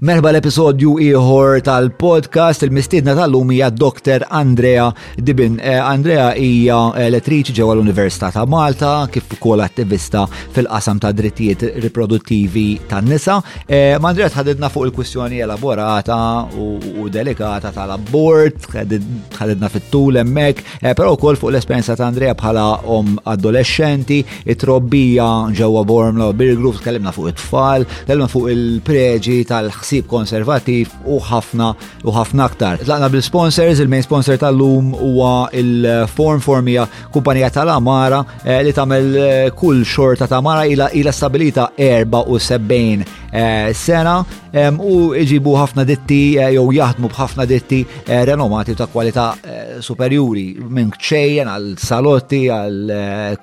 Merħba l-episodju ieħor tal-podcast il-mistiedna tal-lum hija Dr. Andrea Dibin. Eh, Andrea hija eh, lettriċi ġewwa l-Università ta' Malta kif ukoll attivista fil-qasam ta' drittijiet riproduttivi tan-nisa. Eh, ma' Andrea tħadidna fuq il-kwistjoni elaborata u delikata tal-abort, tħadidna fit-tul hemmhekk, però wkoll fuq l-esperjenza ta' Andrea bħala om adolescenti it-trobbija ġewwa Bormla, Birgruf, tkellimna fuq it-tfal, tkellimna fuq il-preġi tal-ħsib konservativ u ħafna u ħafna aktar. Tlaqna bil-sponsors, il-main sponsor tal-lum huwa il-Form Formija kumpanija tal-Amara eh, li tagħmel eh, kull xorta ta' Amara ila stabilita 74 eh, sena u iġibu ħafna ditti eh, jew jaħdmu b'ħafna ditti eh, renomati ta' kwalità eh, superjuri minn ċejjen għal salotti għal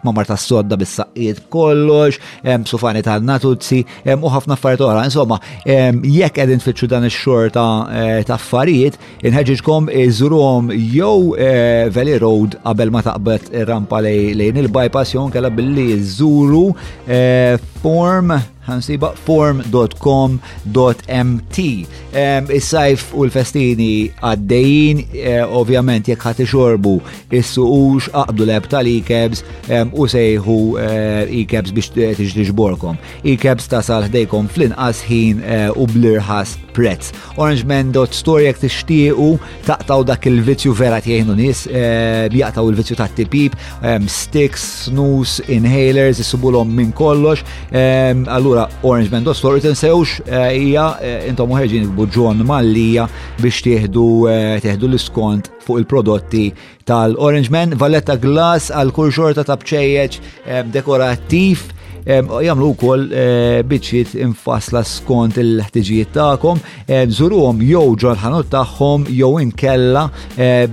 kmamar ta' sodda bis-saqqiet kollox, sufani ta' natuzzi u ħafna affarijiet oħra. Insomma, jekk qegħdin tfittxu dan ix-xor ta' affarijiet, inħeġġiġkom iżuruhom jew Valley Road qabel ma taqbad rampa lejn il-bypass jew kella billi żuru form ħansiba form.com.mt. Is-sajf u l-festini għaddejjin, eh, ovvjament jekk ħati xorbu is-suqux, aqbdu leb tal-ikebs u sejħu eh, ikebs biex tiġborkom. Ikebs tasal ħdejkom fl-inqas ħin eh, u blirħas prezz. Orangeman.store jekk tixtiequ taqtaw dak il-vizzju vera tjejnu nis, eh, jaqtaw il-vizzju ta' tipip, eh, sticks, snus, inhalers, jisubulom minn kollox. Eh, allura, Orange Band of Story tinsewx hija intom uħerġin ikbu John Mallija biex tieħdu l-iskont fuq il-prodotti tal-Orange Man, valletta glass għal kull xorta ta' bċejjeġ eh, dekorattiv eh, jamlu kol eh, biċċiet infasla skont il-ħtiġijiet tagħkom, żuruhom jew ġol-ħanut tagħhom jew inkella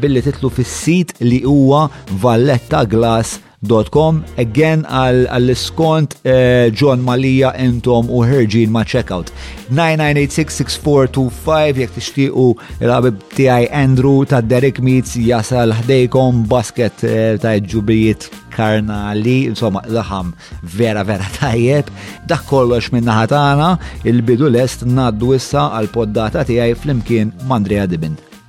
billi titlu fis-sit li huwa vallattaglass.com. Com, again għall-iskont eh, John Malija intom u ħerġin ma' checkout. 99866425 jek tixtiqu il-għabib tijaj Andrew ta' Derek Meets jasal ħdejkom basket eh, ta' ġubijiet karnali, insomma, laħam vera vera tajjeb. Dak kollox minna ħatana, il-bidu lest naddu issa għal-poddata tijaj fl-imkien Mandrea Dibin.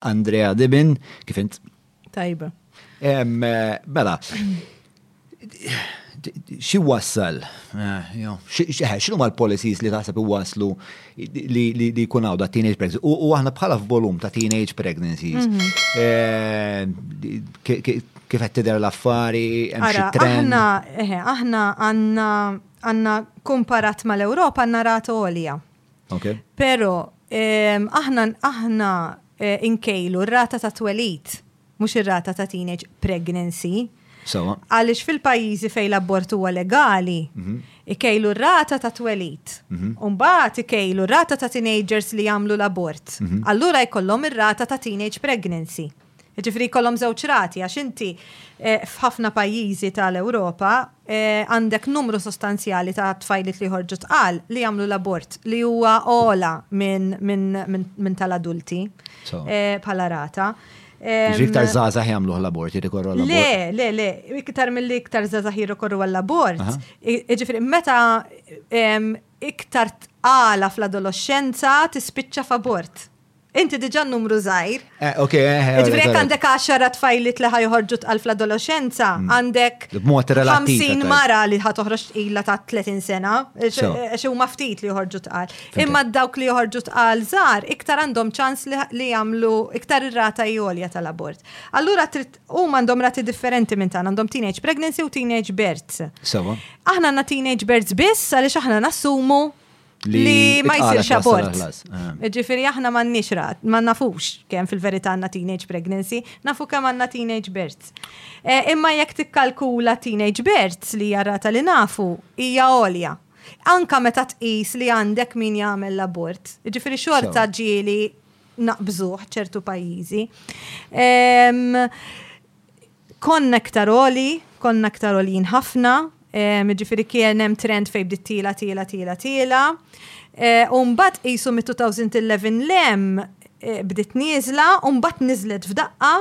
Andrea Dibin, kif int? Tajba. Mela, xi wassal, eh, eh, xinu ma l-policies li taħseb iwaslu li jkun għawda teenage pregnancy? U aħna bħala f'volum ta' teenage pregnancies, mhm. eh, kif qed tidher l-affari, hemm xi trend. Aħna għandna għandna komparat mal-Ewropa għandna rata għolja Okay. Pero, ehm, aħna aħna eh, inkejlu r-rata ta' twelid, mhux ir-rata ta' teenage pregnancy. Sawa. Għaliex fil-pajjiżi fejn l-abort huwa legali, mhm. ikejlu r-rata ta' twelid. Mhm. Umbagħad ikejlu r-rata ta' teenagers li jagħmlu l-abort. Mhm. Allura jkollhom ir-rata ta' teenage pregnancy. Jiġifieri jkollhom żewġ rati għax inti f'ħafna pajjiżi tal-Ewropa għandek numru sostanzjali ta' tfajliet li joħorġu tqal li jagħmlu l-abort li huwa ogħla minn tal-adulti bħala rata. Jiġifieri iktar żgħażagħ jagħmluh l-abort, jirrikorru għall-abort? Le, le, le, iktar milli iktar żgħażagħ jirrikorru għall-abort. Jiġifieri meta iktar tqala fl-adoloxxenza tispiċċa f'abort. Inti diġa numru zaħir. Eh, ok, eh, eh, eh. Ġifri, għandek 10 tfajlit li ħajħorġu tqal fl-adolescenza, mm. għandek 50 mara li ħatoħroġ illa ta' 30 sena, xi huma ftit li joħorġu tqal. Imma dawk li joħorġu tqal żgħar iktar għandhom ċans li jagħmlu iktar ir-rata jolja tal-abort. Allura huma għandhom rati differenti minn tan, għandhom teenage pregnancy u teenage births. Aħna għandna teenage births biss għaliex aħna nassumu li ma jisirx abort. Eh. Ġifiri aħna ma nix rat, ma nafux kemm fil-verità għandna teenage pregnancy, nafu kemm għandna teenage births. Eh, imma jekk tikkalkula teenage births li jarrata li nafu hija għolja. Anka meta tqis li għandek min jagħmel l-abort. Ġifiri xorta ġieli naqbżuħ ċertu pajjiżi. Konna iktar għoli, konna iktar għoljin ħafna, ġifiri kien hemm trend fejn bdiet tila, tila, tila, tila. U mbagħad qisu mit-2011 lem bdiet nieżla u mbagħad niżlet f'daqqa.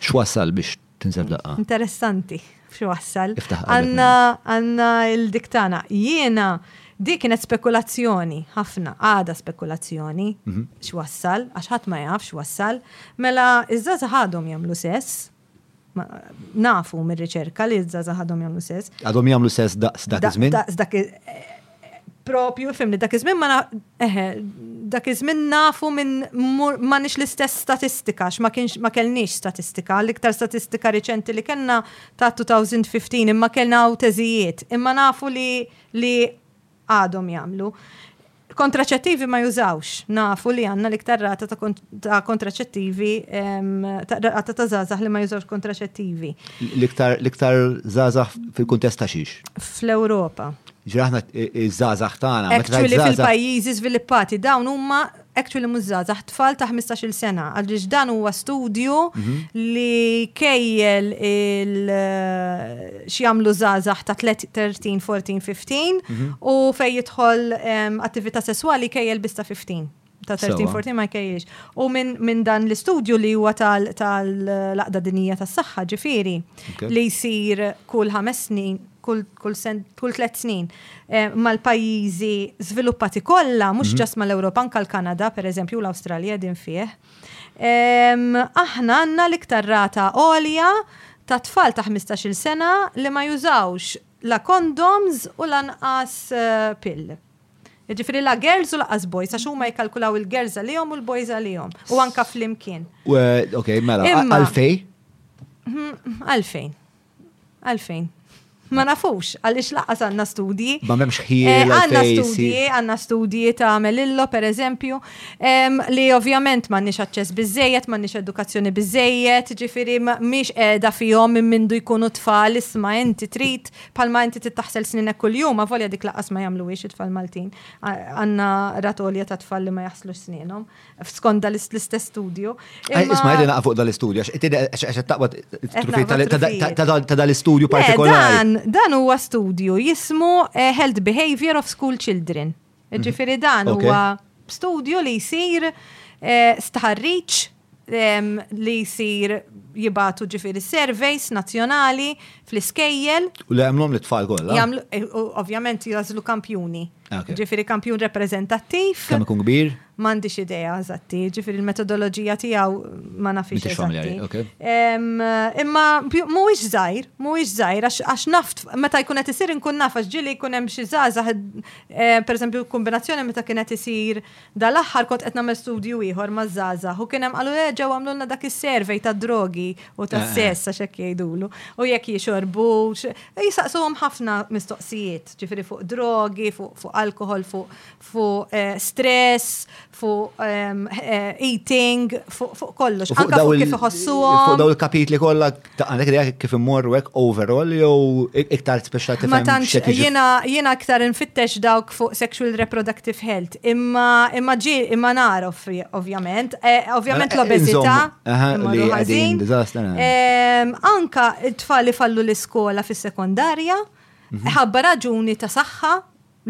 X'wassal biex tinżel f'daqqa? Interessanti x'wassal. Għandna l-dik tagħna. Jiena Di kienet spekulazzjoni, ħafna, għada spekulazzjoni, mhm. x'wassal, għax ħadd ma jaf x'wassal, mela iż-żaza ħadhom jagħmlu sess, nafu mir-riċerka li iż-żaza ħadhom jagħmlu sess. Għadhom jagħmlu sess daqs dak iż-żmien? Daqs dak propju, fimni, dak iż-żmien ma eħe, dak iż-żmien nafu minn ma nix l-istess statistika, x'ma kienx ma kellniex statistika, l-iktar statistika riċenti li kellna ta' 2015 imma kellna teżijiet, imma nafu li li għadhom jagħmlu. Kontraċettivi ma jużawx, nafu li għanna l-iktar rata ta' kontraċettivi, rata ta' zazax li ma jużawx kontraċettivi. L-iktar zazax fil-kuntest ta' xiex? Fl-Europa. Ġraħna zazax tagħna. Actually fil-pajjiżi żviluppati dawn huma actually mhux żgħażagħ tfal ta' 15-il sena għaliex dan huwa studju mhm. li kejjel il eh, x'jagħmlu żgħażagħ ta' 13, 14, 15 mhm. u fejn jidħol attività sesswali kejjel bista 15 ta' 13-14 ma jkejjiex. U minn dan l-istudju li huwa tal-laqda dinija tas saħħa ġifiri li jsir kull ħames snin, kull tlet snin. mal-pajjiżi żviluppati kollha, mhux ġast mal-Ewropa, anke l-Kanada, pereżempju, u l-Awstralja din fih. Aħna għandna l-iktar rata għolja ta' tfal ta' 15-il sena li ma jużawx la condoms u lanqas pill. Jiġifieri la girls u lanqas boys, għax huma jikkalkulaw il-girls għalihom u l-boys għalihom, u anke flimkien. Okej, mela, għalfejn? Għalfejn? Għalfejn? Ma nafux, għaliex laqas għandna studji. Ma memx ħjiel. Eh, għandna studji, għandna studji ta' Melillo, per eżempju, li ovvjament ma nix aċċess bizzejet, ma nix edukazzjoni bizzejet, ġifiri miex edha fihom minn mindu jkunu tfal isma inti trit, palma inti tittaħsel sninek kull-jum, ma volja dik laqas ma jamlu it-tfal Maltin. Għanna ratolja ta' tfal li ma jaħslu sninhom. skont l-istess studju. Isma' jdi naqa fuq dal-istudju, għax taqbad ta' dal-istudju partikolari. Dan huwa studju jismu eh, Health Behavior of School Children. Mhm. Ġifiri dan huwa studju li jisir eh, stħarriċ li jisir jibatu ġifiri surveys nazjonali fl-iskejjel. U li għamlom li tfal kolla? Eh, ovvjament jazlu kampjuni. Ah, ġifiri kampjun reprezentativ. Kam ikun kbir? M'għandix idea eżatti, ġifieri l-metodoloġija tiegħu ma nafix eżatti. Imma mhuwiex żgħir, mhuwiex żgħir għax naft meta jkun qed isir inkun naf għax ġieli jkun hemm xi żgħażagħ eh, pereżempju kombinazzjoni meta kien qed isir dal-aħħar kont qed nagħmel studju ieħor ma' żgħażagħ u kien hemm qalu eh, ġew għamlulna dak is-survey tad-drogi u tas-sess għax hekk jgħidulu u jekk jixorbux, jisaqsuhom ħafna mistoqsijiet, ġifieri fuq drogi, fuq alkohol, fuq fuq eh, stress, fuq ehm, eh, eating, fuq kollox. Anka fuq kif iħossuhom. Fuq daw il-kapitli kollha ta' għandek idea kif immorru hekk overall jew iktar speċjal kif Ma tantx jiena jiena aktar infittex dawk fuq sexual reproductive health. Imma imma ġi imma narof ovvjament. Eh, ovvjament mela, l-obeżità. Ehm, anka t-tfal li fallu l-iskola fis-sekondarja, mhm. ħabba raġuni ta' saħħa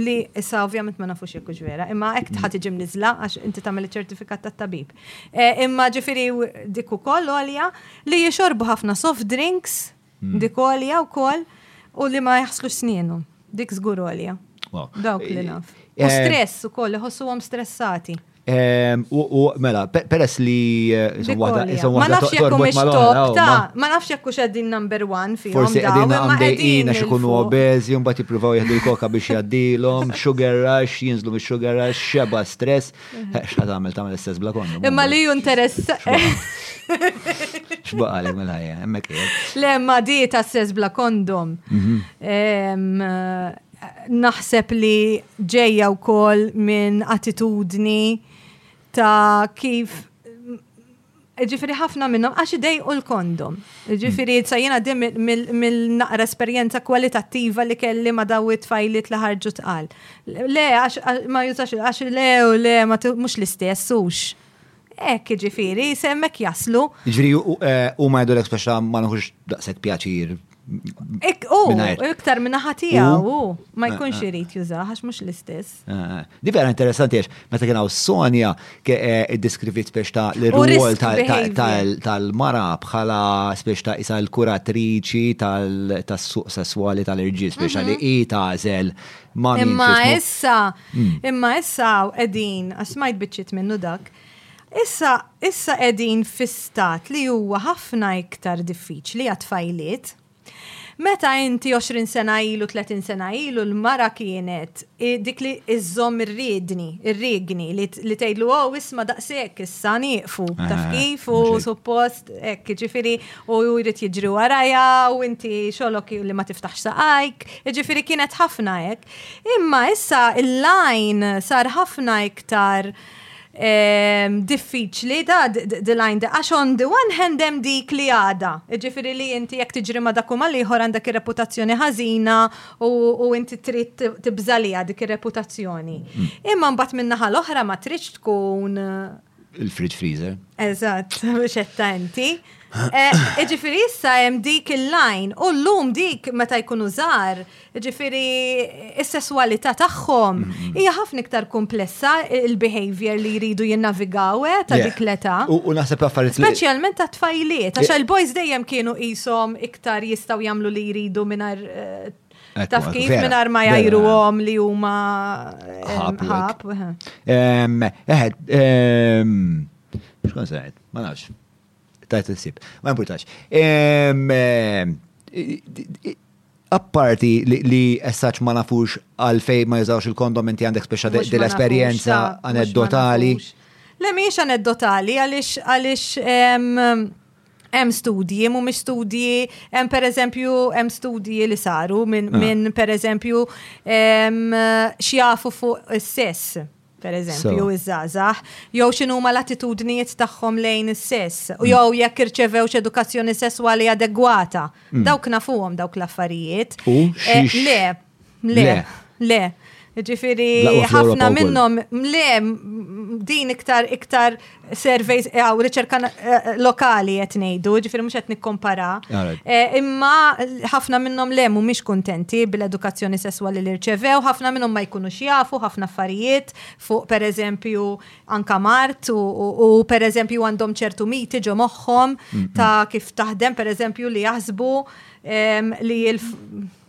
Li issa ovvjament ma nafux jekk vera, imma hekk tħa tiġi mniżla għax inti tagħmel iċ-ċertifikat tat-tabib. E, imma ġifieri dik ukoll għolja li jixorbu ħafna soft drinks hmm. dik għolja wkoll u li ma jaħslu snienu. Dik żgur għolja. Dawk li naf. U eh, stress ukoll iħossuhom stressati. Ehm, u mela, peress li eh, isom waħda isom waħda torbot ma ta' ma nafx jekk hux qegħdin number one fi Forsi qegħdin għamdejqin għax ikunu obeżi u mbagħad jippruvaw jieħdu l-koka biex jgħaddilhom, sugar rush, jinżlu mix-sugar rush, xeba stress. Mhm. Eh, Xa tagħmel tagħmel istess bla konnu. Imma li ju interess. Xbaqa li mela hija, hemmhekk Le ma dieta stress bla kondom. Mhm. Ehm, naħseb li ġejja wkoll minn attitudni ta' kif Ġifiri ħafna minnhom għax idejqu l-kondom. Ġifiri sa jiena dim mill-naqra esperjenza kwalitattiva li kelli ma daw it-tfajliet li ħarġu tqal. Le, ma jużax għax le u le ma mhux l-istess hux. Hekk ġifiri, semmek jaslu. Ġifiri eh, huma jgħidulek speċa ma nħux daqshekk pjaċir U, iktar minna ħatija, u, ma jkunx irrit juża, għax mux l-istess. Di vera interessanti għax, meta kien għaw Sonja, id-deskrivit biex ta' l-rwol tal-mara bħala biex ta' isa l-kuratriċi tal-suq sessuali tal-irġis biex li i tazel ma' Imma issa, imma issa, edin, għax smajt bieċit minnu dak. Issa, issa qegħdin fi stat li huwa ħafna iktar diffiċli għat-tfajliet. Meta inti 20 sena ilu, 30 sena ilu, l-mara kienet dik li iżżomm ir-riedni, ir-riegni, li tgħidlu oh isma' daqshekk issa nieqfu, eh, taf kif u suppost hekk ġifieri u jrid jiġri warajha u inti xolok li ma tiftaħx saqajk, ġifieri kienet ħafna hekk. Imma issa l-lajn sar ħafna iktar diffiċli da d-lajn da, għax on the one hand hemm dik li għada. Ġifiri li inti jek tiġri ma dak u ma liħor għandak reputazzjoni ħażina u inti trid tibża li dik ir-reputazzjoni. Mm. Imma mbagħad min-naħa l-oħra ma tridx tkun il-fridge freezer. Eżatt, biex etta inti. Eh, ġifiri issa hemm dik il-lajn u l-lum dik meta jkunu żgħar Ġifiri, is-sesswalità tagħhom hija ħafna iktar komplessa il-behavior li jridu jinnavigaw eh, ta' dik l-età. U naħseb affarijiet. Speċjalment ta' tfajliet, għax il-boys dejjem kienu qishom iktar jistgħu jagħmlu li jridu mingħajr eh, taf kif mingħajr ma jajruhom li huma eh, ħab. Eħed, xkun sejt, ma nafx. Tajt il-sib. Ma importax. Apparti li essaċ ma nafux għalfej ma jizawx il-kondom inti għandek speċa dil-esperienza aneddotali. Le miex aneddotali għalix għalix hemm studji, mhumiex studji, hemm pereżempju hemm studji li saru minn ah. min pereżempju x'jafu fuq is-sess. per eżempju, so. iż-żgħażagħ, jew x'inhuma l-attitudnijiet tagħhom lejn is-sess, u mm. jew jekk irċevewx edukazzjoni sesswali adegwata. Mm. Dawk nafuhom dawk l-affarijiet. U eh, le, le, le. Ġifiri, ħafna minnom, le, din iktar, iktar surveys eh, għaw riċerka eh, lokali qed ngħidu, ġifieri mhux qed nikkompara. Eh, imma ħafna minnhom le mhumiex kuntenti bil-edukazzjoni sesswali li rċevew, ħafna minnhom ma jkunux jafu ħafna affarijiet fuq pereżempju anka mart u pereżempju għandhom ċertu miti ġo moħħhom ta' kif taħdem pereżempju li jaħsbu li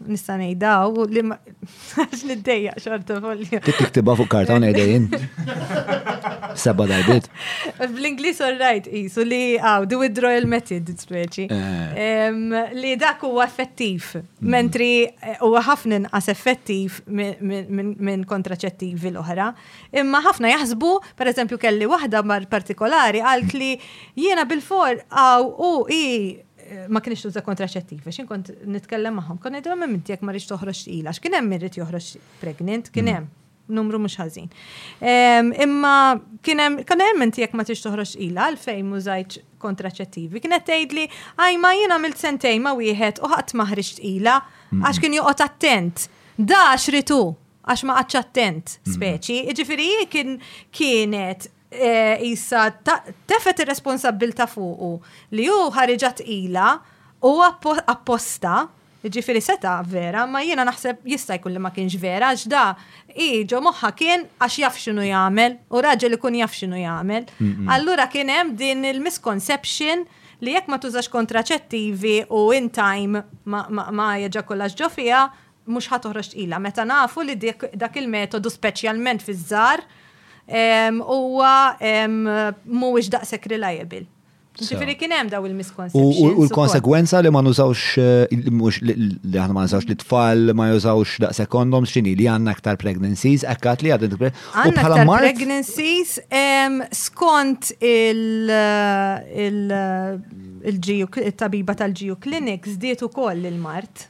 Nista' ngħidaw li ma għax niddejjaq xorta folja. Kif tiktibha fuq karta u ngħidejn? Seba' darbit. Bl-Ingliż all right qisu li għaw the withdrawal method speċi. Eh. Li dak huwa effettiv, mm. mentri eh, huwa ħafna inqas effettiv minn kontraċettivi l-oħra. Imma ħafna jaħsbu, pereżempju kelli waħda mar partikolari għalt li jiena bil-for għaw u i ma kienx tuża kontraċettiv, għax inkont nitkellem magħhom. Kon ngħidilhom hemm inti jekk ma rridx toħroġ tqila, għax kien hemm irrid joħroġ pregnant, kien mm. hemm numru mhux ħażin. Imma kien hemm kan hemm inti jekk ma tix toħroġ ila għalfejn mużajt kontraċettivi. Kienet tgħidli għaj ma jien għamilt sentej ma wieħed u ħadd ma ħriġt ila għax kien joqgħod attent. Da xritu għax ma għadx attent speċi. Ġifieri kien kienet Isa tefet ir-responsabbilta fuqu li hu ħariġa tqila u apposta Ġifiri seta vera, ma jiena naħseb jista' jkun li ma kienx vera, għax da i ġo moħħa kien għax jaf x'inhu jagħmel u raġel ikun jaf x'inhu jagħmel. Allura kien hemm din il-misconception li jekk ma tużax kontraċettivi u in time ma jeġakulax ġo fiha, mhux ħa toħroġ tqila meta nafu li dak il-metodu speċjalment fiż-żgħar huwa mhuwiex daqshekk reliable. Ġifiri kien hemm daw il-misconceptions. U l-konsegwenza li ma nużawx eh, mhux li aħna ma nużawx li tfal ma jużawx daqshekk kondoms x'inhi li għandna aktar pregnancies, ekkat li għadin Għandna aktar pregnancies skont il- eh, il-ġiju, eh, il-tabiba tal-ġiju clinics diet ukoll il-mart.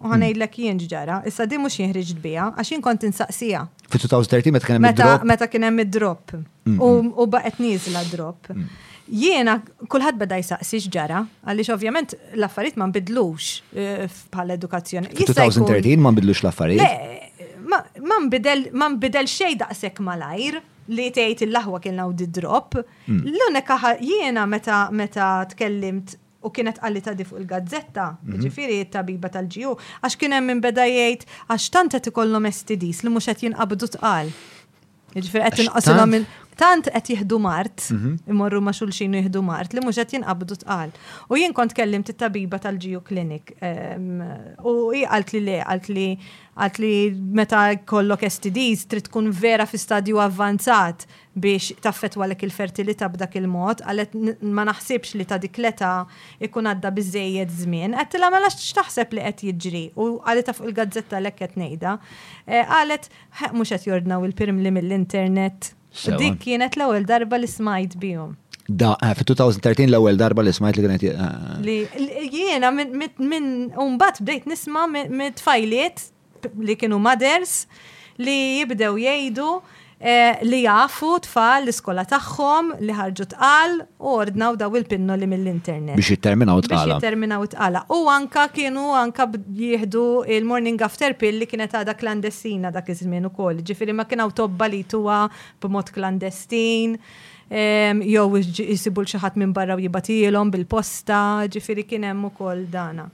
U ħanejdlek jien ġara, issa di mhux jinħriġ biha għax jien kont insaqsija. Fi 2013 meta kien hemm id-drop. Meta kien hemm id-drop. Mm, mm. U baqgħet nieżla drop. Mm. Jiena kulħadd beda jsaqsi x'ġara, għaliex ovvjament l-affarijiet ma nbidlux eh, bħala edukazzjoni. Fi 2013 ma nbidlux l-affarijiet. Ma nbidel ma nbidel xejn daqshekk malajr li tgħid il-laħwa kien hawn drop. L-unika jiena meta meta tkellimt u kienet qalitha di fuq il-gazzetta, jiġifieri t-tabiba tal-GU, għax kien hemm min beda jgħid għax tant qed ikollhom STDs li mhux qed jinqabdu tqal. Jiġifieri qed inqasilhom minn tant qed jieħdu mart, mhm. imorru ma' xulxin jieħdu mart li mhux qed jinqabdu tqal. U jien kont kellimt it-tabiba tal-GU Clinic ehm, u hi qalt li le, qalt li qalt li meta kollok STDs trid tkun vera fi stadju avvanzat biex taffettwalek il-fertilità b'dak il-mod, qalet ma naħsibx li ta' dik l-età jkun għadda biżżejjed żmien. Għedtilha mela x'taħseb li qed jiġri u qalitha fuq il-gazzetta għalhekk qed ngħidha. Qalet, ħeqq mhux qed jordnaw il-pirmli mill-internet. Dik kienet l-ewwel darba li smajt bihom. Da, eh, fit-2013 l-ewwel darba li smajt li kienet. Eh, eh. Li jiena minn mbagħad bdejt nisma' mit-tfajliet li kienu mothers li jibdew jgħidu li jafu tfal l-iskola tagħhom li ħarġu tqal u ordnaw daw il-pinnoli mill-internet. Biex jitterminaw it-tqala. Biex jitterminaw it-tqala. U anke kienu anke jieħdu il-morning after pill li kienet għadha klandestina dak iż-żmien ukoll. Ġifieri ma kien hawn tobba li jtuha b'mod klandestin jew isibu l xi ħadd minn barra u jibgħatielhom bil-posta, ġifieri kien hemm ukoll dana.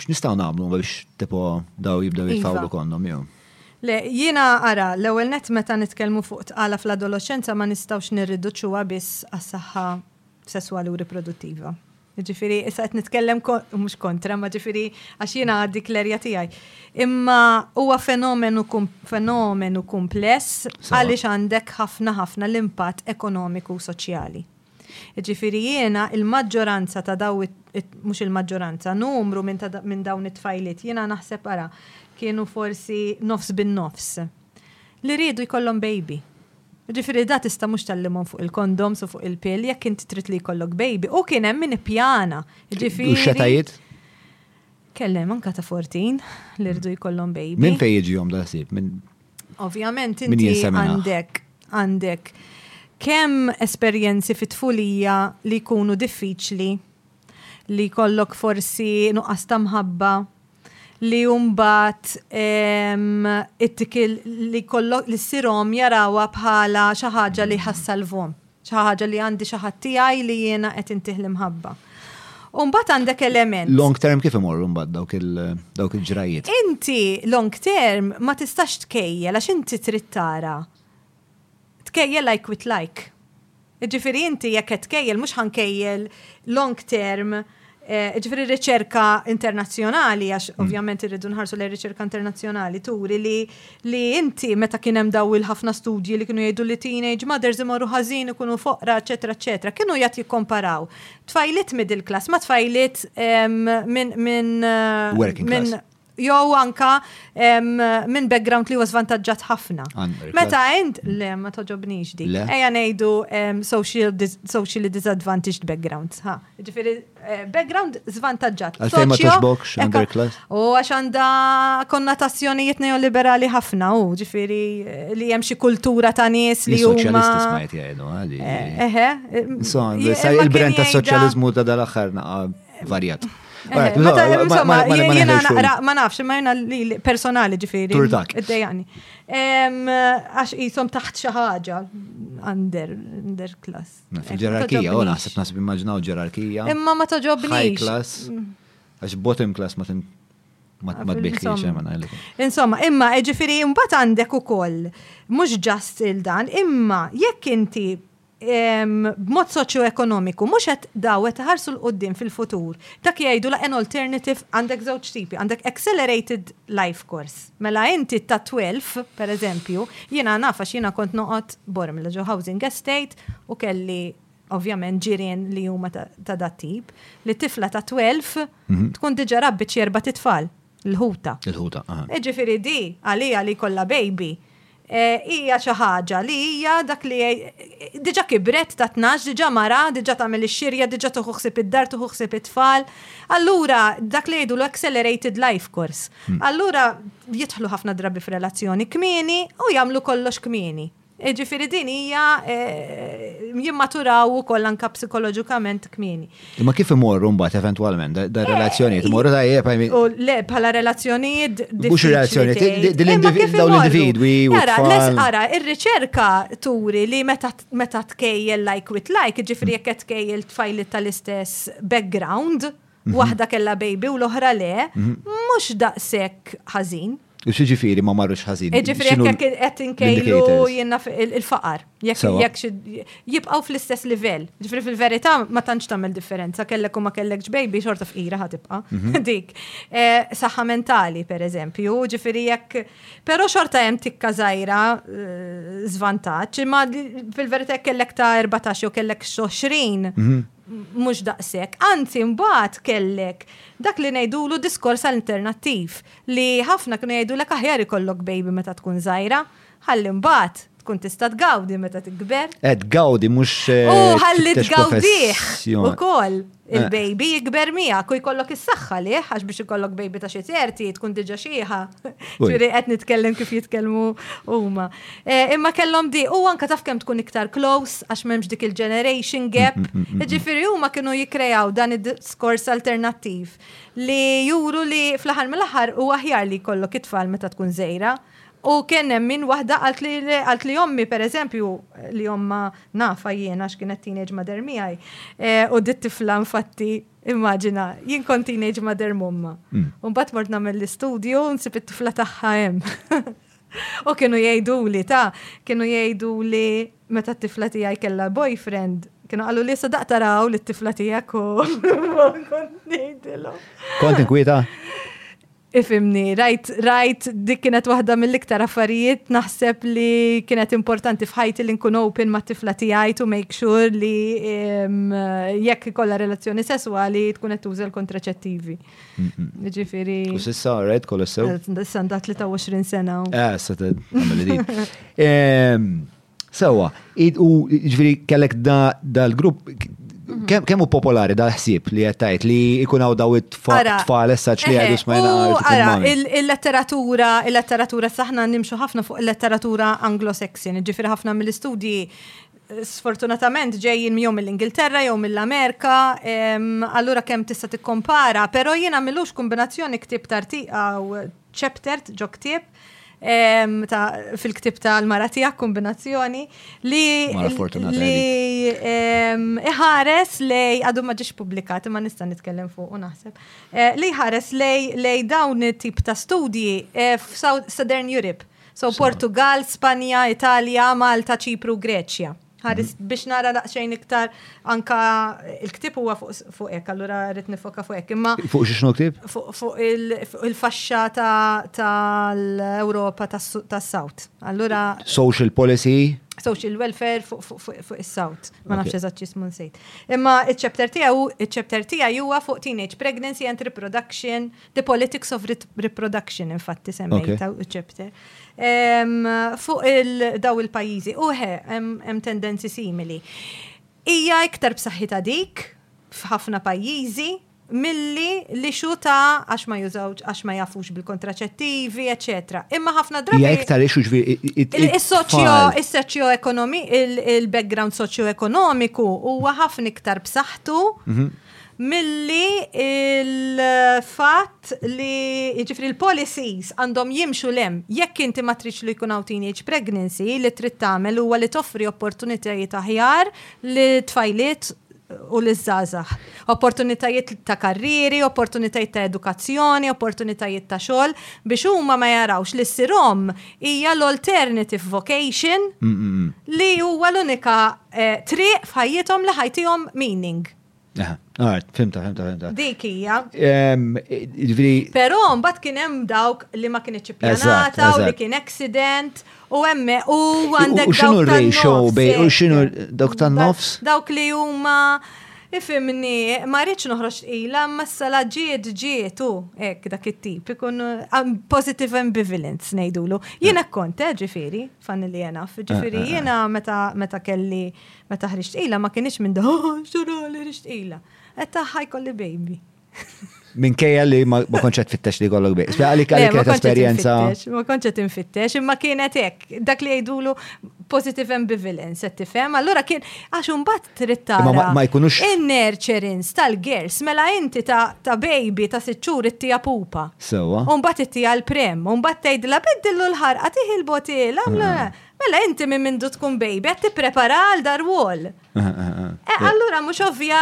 X'nistgħu nagħmlu biex tipo daw jibdew iva. jitfawlu kondom jew? Le, jiena ara, l-ewwel net meta nitkellmu fuq tqala fl-adoloxxenza ma nistgħux nirriduċuha biss għas-saħħa sesswali u riproduttiva. Ġifiri, issa qed nitkellem mhux kontra, ma ġifiri għax jiena għaddi klerja tiegħi. Imma huwa fenomenu fenomenu kumpless għaliex għandek ħafna ħafna l-impatt ekonomiku u soċjali. Jiġifieri jiena il-maġġoranza ta' daw mhux il-maġġoranza, numru minn dawn it-tfajliet jiena naħseb ara, kienu forsi nofs bin-nofs li riedu jkollhom baby. Jiġifieri da tista' mhux tgħallimhom fuq il-kondoms u fuq il-pill jekk int trid li jkollok baby u kien hemm min ippjana. Jiġifieri. U x-xetajiet? Kellhem anke ta' fortin li riedu jkollhom baby. Minn fejn jiġihom dal-ħsieb? Ovvjament inti għandek għandek kemm esperjenzi fit-tfulija li jkunu diffiċli li kollok forsi nuqqas ta' mħabba li jumbat it-tikil li kollok li s-sirom jarawa bħala xaħġa li ħassalvom. Xi ħaġa li għandi xi ħadd tiegħi li jiena qed intih l-imħabba. U mbagħad għandek element. Long term kif imorru mbagħad dawk il-ġrajiet? Inti long term ma tistax tkejjel għax inti trid tara. Tkejjel like with like. Ġifieri inti jekk qed tkejjel mhux ħankejjel long term Eh, ġifiri riċerka internazzjonali, għax mm. ovvjament irridu nħarsu li riċerka internazzjonali turi li li inti meta kien hemm daw il-ħafna studji li kienu jgħidu li teenage mothers imorru ħażin ikunu foqra, eċetera, eċetera, kienu jgħat jikkomparaw. Tfajlit middle class, ma tfajlit minn minn eh, working class. jew anka minn background li huwa svantaġġat ħafna. Meta int le ma toġobnix di. Ejja ngħidu socially disadvantaged backgrounds. Ha, ġifieri eh, background svantaġġat. Għalfejn ma toġbokx underclass? U għax għandha konnotazzjonijiet neoliberali ħafna u ġifieri eh, li hemm xi kultura ta' nies li huma. Soċjalisti smajt jgħidu għali. Eh, eħe. Il-brand tas-soċjaliżmu ta' dal-aħħar naqa' varjat. Eh, ma nafx, ma jena li personali ġifiri. Turtak. Id-dejani. Għax jisom taħt xaħġa under, under class. Ġerarkija, u naħseb naħseb immaġinaw ġerarkija. Imma ma toġobni. High class. Mm. Għax bottom class ma tim ma tbiħħiex eh, ma Insomma, imma eh, ġifiri mbagħad għandek ukoll mhux ġast il-dan, imma jekk inti b'mod soċjoekonomiku, mhux qed daw qed iħarsu 'l quddiem fil-futur. Dak jgħidulha an alternative għandek żewġ tipi, għandek accelerated life course. Mela inti ta' 12, pereżempju, jiena naf għax jiena kont noqgħod Bormla ġo housing estate u kelli ovvjament ġirien li huma ta' dat-tip, li tifla ta' 12 tkun diġà rabbiet xi erbat' itfal. l-ħuta. Il-ħuta, aha. Jiġifieri di għalija li kollha baby hija xi ħaġa li hija dak li diġà kibret ta' tnax, diġà mara, diġà tagħmel ix-xirja, diġà tuħu ħsieb id-dar, tuħu ħsieb it-tfal. Allura dak li jgħidu l-accelerated life course. Allura jidħlu ħafna drabi f'relazzjoni kmieni u jagħmlu kollox kmieni. Jiġifieri din hija jimmaturaw ukoll anke psikoloġikament kmieni. Imma kif imorru mbagħad eventwalment da relazzjonijiet imorru tajjeb għajmi. Le bħala relazzjonijiet Mhux relazzjonijiet, dawn l-individwi. Ara, ara, ir-riċerka turi li meta tkejjel like with like, jiġifieri jekk qed tkejjel tfajliet tal-istess background, waħda kellha baby u l-oħra le, mhux daqshekk ħażin. U xi ġifieri ma marrux ħażin. Ġifieri jekk qed inkejlu jiena il-faqar. Jekk jibqgħu fl-istess livell. Ġifieri fil-verità ma tantx tagħmel differenza kellek u ma kellekx baby xorta fqira ħa tibqa' mhm. dik. Eh, saħħa mentali pereżempju, ġifieri jekk però xorta hemm tikka żgħira żvantaġġ, eh, imma fil-verità kellek ta' 14 jew kellek 20 mhm. Mhux daqshekk. Anzi mbagħad kellek dak li ngħidulu diskors alternattiv li ħafna kienu jgħidulek aħjar ikollok baby meta tkun żgħira ħalli mbagħad tkun tista' tgawdi meta tikber. Eh tgawdi mhux tfittex professjoni. U ħalli tgawdih ukoll il-baby jikber miegħek u jkollok is-saħħa lih għax biex ikollok baby ta' xi 30 tkun diġà xiħa. Ġifieri qed nitkellem kif jitkellmu huma. Eh, imma kellhom di, u anka taf kemm tkun iktar close, għax m'hemmx dik il-generation mm, gap. Mm, mm, Ġifieri huma kienu jikkrejaw dan id-diskors alternattiv li juru li fl-aħħar mill-aħħar u aħjar li kollok it-tfal meta tkun żejra. U kien hemm min waħda għalt li ommi pereżempju li omma nafa jiena x'kienet teenage mother miegħi eh, u dit tifla infatti Immaġina, jien kont teenage mother mumma. Mbagħad mort nagħmel l-istudju nsib it-tifla tagħha hemm. O kienu jgħiduli, ta, kienu jgħiduli meta t-tifla tiegħi kellha boyfriend, kienu qaluli issa daqqa taraw lit-tifla tiegħek u kont ngħidilhom. Kont inkwieta? Ifhimni, rajt, rajt dik kienet waħda mill-iktar affarijiet naħseb li kienet importanti f'ħajti li nkun open mat-tifla tiegħi to make sure li jekk ikollha relazzjoni sesswali tkun qed tuża l-kontraċettivi. Ġifiri. U sissa, rajt, kolossew. Eh, Sanda 23 sena. Eh, sata, għamil di. Sewa, u ġifiri kellek dal-grupp, mhm. kemmu popolari dal-ħsib li għattajt li ikun għaw daw it-tfal saċ li għadu smajna għara, il-letteratura, il-letteratura saħna nimxu ħafna fuq il-letteratura anglo-saxon, ġifiri ħafna mill-istudji sfortunatament ġejjin jew mill-Ingilterra jew mill-Amerika, allura kemm tista' tikkompara, però jien għamilux kombinazzjoni ktib tartiqa u chapter ġo ktib fil-ktib tal-mara tiegħek kombinazzjoni li li iħares lej għadu ma ġiex publikat ma nista' nitkellem fuq u naħseb eh, li ħares lej dawn it-tip ta' studji eh, f'Southern Europe So Portugal, Spanja, Italja, Malta, Ċipru, Greċja. Ħaris mhm. biex nara daqsxejn iktar anka il-ktib huwa fuq hekk, allura rrid nifoka fuq hekk. Imma fuq xi xnu ktib? Fuq il-faxxa tal-Ewropa tas-South. Allura Social policy social welfare fuq is-south, ma nafx eżatt jismu nsejt. Imma iċ-chapter tiegħu, iċ-chapter tiegħi huwa fuq teenage pregnancy and reproduction The Politics of Reproduction, infatti semmejta u ċepter. Fuq il-daw il-pajizi, uħe, hemm tendenzi simili. Ija iktar b'saħħita dik f'ħafna pajizi, milli li xuta għax ma jużawġ, għax ma jafux bil-kontraċettivi, etc. Imma ħafna drabi. Ija iktar ixu ġvi. Il-soċio-ekonomi, il-background soċio-ekonomiku huwa ħafna iktar b'saħħtu. Mhm. milli l-fatt li jiġifieri l-policies għandhom jimxu l-hemm. Jekk inti ma tridx li jkun hawn teenage pregnancy, li trid tagħmel huwa li toffri opportunitajiet aħjar lit-tfajliet u liż-żgħażagħ. Opportunitajiet ta' karrieri, opportunitajiet ta' edukazzjoni, opportunitajiet ta' xogħol biex huma ma jarawx li ssir omm hija l-alternative vocation li huwa l-unika eh, triq f'ħajjithom li ħajtihom meaning. Aha, għart, fimta, fimta, fimta. Dik hija. Ġviri. Però mbagħad kien hemm dawk li ma kienx ippjanata u li kien accident u hemm u għandek dawk. X'inhu r-ratio bej u x'inhu dawk tan-nofs? Dawk li huma Ifhimni, ma rridx noħroġ tqila, imma s-sala ġiet ġiet u hekk dak it-tip ikun um, positive ambivalence ngħidulu. Jien hekk kont, eh, ġifieri, fanni li jena. Ġifieri eh, eh, jiena meta kelli meta ħriġt tqila ma kienx minn da, oh, xorali ħriġt tqila. Qed taħħa jkolli baby. Minkejja li ma konċet fittex li kollok biex. Spera li kalli kienet esperienza. Ma konċet infittex, imma kienet ek. Dak li jgħidulu positive ambivalence, qed tifhem? Allura kien għax imbagħad trid tara. Ma jkunux. In-nurturance tal-gers, mela inti ta' baby ta' siċċur ittija pupa. Sewa. U mbagħad ittija l-prem, u mbagħad tgħidilha biddillu l-ħarqa tiħi l-botil, għamlu. Ah. Mela inti minn mindu tkun baby qed tipprepara għal dar wall. Eh, allura, mux ovvja,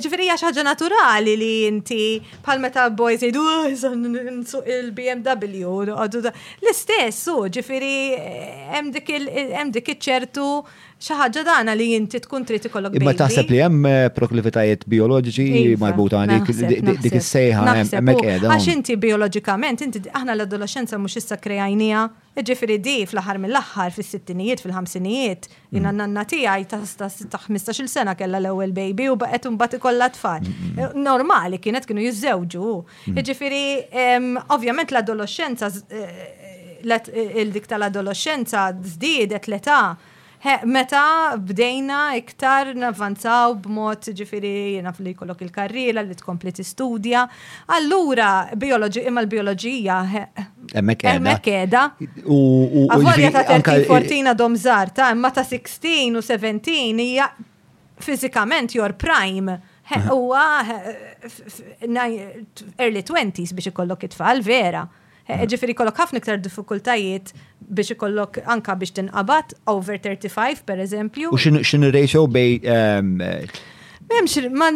ġifiri xaġa naturali li inti pal meta boys jidu oh, il-BMW, l-istess, u ġifiri, eh, hemm dik ċertu xaħġa dana li inti tkun trid ikollok. Imma taħseb li hemm eh, proklivitajiet bioloġiċi iva, marbuta għalik dik is-sejħa hemmhekk qiegħda. Għax inti bioloġikament, inti aħna l-adolescenza mhux issa krejajnija. Jiġifieri di fl-aħħar mill-aħħar fis-sittinijiet, fil-ħamsinijiet, jiena n-nanna tiegħi ta' ħmistax-il sena kellha l-ewwel baby u baqgħet imbagħad ikollha t-tfal. Normali kienet kienu jiżżewġu. Jiġifieri ovvjament l-adoloxxenza, il-dik tal-adoloxxenza żdiedet l-età, Meta bdejna iktar navvanzaw b'mod ġifiri jenaf li jkollok il-karriela li tkompli tistudja, allura bioloġi imma l-bioloġija Emmek edha. Emmek edha. U għavolja ta' 13-14 għadhom zarta, imma ta' 16 u 17 hija fizikament your prime. Huwa early 20s biex ikollok it-tfal vera. Eh, ġifiri kollok ħafna iktar diffikultajiet biex ikollok anka biex tinqabat over 35 per eżempju. U xin ratio bej. Ehm, Memx, ma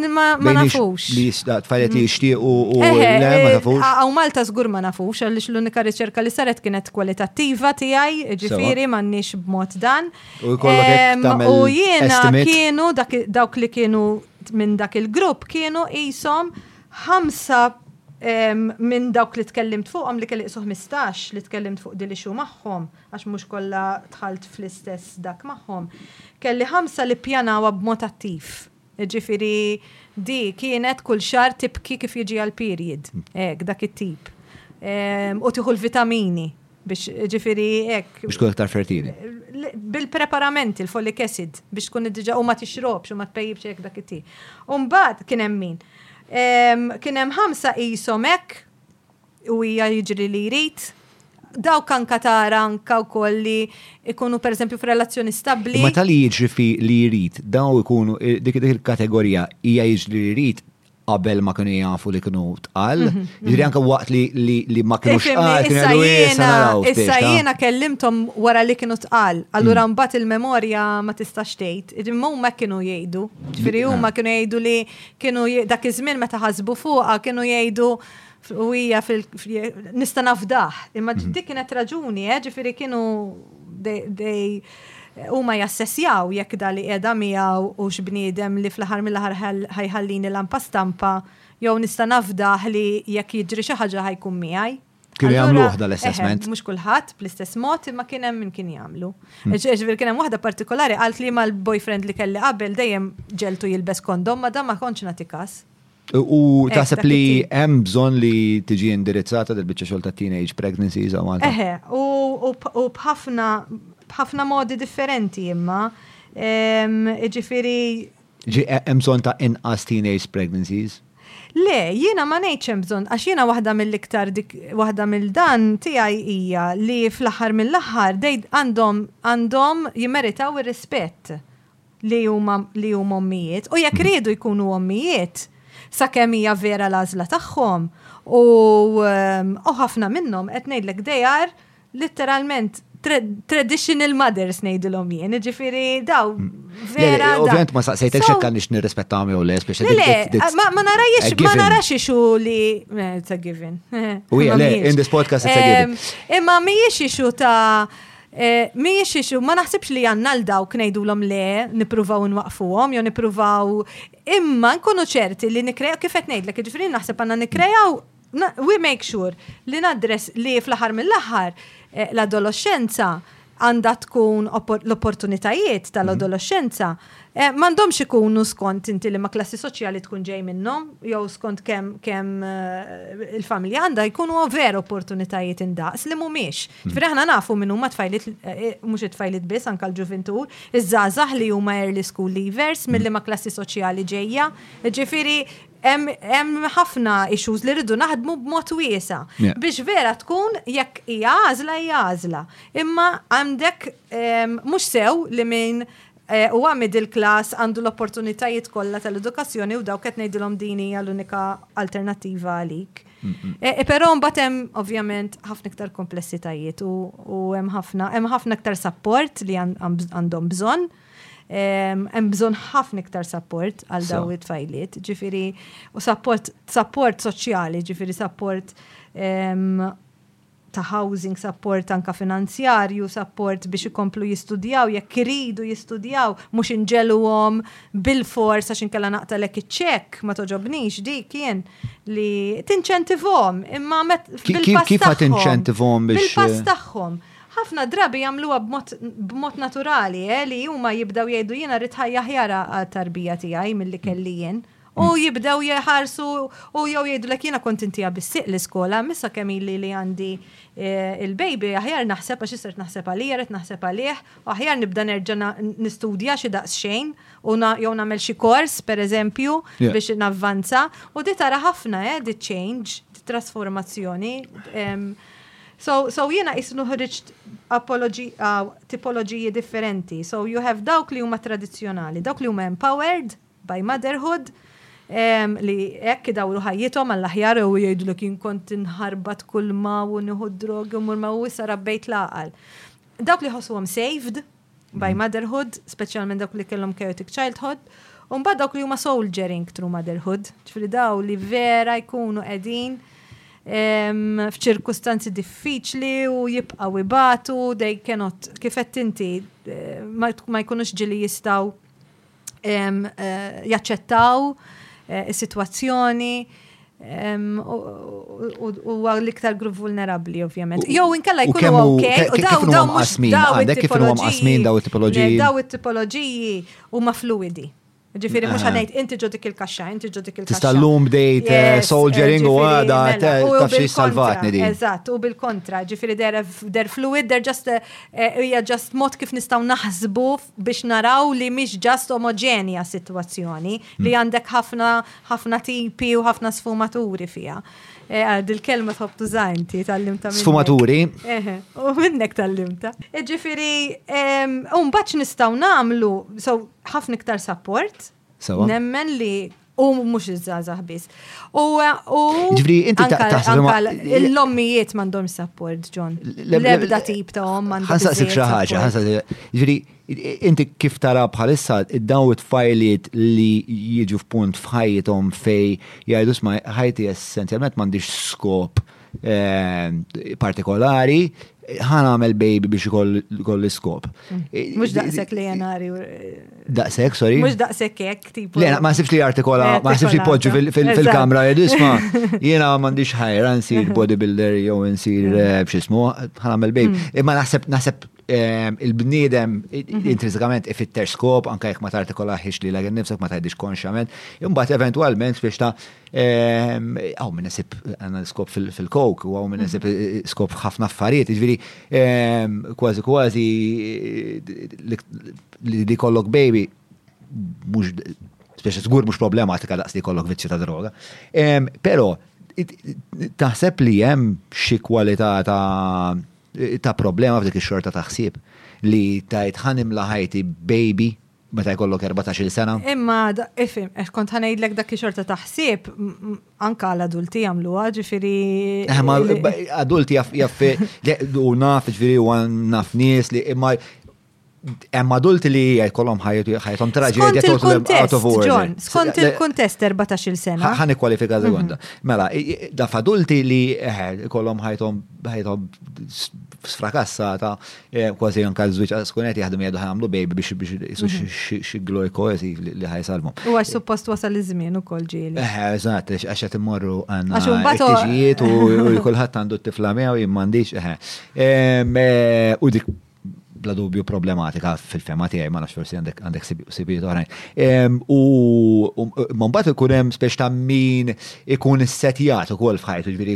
nafux. Li tfajlet li jishtiq u ma nafux. Għaw Malta zgur ma nafux, għalix l-unika riċerka li saret kienet kwalitattiva tijaj, ġifiri ma nix b'mod dan. U ehm, jiena kienu dawk li kienu minn dak il-grupp kienu jisom Ħamsa minn dawk li tkellimt fuqhom li kelli qissu ħmistax li tkellimt fuq din l-issue magħhom, għax mhux kollha dħalt fl-istess dak magħhom, kelli ħamsa li ppjanawha b'mod attiv. Jiġifieri di kienet kull xahar tibki kif jiġiha l-period, hekk, dak it-tip. U tieħu l-vitamini. Biex ġifiri ek. Biex tkun iktar fertili. Bil-preparamenti, il-folic acid, biex tkun id-dġa u ma tixrobx u ma tpejjibx ek dak it-ti. Umbat, kienem min. Kienem ħamsa isom ek u hija jiġri li jrid. Daw kan katara anka u koll li ikunu per eżempju f'relazzjoni stabli. Ma tal jiġri fi li jrid, daw ikunu dik il-kategorija hija jiġri li jrid qabel ma kienu jafu li kienu tqal, mhm, mhm. jiri anka waqt li ma kienu xqal, kienu għadu jisa naraw. Issa jena kellimtom wara li kienu tqal, allura mm. mbat il-memorja ma tistax tgħid, imma huma kienu jgħidu, ġifieri huma kienu jgħidu li kienu dak iż-żmien meta ħasbu fuqha kienu jgħidu U hija fil nista' nafdah, imma mhm. dik kienet raġuni, eh, ġifieri kienu dej huma jassessjaw jekk dali qiegħda miegħu u x'bniedem li fl-aħħar mill-aħħar ħajħallini lampa stampa jew nista' nafdah li jekk jiġri xi ħaġa ħajkun miegħi. Kien jagħmlu waħda l-assessment. Mhux kulħadd bl-istess mod imma kien hemm min kien jagħmlu. Hmm. Ġifier kien hemm waħda partikolari qalt li mal-boyfriend li kelli qabel dejjem ġeltu jilbes kondom ma dan ma kontx nagħti każ. U eh, taħseb li hemm bżonn li tiġi indirizzata dil biċċa xogħol ta' teenage pregnancies u Malta. Eħe, u bħafna bħafna modi differenti imma. Ġifieri. Ġi eh, hemm bżonn ta' inqas teenage pregnancies. Le, jiena ma ngħidx hemm bżonn għax jiena waħda mill-iktar dik waħda mill-dan tiegħi hija li fl-aħħar mill-aħħar għandhom għandhom jimmeritaw ir-rispett. li huma li huma ommijiet u jekk riedu jkunu ommijiet sakemm hija vera l-għażla tagħhom u ehm, u ħafna minnhom qed ngħidlek dejar litteralment traditional mothers ngħidilhom jien, ġifieri daw mm. vera. Ovvjament ma saqsejtek xekk għandix nirrispettahom jew le speċi. Le, ma narajiex ma narax ixu li it's a given. U le, in this podcast it's a given. Imma mhijiex ixu ta' Mhijiex issue, ma naħsibx li għandna għal dawk ngħidulhom le, nippruvaw inwaqqfuhom jew nippruvaw imma nkunu ċerti li nikkrejaw kif qed ngħidlek, jiġifieri naħseb għandna nikkrejaw we make sure li naddress li fl-aħħar mill-aħħar eh, l-adoloxxenza għandha tkun l-opportunitajiet tal-adoloxxenza M'għandhomx ikunu skont inti liema klassi soċjali tkun ġej minnhom jew skont kemm kemm il-familja, għandha jkunu ovvero opportunitajiet indaqs li mhumiex. Ġifieri aħna nafu min huma t-tfajliet, mhux it-tfajliet biss anke l-ġuvintur, iż-żgħażagħ li huma early school leavers, minn liema klassi soċjali ġejja. Ġifieri hemm ħafna issues li rridu naħdmu b'mod wiesa' biex vera tkun jekk hija għażla hija għażla. Imma għandek mhux sew li min Huwa middle class, għandu l-opportunitajiet kollha tal-edukazzjoni u dawk qed ngħidilhom din hija l-unika alternattiva għalik. Però mbagħad hemm ovvjament ħafna iktar komplessitajiet u hemm ħafna hemm ħafna iktar sapport li għandhom bżonn. Hemm bżonn ħafna iktar sapport għal daw it-tfajliet, ġifieri u sapport sapport soċjali, ġifieri sapport ta' housing support anke finanzjarju, support biex ikomplu jistudjaw jekk iridu jistudjaw, mhux inġegħluhom bilfors għax inkella naqtalek iċ-ċekk, ma togħġobnix dik jien li tinċentivhom imma bil-pass Kif qed inċentivhom biex bil-pass tagħhom ħafna drabi jagħmluha b'mod naturali eh, li huma jibdew jgħidu jiena rrid ħajja ħjara għat-tarbija tiegħi milli kelli jien. U jibdew jħarsu u jew jgħidlek jiena kont intija bis-siq l-iskola, missa kemm illi li għandi eh, il-baby aħjar naħseb għax issert naħseb għalija, rid naħseb għalih, u aħjar nibda nerġa' nistudja xi daqs xejn u jew nagħmel xi kors pereżempju biex navvanza u di tara ħafna eh di change, di trasformazzjoni. So, so jena jisnu ħriġt tipoloġiji differenti. So you have dawk li huma tradizjonali, dawk li huma empowered, by motherhood, li hekk idawru ħajjithom għall-aħjar u jgħidlek jien kont inħarbat kull ma u nieħu drogi u mur ma u issa rabbejt l-għaqal. Dawk li ħossuhom saved by motherhood, speċjalment dawk li kellhom chaotic childhood, u mbagħad dawk li huma soldiering through motherhood, ġifieri daw li vera jkunu qegħdin f'ċirkustanzi diffiċli u jibqaw ibatu, they cannot, kifet inti, ma jkunux ġili jistaw jaċċettaw eh, is-sitwazzjoni u għal l-iktar grupp vulnerabli, ovvjament. Jow, inkella jkunu ok, u daw daw mux daw it-tipologiji. Daw it-tipologiji. Daw it-tipologiji u ma fluidi. Ġifiri, mux għanajt, inti ġodik il-kaxxa, inti ġodik il-kaxxa. Tista' l-lum bdejt eh, soldiering u għada, mela, taf xie salvatni di. Eżat, u bil-kontra, ġifiri, der fluid, der just, eh, eh, hija just mod kif nistaw naħsbu biex naraw li mhix ġast omoġenja sitwazzjoni li għandek ħafna ħafna tipi u ħafna sfumaturi fiha. Eh, għad il-kelma tħob tużajnti tal-limta. Sfumaturi. Eh, u minnek tal-limta. Ġifiri, un baċ nistaw namlu, so ħafna iktar support, Sewa. Nemmen li u mhux iż-żgħażagħ biss. U u Ġifri, inti ta- anka- taħseb anka ma- l-ommijiet m'għandhom support, John. le- L-ebda tip ta' om m'għandhom. Ħansaqsik xi ħaġa, ħansaqsik. Ġifieri, inti kif tara bħalissa id-daw it-tfajliet li jiġu f'punt f'ħajjithom fej jgħidu sma ħajti essenzjalment m'għandix skop eh, partikolari, ħan għamel baby biex koll iskop. Mm. Mux daqsek li jenari. Daqsek, sorry. Mux daqsek kek, tipo. Le, ma sibx li artikola, eh, ma sibx li podġu fil-kamra jidisma. Eh, Jena mandiġ ħajra nsir bodybuilder jew nsir eh, bxismu, ħan għamel baby. Mm. Imma naħseb, naħseb il-bniedem mhm. intrinsikament ifitter skop, anka jekk ma tartikolaħiex li l-għagħin nifsek ma tajdix konxament, imbagħad eventualment biex ta' għaw minn esib għanna skop fil-kok, u għaw minn esib mhm. eh, eh, skop ħafna affarijiet, ġviri kważi kważi eh, li kollok baby, mux, speċa zgur mux problematika daqs li kollok vizzju ta' droga. Pero, taħseb li jem xie kwalità ta' ta' problema f'dik ix-xorta ta' ħsieb li tajt ħanimla ħajti baby meta jkollok 14-il sena. Imma ifhem, eh, kont ħanejdlek dak xorta ta' ħsieb anka għal adulti jagħmluha, ġifieri. Eh, ma adulti jaf jaf u naf ġifieri u naf nies li imma Hemm adulti li jkollhom ħajthom traġedja total out of order. Skont il-kuntest 14-il sena. Ħani kwalifika mhm. sekonda. Mela, da f'adulti li eh, jkollhom ħajthom ħajthom sfrakassata eh, kważi anka l-żwieġ skun qed jaħdem jgħidu ħamlu baby biex biex isu mhm. xi glory koesi li ħajsalmu. U għax suppost wasal iż-żmien ukoll ġieli. Eh, eżatt, għax qed immorru għandna tiġijiet u kulħadd għandu t-tifla miegħu jimmandiġ. U dik bla dubju problematika fil-fema tiegħi, ma nafx forsi għandek għandek sibijiet oħrajn. U mbagħad ikun hemm speċ ta' min ikun issetjat ukoll f'ħajtu ġifieri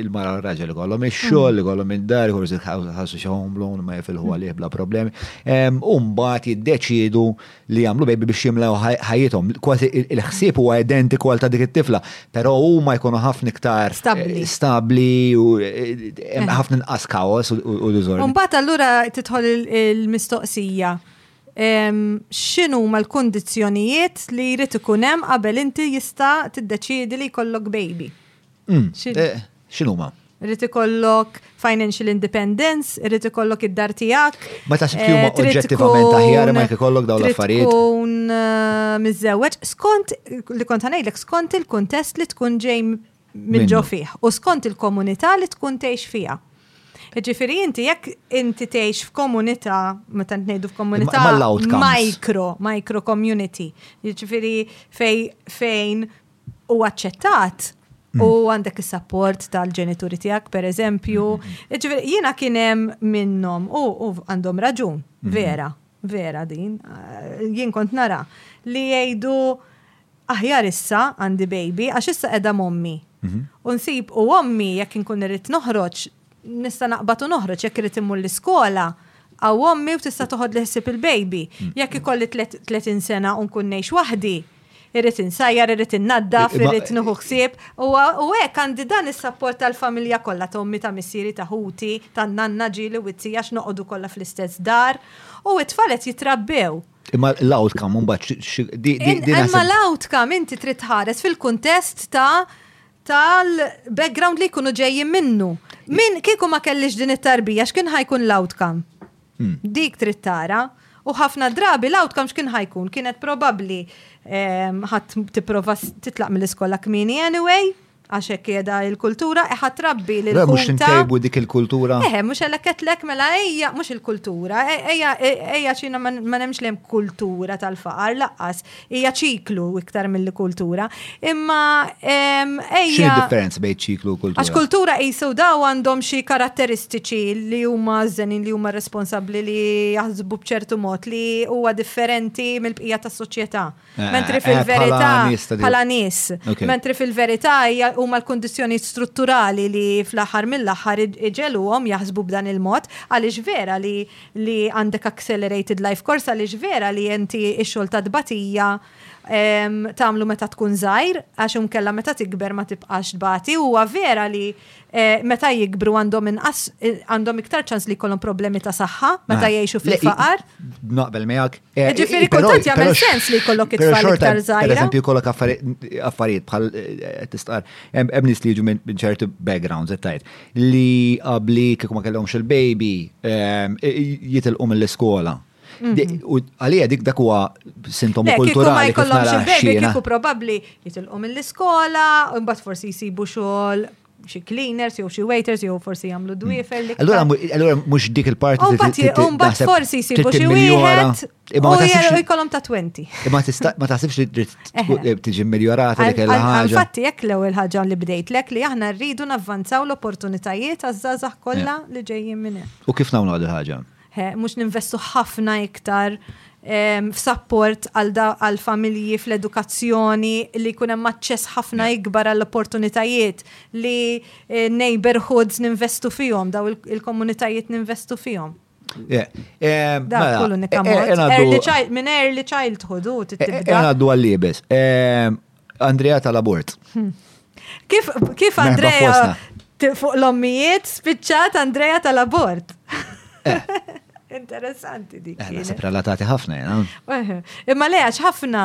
il-mara raġel ikollhom ix-xogħol, ikollhom id-dar, forsi ħassu xi home loan ma jifilħu għalih bla problemi. U mbagħad jiddeċiedu li jagħmlu baby biex jimlew ħajjithom. Kważi il-ħsieb huwa identiku għal ta' dik it-tifla, però huma jkunu ħafna iktar stabbli u eh, ħafna nqas kaos u diżordni. Mbagħad allura tidħol il-mistoqsija. X'inhu ma l-kundizzjonijiet li jrid ikun hemm qabel inti jista' tiddeċiedi li jkollok baby? Hmm. Eh, x'inhuma? Irrid ikollok financial independence, irrid ikollok id-dar tiegħek. Ma tax eh, huma oġġettivament aħjar ma ikollok dawn l-affarijiet. Tkun eh, miżewweġ skont li kont ngħidlek skont il-kuntest li tkun ġej minn ġo fih u skont il-komunità li tkun tgħix fiha. Ġifiri inti jekk inti tgħix f'komunità, meta ngħidu f'komunità micro, micro community. Ġifiri fejn u aċċettat mm. u għandek is-sapport tal-ġenituri tiegħek pereżempju. Mm-hmm. Ġifieri jiena kien hemm minnhom u għandhom raġun, mm-hmm. vera, vera din. Eh, jien kont nara li jgħidu aħjar issa għandi baby għax issa qiegħda mommi. Mm-hmm. U nsib u ommi jekk inkun irrid noħroġ nista' naqbad u noħroġ jekk irid immur l-iskola, għaw ommi u tista' toħod li ħsib il-baby. Mm. Jekk ikolli 30 sena u nkun ngħix waħdi, irrit insajjar, irrit innaddaf, irrit nuħu ħsieb. U hekk għandi dan is-sapport tal-familja kollha ta' ommi ta' missieri ta' ħuti, ta' nanna ġili wizzi għax noqogħdu kollha fl-istess dar. U it-tfalet jitrabbew. Imma l-outcome mbagħad Imma l-outcome inti trid tħares fil-kuntest ta' tal-background li jkunu ġejjin minnu. Min kieku ma kellix din it-tarbija x'kien ħajkun l-outcome? Hmm. Dik trid tara. U ħafna drabi l-outcome x'kien ħajkun? Kienet probabbli ehm, ħadd tipprova titlaq mill-iskola kmini anyway, għax hekk qiegħda l-kultura, e ħadd rabbi lil Mhux tintejbu dik il-kultura. Eħe, mhux elekketlek mela ejja mhux il-kultura, e, ejja e, ejja xina ma nemx li hemm kultura tal-faqar laqqas. Hija ċiklu iktar milli kultura. Imma ejja. X'inhi differenza bejn ċiklu u kultura? Għax kultura qisu daw għandhom xi karatteristiċi li huma żenin li huma responsabbli li jaħsbu b'ċertu mod li huwa differenti mill-bqija tas-soċjetà. Eh, mentri eh, fil-verità bħala nies. Mentri fil-verità huma l-kundizzjoni strutturali li fl-aħħar mill-aħħar iġeluhom jaħsbu b'dan il-mod għaliex vera li li għandek accelerated life course għaliex vera li inti x-xogħol ta' tbatija tagħmlu meta tkun żgħir għax inkella meta tikber ma tibqax tbati huwa vera li eh, meta jikbru għandhom inqas eh, għandhom iktar ċans li jkollhom problemi ta' saħħa meta jgħixu fil-faqar. Naqbel miegħek. Eh, Ġifieri kultant jagħmel sens li jkollok it-tfal iktar żgħir. Pereżempju jkollok affarijiet bħal tistqar hemm nies li jiġu minn ċerti backgrounds qed tgħid. li qabli kieku ma kellhomx il-baby ehm, jitilqu mill-iskola. Mhm. U għalija dik dak huwa sintomu kulturali kif nara xina. Kiku probabbli jitilqu mill-iskola, u mbagħad forsi jsibu xogħol xi cleaners jew xi waiters jew forsi jagħmlu mm. dwiefer li. Allura allura mhux dik il-parti. Mbagħad forsi jsibu xi wieħed Imma ma tasibx. U jkollhom ta' 20. Imma tista' ma tasibx li trid eh, tiġi miljorata dik il-ħaġa. Infatti jekk l-ewwel ħaġa li bdejtlek li aħna rridu navvanzaw l-opportunitajiet għaż-żgħażagħ kollha eh. li ġejjin minn hemm. U kif nagħmlu għal ħaġa? Eh, mhux ninvestu ħafna iktar ehm, f'sapport għal familji fl-edukazzjoni li jkun hemm aċċess ħafna ikbar għall opportunitajiet li neighborhoods ninvestu fihom daw il-komunitajiet ninvestu fihom. Eh, eh, Dak mela, kollu nikamot. Eh, minn early childhood u tibda. Għanaddu għal-libes. Andrea tal-abort. Hmm. Kif Andrea fuq l-ommijiet spiċċat Andrea tal-abort? Interessanti dik. Eh, nasib relatati ħafna jena. Eh, imma le għax ħafna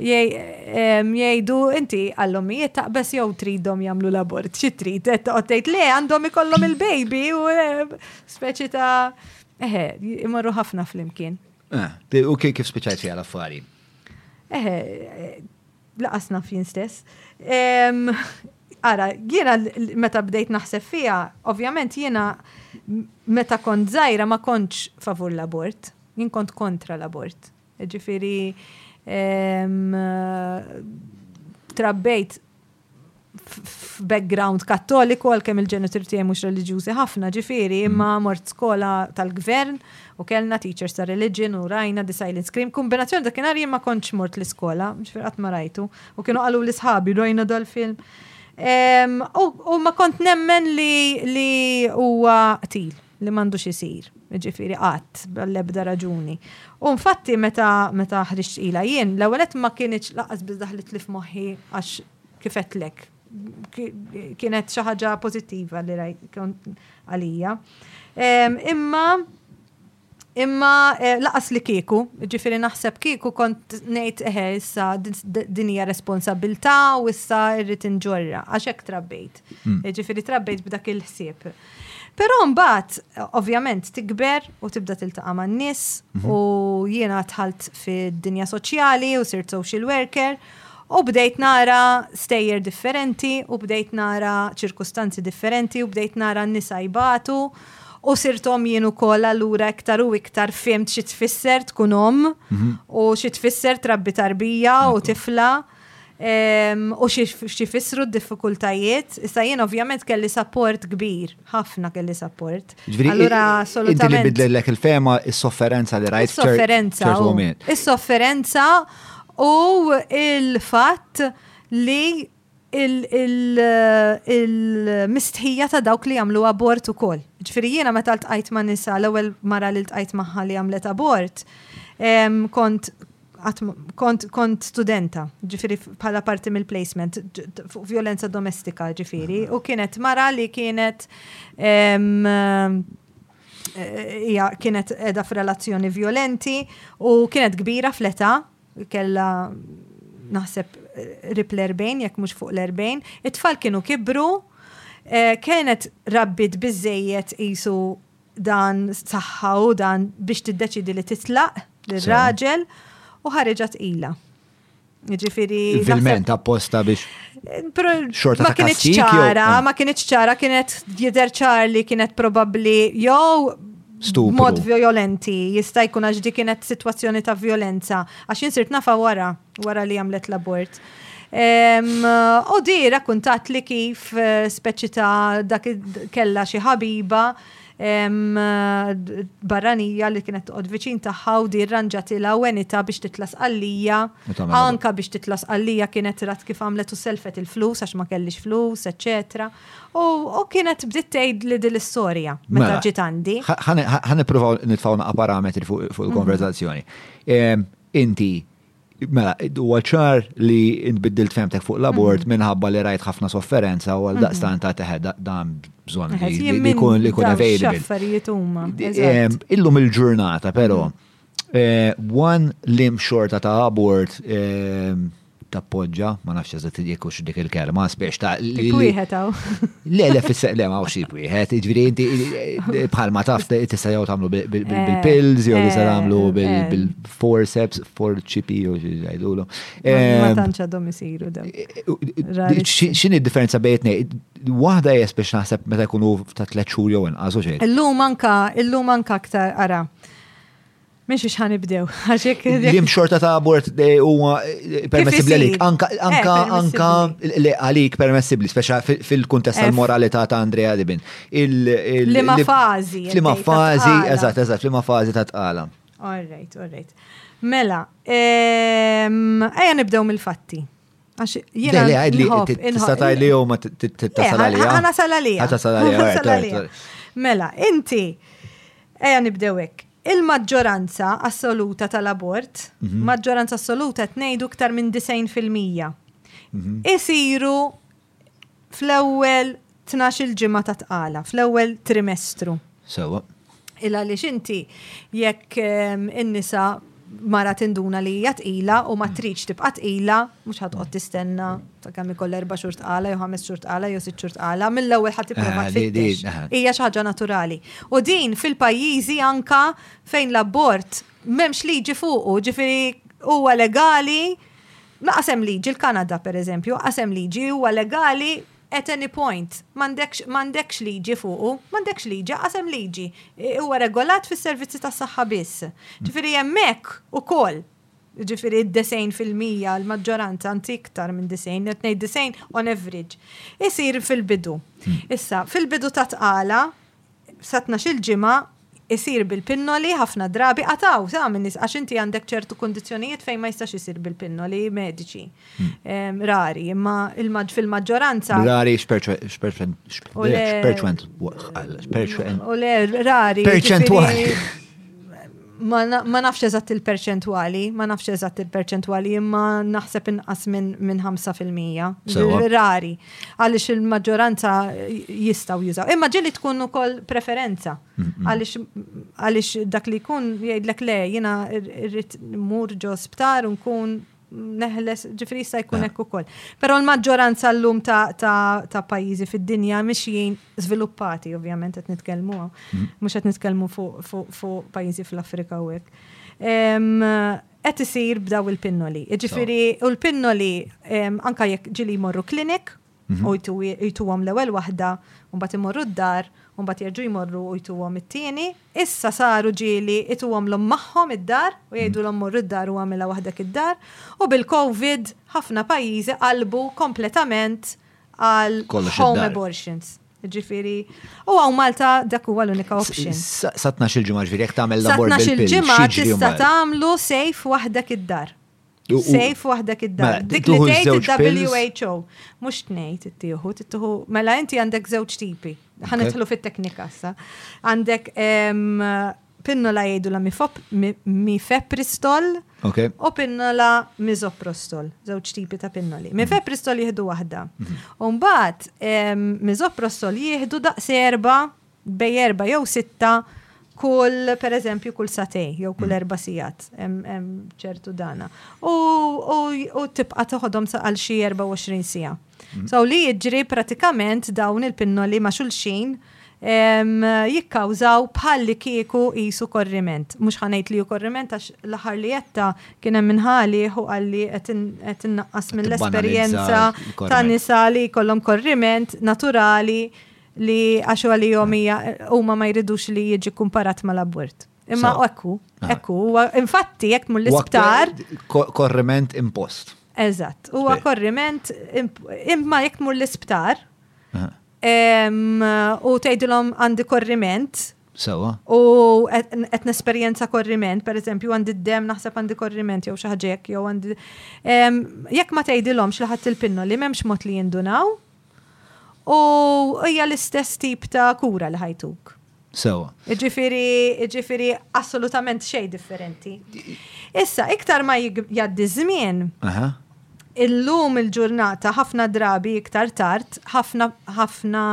jgħidu inti għallomijiet taqbess jew tridhom jagħmlu l-abort. Xi trid qed tgħid le għandhom ikollhom il-baby u eh, Speċi ta' eħe, imorru ħafna flimkien. Ah, u kif speċajt fija l-affari? Eħe, laqasna fien stess. Ara, jiena meta bdejt naħseb fija, ovvjament jiena meta kont zaħira ma kontx favur l-abort, jien kont kontra l-abort. Ġifiri, trabbejt f'background kattoliku għalkemm il-ġenitur tiegħi mhux reliġjużi ħafna ġifieri, mm. imma mort skola tal-gvern u kellna teachers ta' religion u rajna the silent scream. Kombinazzjoni dak kien ma kontx mort l-iskola, ġifieri qatt ma rajtu. U kienu qalu l-isħabi rajna dal-film. U ma kont nemmen li huwa qtil. li m'għandux isir, jiġifieri qatt, għall-ebda raġuni. U infatti meta meta ħriġt tqila jien, l-ewwel nett ma kinitx lanqas biss daħlitli f'moħħi għax kif għedtlek, kienet xi ħaġa pożittiva li għalija. Imma imma eh, laqas li kieku, ġifieri naħseb kieku kont ngħid eħe issa din hija responsabilità u issa rrid inġorra għax hekk trabbejt. Hmm. Ġifieri trabbejt b'dak il-ħsieb. Però mbagħad ovvjament tikber u tibda tiltaqa' man-nies mhm. u jiena dħalt fid-dinja soċjali u sirt social worker u bdejt nara stejjer differenti u bdejt nara ċirkustanzi differenti u bdejt nara n-nisa jbatu u sirtom jien ukoll allura iktar u iktar fimt xi tfisser tkun om mhm. u xi tfisser trabbi tarbija u tifla. u xi fissru d-diffikultajiet. Issa jien ovvjament kelli sapport kbir, ħafna kelli sapport. Allura assolutament. Inti li bidlilek il-fema is-sofferenza li rajt. Is-sofferenza. Is-sofferenza u il-fatt li il-mistħija ta' dawk li jagħmlu abort ukoll. Ġifieri jiena meta ltqajt ma' nisa l-ewwel mara li ltqajt magħha li għamlet abort, kont qatt kont kont studenta, ġifieri bħala parti mill-placement fuq violenza domestika ġifieri, u kienet mara li kienet hija kienet qiegħda f'relazzjoni violenti u kienet kbira fl-età, kella naħseb rib l-40 jekk mhux fuq l-40, it-tfal kienu kibru, eh, kienet rabbit biżejjed qisu dan saħħa u dan biex tiddeċidi li titlaq l-raġel u ħareġa tqila. Ġifiri. Filment apposta biex. Xorta ma kienet ċara, ah. ma kienet ċara, kienet jider ċar li kienet probabli jew mod violenti, jista' jkun għax di kienet situazzjoni ta' violenza, għax jinsirt nafa wara. wara li għamlet l-abort. U di rakkuntat li kif eh, speċi ta' dak kella xi ħabiba barranija li kienet toqgħod viċin tagħha u di rranġatilha wenita biex titlas għalija. Anka biex titlas għalija kienet rat kif għamlet u selfet il-flus għax ma kellix flus, eċetera. U kienet bdiet tgħid li din l-istorja meta mela, ġiet għandi. Ħa nippruvaw nitfgħu naqa' parametri fuq il-konverzazzjoni. Mhm. Inti, mela, huwa ċar li int biddilt femtek fuq l-abort mhm. minħabba li rajt ħafna sofferenza u għal mhm. daqstan ta' teħed dan bżon li jkun li jkun available. Illum il-ġurnata, pero, mhm. eh, one lim xorta ta' abort eh, tappoġġa, ma nafx eżatt jekk hux dik il-kelma, spiex ta' li. Wieħed hawn. Le, le, fis-seq le ma hux wieħed, jiġifieri inti eh, bħalma taf tista' jew tagħmlu bil-pills jew tista' tagħmlu eh, eh. bil-forceps, forċipi jew xi jgħidulu. Ma tantx għadhom isiru dawn. X'inhi d-differenza bejn ngħid? Waħda hija spiex naħseb meta jkunu ta' tliet xhur jew inqas u xejn. Illum anka, illum anka aktar ara. Minn xiex ħan ibdew, għaxek. Jim xorta ta' abort eh, huwa eh, permessibli għalik, anka eh, anka li għalik permessibli, speċa fil-kuntest tal-moralità ta' Andrea Libin. Lima fazi. Lima fazi, eżat, eżat, lima fazi ta' tqala. All right, all right. Mela, ehm, ejja nibdew mill-fatti. Għax jena. Le, għadli, tista' tajli jew ma tittasal għalija. Għana sal għalija. Għana sal għalija. Mela, inti, ejja nibdew hekk Il-maġġoranza assoluta tal-abort, maġġoranza assoluta qed ngħidu iktar minn 90 fil-mija, isiru fl-ewwel tnax-il ġimgħa ta' tqala, fl-ewwel trimestru. Sewwa. Illa għaliex inti jekk ehm, in-nisa mara tinduna li hija tqila u ma tridx tibqa' tqila, mhux ħa toqgħod tistenna Sakemm ikollha erba' xhur tqala jew ħames xhur tqala jew sitt xhur tqala, mill-ewwel ħadd tipprova ah, tfittex. Ah. Hija xi ħaġa naturali. U din fil-pajjiżi anka fejn l-abort m'hemmx liġi fuqu, ġifieri huwa legali Naqasem liġi, l-Kanada per eżempju, qasem liġi huwa legali at any point. Mandekx liġi fuqu, mandekx liġi, qasem liġi. Huwa regolat fis-servizzi tas-saħħa biss. Ġifieri hemmhekk ukoll jiġifieri d-90 fil-mija, l-maġġoranza, anzi iktar minn 90, qed ngħid 90 on average, isir fil-bidu. Issa, fil-bidu ta' tqala, sa tnax-il ġimgħa, isir bil-pinnoli ħafna drabi, għad hawn, għad hawn nies, għax inti għandek ċertu kundizzjonijiet fejn ma jistax isir bil-pinnoli mediċi. Rari, imma fil-maġġoranza. Rari x'perċentwal? U le, rari. Perċentwal. Ma nafx eżatt il-perċentwali, ma nafx eżatt il-perċentwali, imma naħseb inqas minn 5%. Rari, għaliex il-maġġoranza jistaw jużaw. Imma ġili tkun ukoll preferenza. Għaliex dak li jkun jgħidlek le, jina rrit mur ġo sptar unkun neħles, ġifri jista' jkun hekk ukoll. Però l-maġġoranza llum ta', ta, ta pajjiżi fid-dinja mixjin żviluppati, ovvjament qed nitkellmu hawn, mm. mhux qed nitkellmu fuq fu, fu pajjiżi fl-Afrika u hekk. Qed isir b'daw il-pinnoli. Ġifiri, u l-pinnoli anka jekk ġili jmorru klinik Mhm. u jtu- jtuhom l-ewwel waħda, u mbagħad imorru d-dar, u mbagħad jerġgħu jmorru u jtuhom it-tieni. Issa saru ġieli ituhom l-om magħhom id-dar u jgħidulhom morru d-dar u għamilha waħdek id-dar. U bil-COVID ħafna pajjiżi qalbu kompletament għal Kollox home id-dar. abortions. Ġifieri, u hawn Malta dak huwa l-unika option. Sa sa 12 il-ġimgħa ġifieri jekk tagħmel Sa l-abort 12 bil-pil. il-ġimgħa x'jiġri tista' mbagħad? tagħmlu safe waħdek id-dar. Sejf waħdek id-dar. Mela, Dik li tuħu tgħid żewġ pills. il-WHO. Mhux tnejt ittieħu, tittieħu mela inti għandek żewġ tipi. Ħa nidħlu fit-teknika sa. Għandek em, pinnola jgħidu la mifop- mi- mifepristol Ok. u pinnola mizoprostol, żewġ tipi ta' pinnoli. Mifepristol jieħdu waħda. U mbagħad em, mizoprostol jieħdu daqs erba' bej erba' jew sitta kull per eżempju kull satej jew kull mm. erba' sigħat hemm ċertu dana. U tibqa' toħodhom għal xi 24 siegħa. Mm. So li jiġri pratikament dawn il-pinnoli ma' xulxin jikkawżaw bħalli kieku jisu korriment. Mux ħanajt li ju korriment għax l-ħar li jetta kienem minnħali u għalli għet innaqqas mill-esperienza ta' nisa li kollom korriment naturali li għax għalihom hija huma ma jridux li jiġi kumparat mal-abort. Imma Sew. ekku, Ah. ekku, huwa infatti jekk mur l-isptar, Ko- Korriment impost. eżatt, huwa Sbieħ. korriment imp- imma jekk mur l-isptar Ah, em, u tgħidilhom għandi korriment Sewa. u qed qed nesperjenza korriment, per eżempju, għandi d-dem naħseb għandi korriment jew xi ħaġa hekk, jew għandi. em, Jekk ma tgħidilhomx li ħadd il-pinno li m'hemmx mod li jindunaw, U hija l-istess tip ta' kura li ħajtuk. Sewa. Iġifiri, iġifiri assolutament xej differenti. Issa, iktar ma jgħaddi żmien, illum il-ġurnata ħafna drabi iktar tard, ħafna ħafna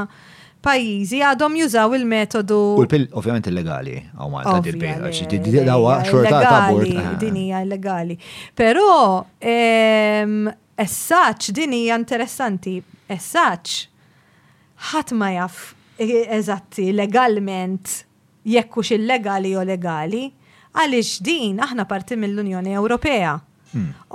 pajjiżi għadhom jużaw il-metodu. U l-pil, ovvjament, illegali għaw Malta dil-pil, għax id-dawa xorta ta' bord. Din hija illegali. Però ehm, Esaċ, din hija interessanti. Esaċ, ħadd ma jaf eżatt legalment jekk hux illegali jew legali, għaliex din aħna parti mill-Unjoni Ewropea.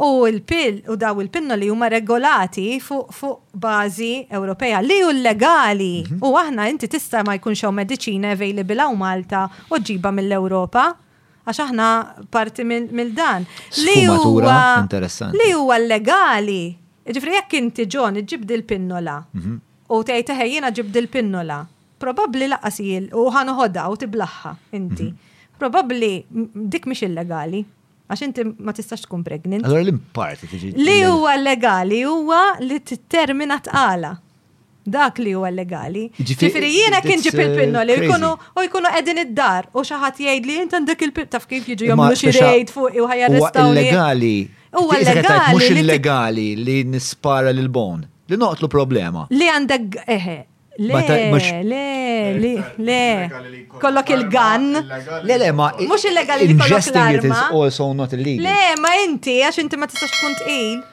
U l-pill, u dawn il-pinnoli huma regolati fuq bażi Ewropea, li hu legali. U aħna inti tista' ma jkunx hawn mediċina available hawn Malta u ġġibha mill-Ewropa. Għax aħna parti mill dan. Li huwa interessanti. Li huwa legali. Ġifri jekk inti ġon iġib dil-pinnola mhm. u tgħid eħe jiena ġib dil-pinnola, probabbli laqas jil u ħanoħodha u tiblaħħa inti. Mhm. Probabbli dik mhix illegali. Għax inti ma tistax tkun pregnant. Allora l-imparti tiġi. Li huwa legali huwa li t-termina tqala. dak li huwa legali. Ġifieri jiena kien ġib il-pinnoli jkunu u jkunu qegħdin id-dar u xi ħadd jgħid li int għandek il-pin taf kif jiġu jagħmlu xi rejd fuq u ħajarrestaw. Huwa illegali. Huwa illegali. Mhux illegali li nispara lil bon. Li noqtlu problema. Li għandek eħe. Le, le, le, le, kollok il-gan. Le, le, ma. Mux illegali li kollok l-arma. Le, ma inti, għax inti ma tistax tkun tqil.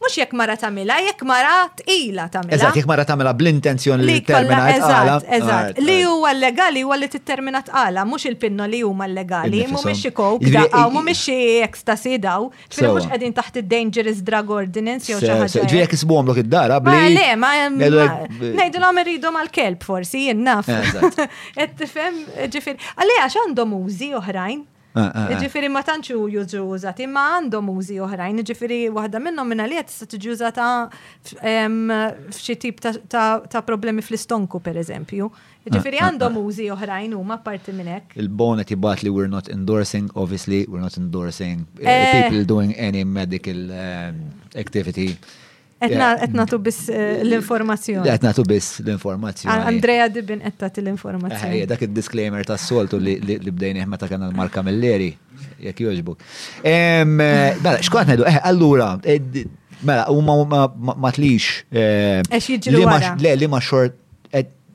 Mhux jekk mara tagħmilha, jekk mara tqila tagħmilha. Eżatt, jekk mara tagħmilha bl-intenzjoni li termina tqala. Eżatt, li huwa legali huwa li tittermina tqala, mhux il-pinno li huma legali, mhumiex xi kowk daqqa, mhumiex xi ecstasy daw, ġifieri mhux qegħdin taħt id-dangerous drug ordinance jew xi ħaġa. Ġifieri jekk isibuhom lok id-dara bli. Le, ma ngħidulhom irridhom għall-kelb forsi, jien naf. Qed tifhem, ġifieri. Għalli għax għandhom użi oħrajn. Ġifiri ma tantx hu jużu użati, ma għandhom użi oħrajn, ġifiri waħda minnhom minn għaliet tista' tiġi użata f'xi tip ta' problemi fl-istonku pereżempju. Ġifiri għandhom użi oħrajn huma apparti minn hekk. Il-Bone qed jibgħat li we're not endorsing, obviously, we're not endorsing people doing any medical activity. Qed nagħtu biss eh, l-informazzjoni. Qed nagħtu biss l-informazzjoni. Andrea Dibin qed tagħti l-informazzjoni. Eh, dak id-disclaimer tas-soltu li bdejnieh meta kena l-marka mill-leri, jekk jogħġbok. Eh, mela, x'kont ngħidu? Allura, mela, huma ma tlix. Għax jiġri. Le, li ma xort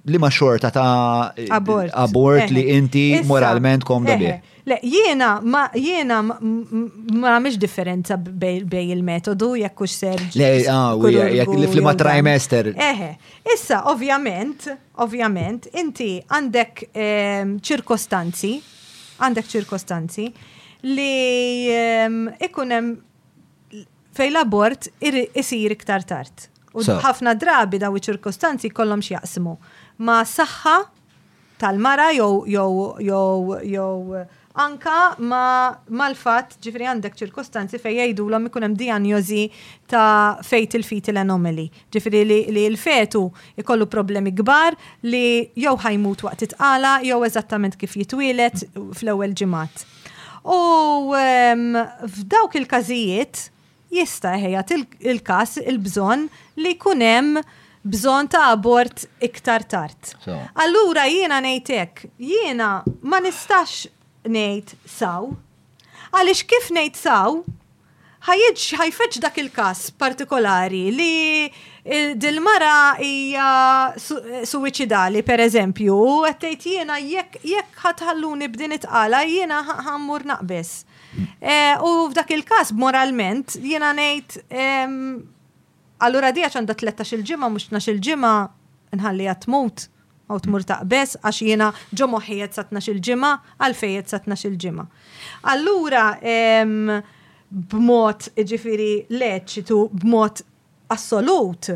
li ma xorta ta' abort li inti moralment komda bih. Le, jiena ma jiena ma nagħmilx differenza bej il-metodu jekk hux ser. Le, ah, jekk li flima trimester. Eħe, issa ovvjament, ovvjament, inti għandek ehm, ċirkostanzi, għandek ċirkostanzi li ehm, ikun hemm fej l-abort isir iktar tard. U ħafna drabi daw iċ-ċirkostanzi kollhom x'jaqsmu ma' saħħa tal-mara jew jew jew jew anka ma mal-fatt ġifieri għandek ċirkostanzi fejn jgħidulhom ikun hemm dijanjożi ta' fatal fetal anomaly. Ġifieri li li l-fetu jkollu problemi kbar li jew ħa jmut waqt it-tqala jew eżattament kif jitwieled fl-ewwel ġimgħat. U f'dawk il-każijiet, jista' jħejjat il-każ il-bżonn li jkun hemm bżonn ta' abort iktar tard. Allura jiena ngħid hekk, jiena ma nistax ngħid saw. Għaliex kif ngħid saw, ħajfeġġ dak il-każ partikolari li dil-mara hija suwiċidali pereżempju, qed tgħid jiena jekk ħa tħalluni b'din it-tqala jiena ħa mmur naqbeż. Eh, u f'dak il-kas, moralment, jena nejt, allura di għax għanda 13 il-ġimma, mux 12 il-ġimma, nħalli għatmut, għaw tmur taqbess, għax jena ġo moħijet sa 12 il-ġimma, għalfejet sa 12 il-ġimma. Allura, b'mod ġifiri leċitu, b'mod assolut,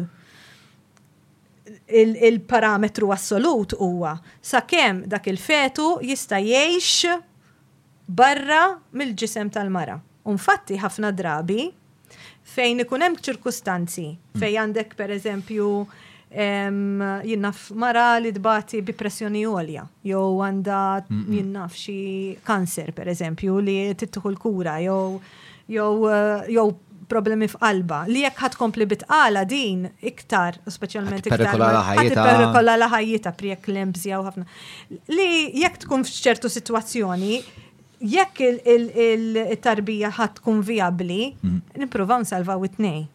il-parametru assolut huwa sakemm dak il-fetu jista' jgħix barra mill-ġisem tal-mara. U nfatti ħafna drabi fejn ikun hemm ċirkustanzi fejn għandek pereżempju jien naf mara li tbati bi pressjoni għolja jew għandha jien naf xi kanser pereżempju li tittieħu l-kura jew jew problemi f'qalba, li jekk ħad kompli bitqala din iktar, speċjalment iktar. Perikola la ħajjita. Perikola la ħajjita, prijek l-embżja u ħafna. Li jekk tkun f'ċertu situazzjoni, jekk il-tarbija ħad tkun viabli, mhm. nipruvaw nsalvaw it-nej.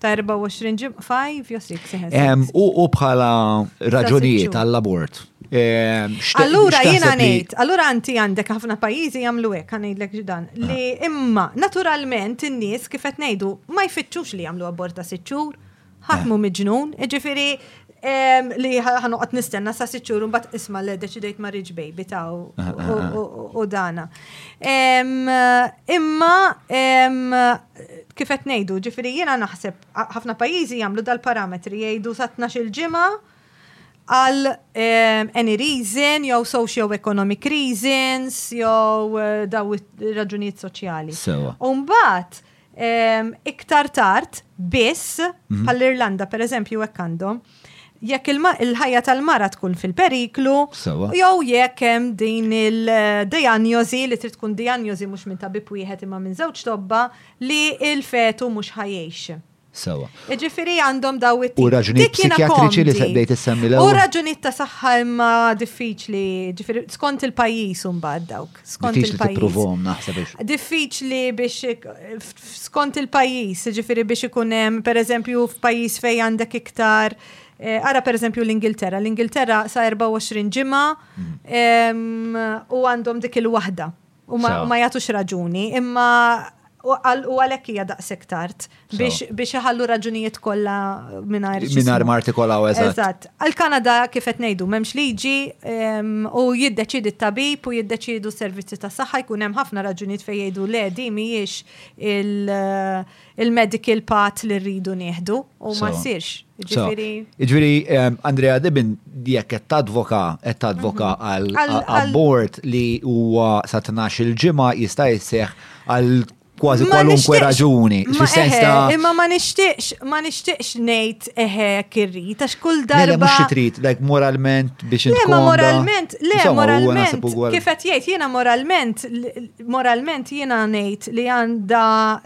ta' 24 ġim, 5 jew 6 ehm, U bħala raġunijiet għall-abort. Ehm, allura jiena ngħid, allura anti għandek ħafna pajjiżi jagħmlu hekk ngħidlek ġdan ah. li imma naturalment in-nies kif qed ngħidu ma jfittxux li jagħmlu abort ta' sitt xhur, ħatmu eh. miġnun, ġifieri ehm, li ħanoqgħod nistenna sa sitt xhur mbagħad isma' li deċidejt ma rridx baby ta' eh, eh, u dana. Imma Kif qed ngħidu, jiġifieri jiena naħseb ħafna pajjiżi jagħmlu dal-parametri jgħidu sa tnax-il ġimgħa għal ehm, any reason, jew socio-economic reasons, jew eh, daw raġunijiet soċjali. Sewa. Umbat, ehm, iktar tard, biss, mhm. bħall-Irlanda, per eżempju, hekk għandhom, jekk il-ħajja tal-mara tkun fil-periklu, jew jekk hemm din il-dijanjosi li trid tkun dijanjosi mhux minn tabib wieħed imma minn żewġ tobba li il-fetu mhux ħajjejx. Sawa. Ġifieri għandhom daw it U raġunijiet psikjatriċi li sebbejt issemmi l U raġunijiet ta' saħħa imma diffiċli, ġifieri skont il-pajjiż imbagħad dawk. skont il-pajjiż. Diffiċli biex skont il-pajjiż, ġifiri biex ikun hemm pereżempju f'pajjiż fejn għandek iktar eh, Ara per eżempju l-Ingilterra. L-Ingilterra sa 24 ġimgħa mm. u għandhom dik il-waħda. U ma jagħtux raġuni, imma U għal u għalhekk hija daqshekk tard biex biex iħallu raġunijiet kollha mingħajr xi- Mingħajr ma artikolaw eżatt. Eżatt. Għall-Kanada kif qed ngħidu m'hemmx liġi em, u jiddeċiedi t-tabib u jiddeċiedu s-servizzi tas-saħħa jkun hemm ħafna raġunijiet fejn jgħidu le din mhijiex il- il-medical path li rridu nieħdu u ma So. ssirx. So, Jiġifieri Iġviri, em, Andrea Dibin, jekk qed tadvoka, qed tadvoka għal Mhm. Għal- għal- abbord li huwa sa 12 il-ġimgħa jista' jisseħ għal kważi kwalunkwe raġuni. Imma ma nixtieqx, ma nixtieqx ngħid eħe kirrit, għax kull darba. Le, mhux trid, like moralment biex inti. Le, ma moralment, le, moralment. Kif qed jgħid jiena moralment, moralment jiena ngħid li għandha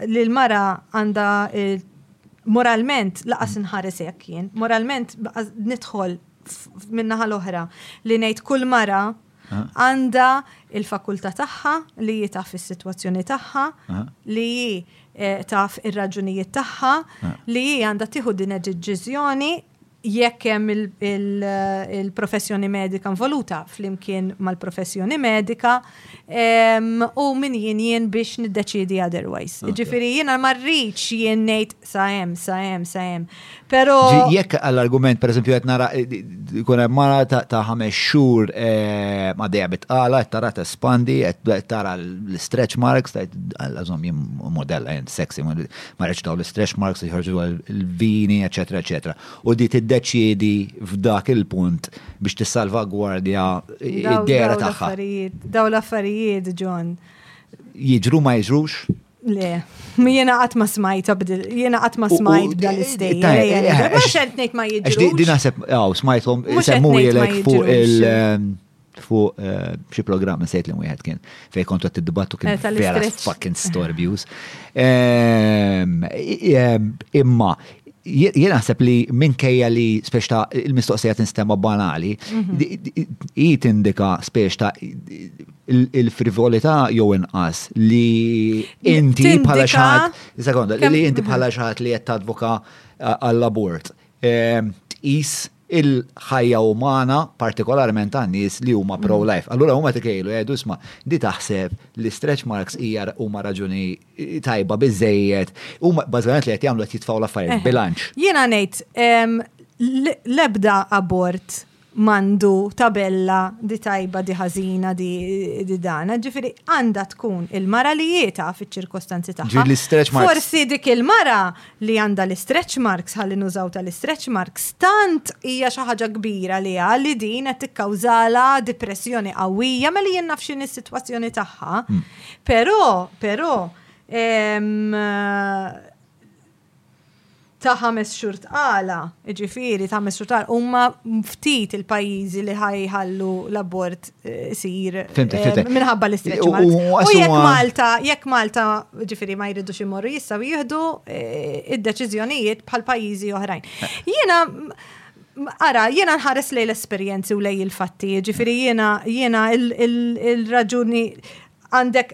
li l-mara għandha moralment laqas inħares hekk jien. Moralment nidħol minnaħa l-oħra li ngħid kull mara għandha il-fakultà tagħha li hi taf is-sitwazzjoni tagħha, li hi eh, taf ir-raġunijiet tagħha, li hi għandha tieħu din id-deċiżjoni jekk hemm il-professjoni medika involuta flimkien mal-professjoni medika u min jien jien biex niddeċidi otherwise. Ġifieri jiena ma rridx jien ngħid sa hemm, sa hemm, sa hemm. Però. Jekk għall-argument, per eżempju, qed nara eh, jkun hemm mara ta' ħames xhur eh, ma dejja bitqala, qed tara tespandi, qed tara l-stretch marks, għazom jim modella jent sexy, ma reċ daw l-stretch marks, jħarġu l-vini, eccetera, eccetera. U di tiddeċiedi f'dak il-punt biex tissalvagwardja id-dera tagħha. Daw l-affarijiet, John. Jiġru ma jiġrux? Le, jiena qatt ma smajt abdil, jiena qatt ma smajt b'dan l-istejjer. Ma xent ngħid ma jiġri. Għax din naħseb, għaw, smajthom semmu jelek fuq il- ehm, fuq eh, xi programm nsejt li wieħed kien fejn kontu qed tiddibattu kien eh, vera fucking storbjus. Ehm, ehm, imma jien naħseb li minkejja li spiex ta' il-mistoqsija tinstema banali, mhm. hi tindika spiex ta' il-frivolità jew inqas li inti bħala xaħat, sekonda, li inti bħala xaħat li qed tadvoka għall-abort. Ehm, tqis il-ħajja umana partikolarment għan nies li huma mm. pro-life. Allura huma tikejlu jgħidu eh, isma' di taħseb li stretch marks hija huma raġuni tajba biżejjed. Huma bażikament li qed jagħmlu qed jitfgħu l-affarijiet eh. bilanċ. Jiena ngħid ehm, l-ebda abort mandu tabella di tajba di ħażina di, di dana. Ġifiri, għanda tkun il-mara li jieta fiċ-ċirkostanzi tagħha. Forsi dik il-mara li għanda l-stretch marks ħalli nużaw tal-stretch marks tant hija xi ħaġa kbira li li din qed tikkawżala depressjoni qawwija mela jien naf x'inhi s-sitwazzjoni tagħha. Hmm. Però, però, ta' ħames xhur tqala, jiġifieri ta' ħames xhur tqala, huma ftit il-pajjiżi li ħaj jħallu l-abort eh, isir eh, minħabba l-istretch marks. U jekk Malta, jekk Malta, jiġifieri ma jridux imorru jistgħu jieħdu eh, id-deċiżjonijiet bħal pajjiżi oħrajn. Jiena Ara, jiena nħares lej l-esperjenzi u lej il-fatti, ġifiri jiena jiena il-raġuni għandek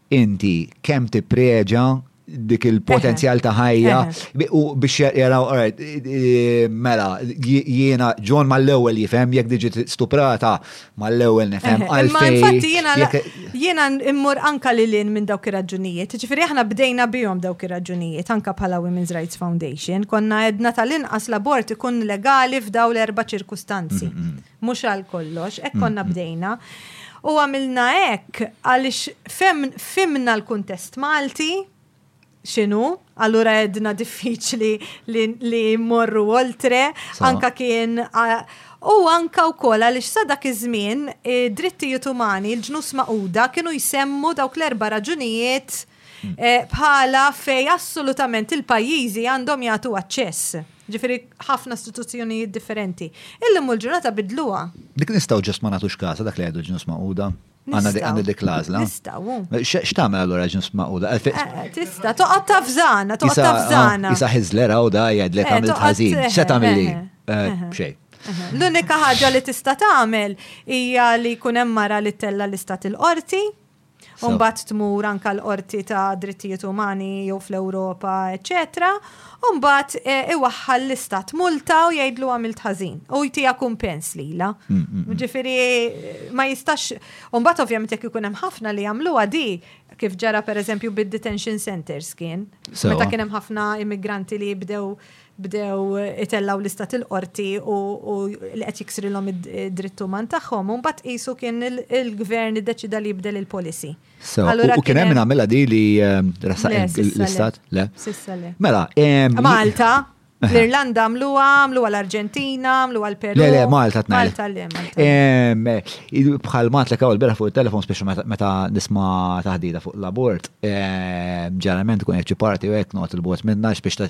inti kemm tippreġa dik il-potenzjal ta' ħajja u biex jaraw mela jiena John mal-ewwel jifhem jekk diġi stuprata mal-ewwel nifhem għalfejn. Infatti jiena jiena immur anka lil hinn minn dawk ir-raġunijiet. Ġifieri aħna bdejna bihom dawk ir-raġunijiet anka bħala Women's Rights Foundation konna għedna tal-inqas l-abort ikun legali f'dawn l-erba' ċirkustanzi. mhux għal kollox, hekk konna bdejna. U għamilna hekk għaliex fimna l-kuntest Malti, xinu, allura edna diffiċli li morru oltre, anka kien u anka wkoll għaliex sa dak iż-żmien drittijiet umani l-ġnus maquda kienu jsemmu dawk l-erba' raġunijiet Eh, bħala fej assolutament il-pajjiżi għandhom jagħtu aċċess. Ġifieri ħafna istituzzjonijiet differenti. Illum l-ġurnata bidluha. Dik nistgħu ġest ma nagħtux kasa dak li għedu ġnus maquda. Għanna dik l-għażla. Nistgħu. X'tagħmel allura ġnus maquda? Eh, eh, tista' toqgħod tafżana, toqgħod tafżana. Isa Hitler hawn da jgħidlek għamil ħażin. X'se tagħmilli? Xejn. L-unika ħaġa li tista' tagħmel hija li jkun hemm mara li tella l-istat il-qorti U mbagħad tmur anka l-qorti ta' drittijiet umani jew fl-Ewropa, eċetera. U mbagħad eh, iwaħħal l-istat multa u jgħidlu għamilt ħażin. U jtija kumpens lila. Mm, mm, mm. Ġifieri eh, ma jistax. U mbagħad ovvjament jekk ikun hemm ħafna li jagħmluha di kif ġara pereżempju bid-detention centers kien. Sewa. Meta kien hemm ħafna immigranti li jibdew bdew itellgħu lista tal-Qorti u li qed jiksrilhom id-dritt uman tagħhom u mbagħad qisu kien il-Gvern iddeċieda li jibdel il-policy. Sew, u kien hemm min għamilha di li ehm, ressaq l-Istat? Le. Sissa le. Mela, ehm, Malta, l-Irlanda għamluha, għamluha l-Arġentina, għamluha l-Peru. Le, le, Malta tnajn. Malta le, Malta. Ehm, bħal mat l-ekaw l-bera fuq il-telefon, spiex meta nisma taħdida fuq l-abort, ġeneralment kun eċi parti u għek not il-bot minna, spiex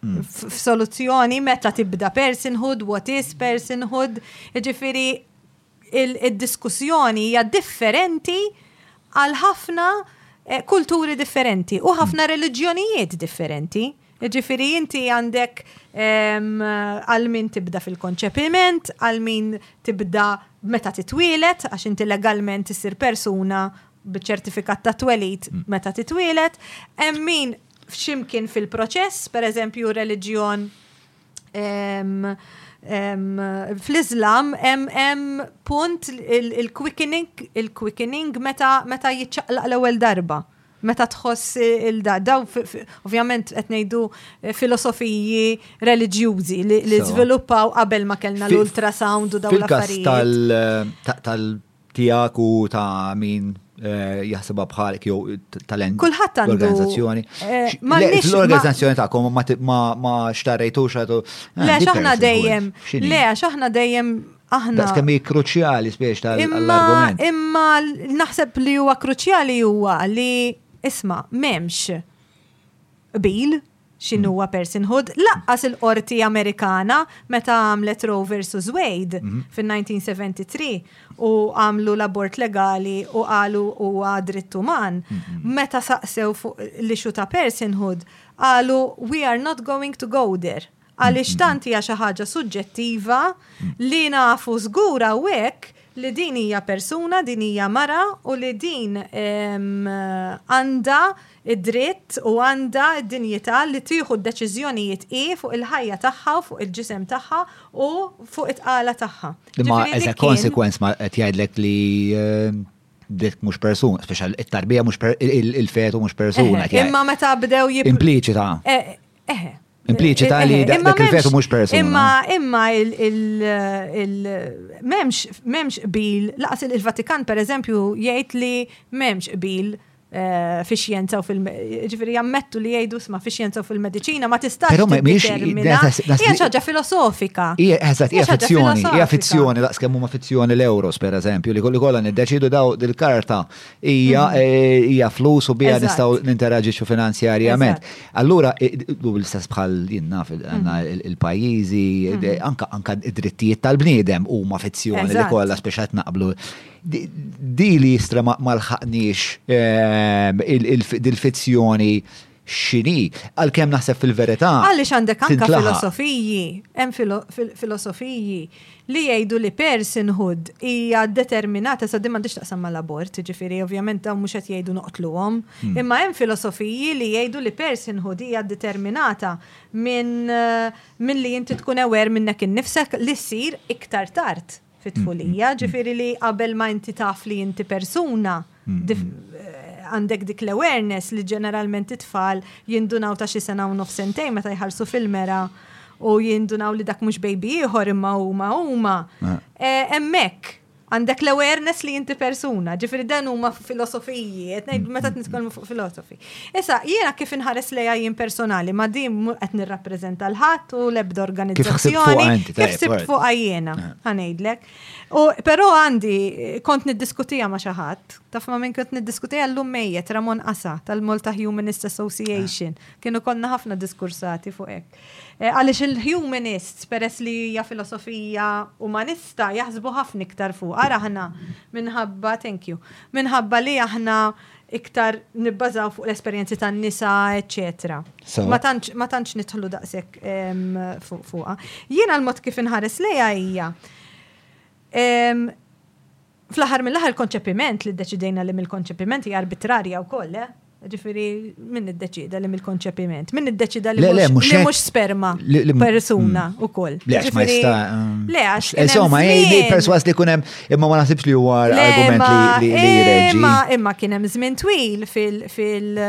f'soluzzjoni meta tibda personhood, what is personhood, ġifiri il-diskussjoni hija differenti għal ħafna eh, kulturi differenti u ħafna reliġjonijiet differenti. Ġifiri inti għandek ehm, għal min tibda fil-konċepiment, għal min tibda meta titwilet, għax inti legalment issir persuna b'ċertifikat ta' twelid meta titwilet, hemm min f'ximkien fil-proċess, per eżempju, reliġjon fl-Islam hemm punt il-quickening il-quickening meta meta jiċċaqlaq l-ewwel darba. Meta tħoss il-da, daw ovvjament qed ngħidu eh, filosofiji reliġjużi li żviluppaw qabel ma kellna l-ultrasound u daw l-affarijiet. tal tiegħek u ta' min jaħsibha bħalek jew tal-en. Kulħadd għandu. L-organizzazzjoni. L-organizzazzjoni tagħkom ma xtarrejtux għadu. Le, xaħna dejjem. Le, xaħna dejjem aħna. Das kemm kruċjali spiex tal-argument. Imma naħseb li huwa kruċjali huwa li isma' memx bil x'inhuwa personhood, lanqas il-Qorti Amerikana meta għamlet Roe versus Wade fin-1973 u għamlu l-abort legali u qalu huwa dritt uman, meta saqsew fuq l-issue ta' personhood, qalu we are not going to go there għaliex tant hija xi ħaġa suġġettiva li nafu żgur hawnhekk li din hija persuna, din hija mara u li din għandha id-dritt u għandha d-dinjità li tieħu d-deċiżjonijiet hi fuq il-ħajja tagħha u fuq il-ġisem tagħha u fuq it-tqala tagħha. Imma as a consequence ma qed jgħidlek li dik mhux persuna, speċa it-tarbija mhux il-fetu mhux persuna. Imma meta bdew jibqgħu. Impliċita. Eħe. Impliċita li eh, eh, dak il-fetu mhux persuna. Imma imma il memx qbil, laqas il-Vatikan pereżempju jgħid li memx qbil eh, fi xjenza u fil ġifiri jammettu li jgħidu sma fi xjenza u fil-medicina ma tistax determina. Hija ħaġa filosofika. Hija eżatt, hija fizzjoni, hija fizzjoni, laqs kemm huma fizzjoni l-euros pereżempju li kolli kollha niddeċidu daw dil-karta hija eh, hija flus u biha nistgħu ninteraġixxu finanzjarjament. Allura eh, l-istess bħal jien naf mhm. il-pajjiżi eh, mhm. anka anka id-drittijiet tal-bniedem huma fizzjoni li kollha speċjal naqblu di li jistra ma lħaqniex ehm, il-fizzjoni x'inhi, għalkemm naħseb fil-verità. Għaliex għandek anke filosofiji, hemm filosofiji li jgħidu li personhood hija determinata sa din m'għandix taqsam mal-abort, ġifieri ovvjament dawn mhux qed jgħidu noqtluhom, hmm. imma hemm filosofiji li jgħidu li personhood hija determinata minn min li inti tkun aware minnek innifsek li ssir iktar tard. fit-tfulija, ġifieri li qabel ma inti taf li inti persuna għandek dik l-awareness li ġeneralment it-tfal jindunaw ta' xi sena u nof sentej meta jħarsu fil-mera u jindunaw li dak mhux baby ieħor imma huma huma. Hemmhekk ah. għandek l-awareness li inti persuna, ġifieri dan huma filosofiji, qed ngħid meta nitkellmu fuq filosofi. Issa, jiena kif inħares lejha jien personali, ma din qed nirrappreżenta l-ħadd u l-ebda organizzazzjoni. Kif sibt fuqha jiena, eh. ħanejdlek. U però għandi kont niddiskutija ma' xi ħadd, taf ma' min kont niddiskutija llum mejjet Ramon Asa tal-Malta Humanist Association. Eh. Kienu konna ħafna diskursati fuq hekk. Eh, għaliex il-humanists peress li hija filosofija umanista jaħsbu ħafna iktar fuq. Ara aħna minħabba, thank you, minħabba li aħna iktar nibbażaw fuq l-esperjenzi tan-nisa, eċċetera. Ma tantx ma tantx nidħlu daqshekk ehm, fuqha. Jiena l-mod kif inħares lejha hija ehm, fl-aħħar mill-aħħar konċepiment li ddeċidejna li mill-konċepiment hija arbitrarja wkoll, eh? Ġifiri, minn id-deċida li mill-konċepiment, minn id-deċida li mux sperma persuna mm. u koll. Le, għax ma jista. Mm. Le, għax. Insomma, jgħidi perswas li kunem Imma ma naħsibx li huwa argument li jirreġi. Imma imma kien hemm żmien twil fil fil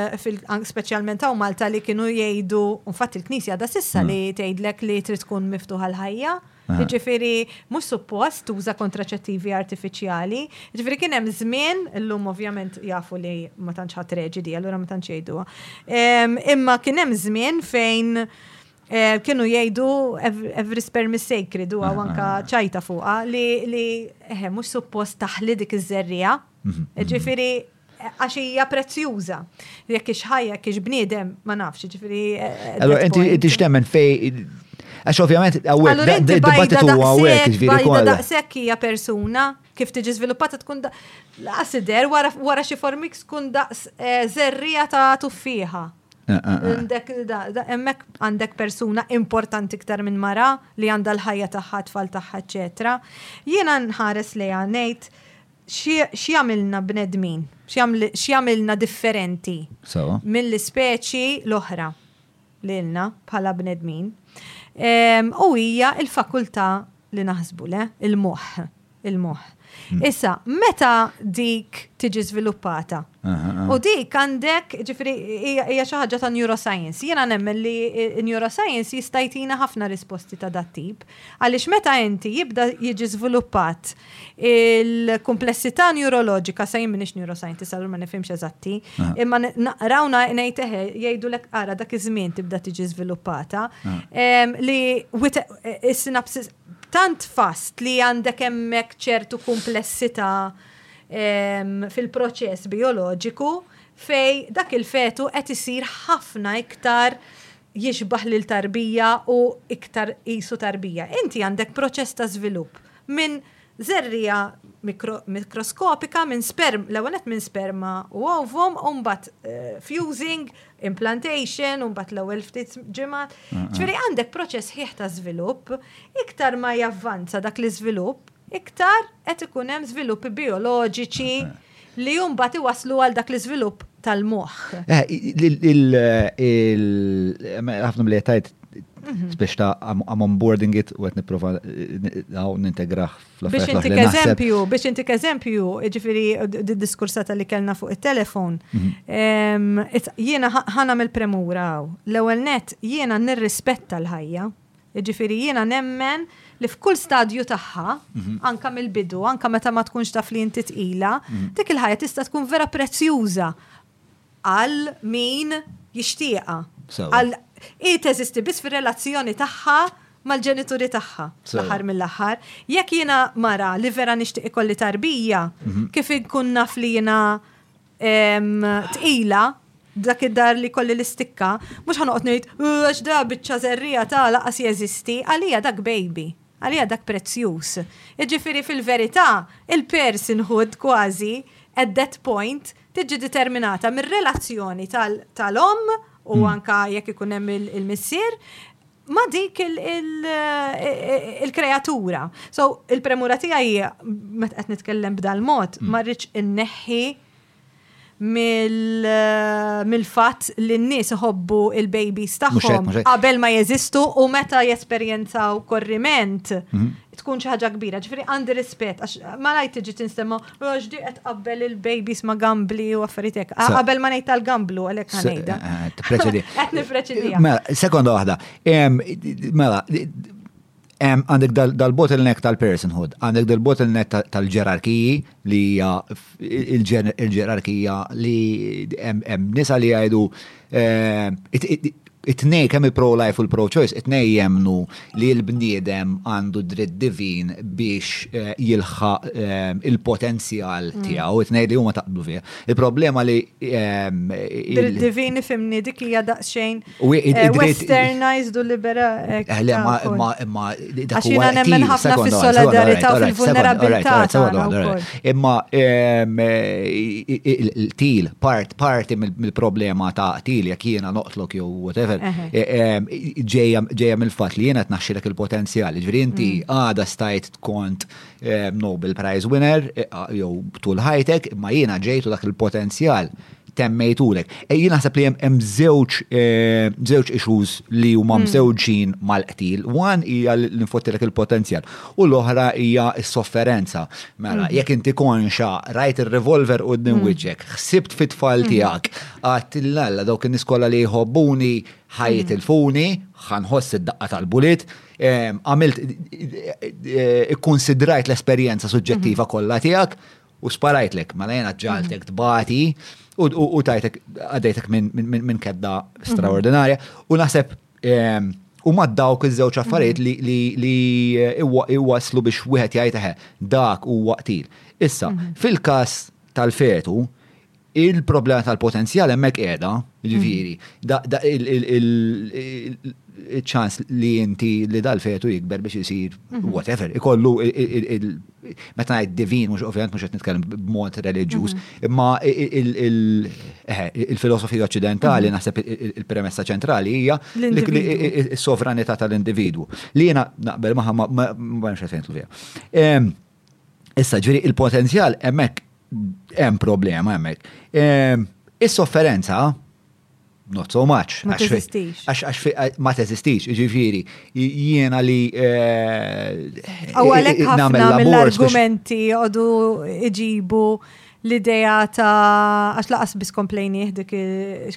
speċjalment hawn Malta li kienu jgħidu, infatti il-Knisja da sissa li hmm. tgħidlek li trid tkun miftuħa l-ħajja. Ġifiri, mux suppost tuża kontraċettivi artificiali. Ġifiri, kien hemm żmien, illum ovvjament jafu li ma tantx ħadd reġidi, allura ma tantx jgħiduha. Imma kien hemm żmien fejn Eh, kienu jgħidu every sperm is sacred u għawanka ah, ah, ah. ċajta fuqa li li eh, mhux suppost taħli dik iż-żerrija. Mhm, mhm. Ġifieri għax hija prezzjuża. Jekk ix ħajja, jekk ix bniedem, ma nafx, ġifieri. Eh, eh, allora inti inti x'temmen fej għax ovvjament għawek, d-dibattitu għawek, ġviri kolla. Daqsek hija persuna kif tiġi sviluppata tkun daqsider wara xi formik tkun daqs zerrija ta' tuffiħa. Għandek hemmhekk għandek persuna importanti iktar minn mara li għandha l-ħajja tagħha tfal tagħha eċetera. Jiena nħares li ngħid x'jagħmilna bnedmin, x'jagħmilna differenti mill-ispeċi l-oħra li lna bħala bnedmin. U hija l-fakultà li naħsbu le, il-moħħ. il-moħħ. Hmm. Issa, meta dik tiġi żviluppata? U dik għandek, ġifri, hija xi ħaġa ta' neuroscience. Jiena nemmen li neuroscience jista' jtina ħafna risposti ta' dat tip. Għaliex meta inti jibda jiġi żviluppat il-komplessità neuroloġika sa jimminix neuroscientist għallur ma nifhimx eżatti, imma naqrawna ngħid eħe jgħidu lek ara dak iż-żmien tibda tiġi żviluppata li is-sinapsis b'tant fast li għandek hemmhekk ċertu kumplessità fil-proċess bioloġiku fej dak il-fetu qed isir ħafna iktar jixbaħ lil tarbija u iktar qisu tarbija. Inti għandek proċess ta' żvilupp minn Żerriegħa mikroskopika minn sperm, l-ewwel nett minn sperma u ovum, u mbagħad eh, fusing, implantation, u mbagħad l-ewwel ftit ġimgħat. Ġifieri għandek proċess ħieħ ta' żvilupp, iktar ma javvanza dak l-iżvilupp, iktar qed ikun hemm żviluppi bioloġiċi. Eh. Li jumbat iwaslu għal dak l-izvilupp tal-moħ. Eh, ħafna li jtajt mhm. biex ta' I'm onboarding it u għet niprofa għaw nintegraħ fl Biex inti eżempju, biex inti eżempju, ġifiri diskursata li kellna fuq il-telefon, mhm. jiena ħana mill-premura għaw. L-ewel net, jiena nirrispetta l-ħajja. Jiġifieri jiena nemmen li f'kull stadju tagħha, anke mill-bidu, anke meta ma tkunx taf li inti tqila, dik il-ħajja tista' tkun vera prezzjuża għal min jixtieqha. Hi teżisti biss fir-relazzjoni tagħha mal-ġenituri tagħha, fl-aħħar mill-aħħar. Jekk jiena mara li vera nixtieq ikolli tarbija, kif inkun naf li jiena tqila dak id-dar li kolli l-istikka, mhux ħanoqgħod ngħid għax da biċċa żerrija ta' laqas jeżisti, għalija dak baby, għalija dak prezzjuż. Jiġifieri fil-verità, il-personhood kważi at that point tiġi determinata mir-relazzjoni tal-omm u anke jekk ikun hemm il-missier ma dik il-kreatura. So, il-premura tija hija, met qed nitkellem b'dal-mod, mm. ma rridx inneħħi mill-fat li n-nis hobbu il-babies tagħhom qabel ma jeżistu u meta jesperjenzaw korriment mhm. tkun xi ħaġa kbira, ġifieri għandi rispett għax malaj tiġi tinstemma roġdi qed qabbel il-babies ma' gambli u affarijiet hekk. Ah, qabel ma ngħid tal-gamblu għalhekk ħanejda. Eh, eh, preċedi. Qed nipreċedi. Mela, sekonda waħda. Mela, għandek dal-bottleneck tal-personhood, għandek dal-bottleneck tal-ġerarkiji, li hija il-ġerarkija li hemm nisa li jgħidu eh, it-tnej kemm il-pro-life u l-pro-choice, it-tnej jemnu li l-bniedem għandu dritt divin biex eh, jilħa eh, il-potenzjal mm. tiegħu, it-tnej li huma taqblu fih. Il-problema li dritt divin fimni dik hija daqsxejn Westernized u libera. Eħle, ma, ma, ma, dak huwa. Għaxina nemmen ħafna fil-solidarieta u fil-vulnerabilita. Imma il-til, part, parti mill-problema ta' til, jek jiena noqtlok jew whatever, ġeja mill-fat li jiena t-naxxilek il-potenzjal. Ġviri, inti għada stajt kont eh, Nobel Prize winner, eh, ah, jew tul ħajtek, imma jiena ġejtu dak il-potenzjal temmejtulek. E jien naħseb li hemm żewġ eh, żewġ issues li huma hmm. mżewġin mal-qtil. Wan hija l-infottilek il-potenzjal u l-oħra hija s-sofferenza. Mela, hmm. jekk inti konxa rajt ir-revolver u din hmm. wiċċek, ħsibt fit-tfal tiegħek, għattillalla dawk in-niskola li jħobbuni ħajt il-funi, ħanħoss id-daqqa tal-bulit, Għamilt, ikkonsidrajt l-esperjenza suġġettiva mhm. kollha tiegħek u sparajtlek, mela jena ġaltek mhm. tbati u tajtek għaddejtek minn kedda mhm. straordinarja u naħseb u ma dawk iż-żewġ affarijiet li iwaslu biex wieħed jgħid dak u waqtil. Issa, fil-każ tal-fetu, Il-problema tal-potenzjal hemmhekk qiegħda, ġifieri, il-ċans li inti li dal-fetu jikber biex isir mhm. whatever, ikollu meta ngħid divin mhux ovvjament mhux qed nitkellem b'mod reliġjuż, mhm. imma il-filosofija eh, oċċidentali mhm. naħseb il-premessa ċentrali hija s-sovranità tal-individwu. Li jiena naqbel maħa ma hemmx fejn tlufija. Issa ġviri il-potenzjal emmek hemm problema emmek. Ehm, is-sofferenza not so much. Ma teżistix. Għax ma teżistix, ġifiri, jiena li. Eh, Għawalek ħafna mill-argumenti għodu iġibu l-ideja ta' għax laqas bis komplejni dik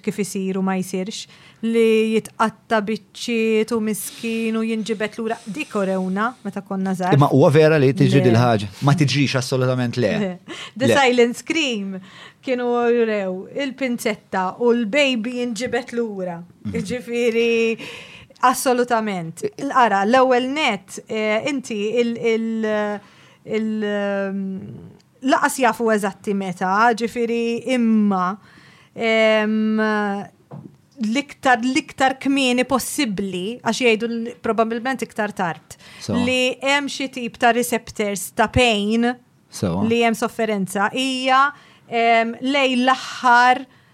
kif isir u ma jisirx. li jitqatta biċċiet u miskin u jinġibet lura dik orewna meta konna żgħar. Imma huwa vera li tiġri dil ħaġa ma tiġrix assolutament le. The Silent Scream kienu rew il-pinzetta u l-baby jinġibet lura. Mhm. Ġifieri Assolutament. L-ara, l-ewwel net, eh, inti il- il- il- um, laqas jafu eżatti meta, ġifiri imma l-iktar l-iktar kmieni possibbli għax jgħidu probabilment iktar tard li hemm xi tip ta' receptors ta' pain li hemm sofferenza hija lej l-aħħar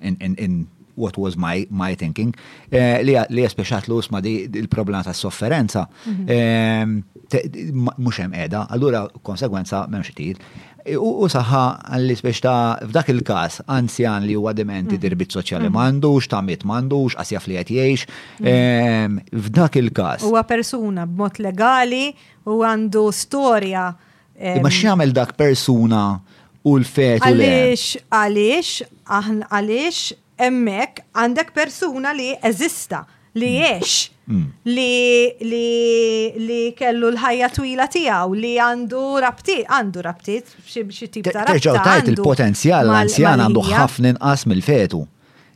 in what was my, my thinking, eh, li, li jespeċat l ma di il-problema ta' sofferenza, mhm. eh, mux hemm edha, allura konsegwenza memx tir. Eh, u, u saħħa għalli spiex ta' f'dak il-kas, anzjan li huwa dementi mhm. dirbit soċjali mhm. m'għandux, tamit m'għandux, qasjaf li qed jgħix. Eh, f'dak il-kas. Huwa persuna b'mod legali u għandu storja Imma x'jagħmel dak persuna u l-fetu Għaliex, għaliex, aħna għaliex hemmhekk għandek persuna li eżista, li mm. għex, mm. li, li, li kellu l-ħajja twila tiegħu, li għandu rabti, għandu rabti, xi tip ta' rabti. Terġgħu tajt il-potenzjal l-anzjan għandu ħafna inqas mill-fetu.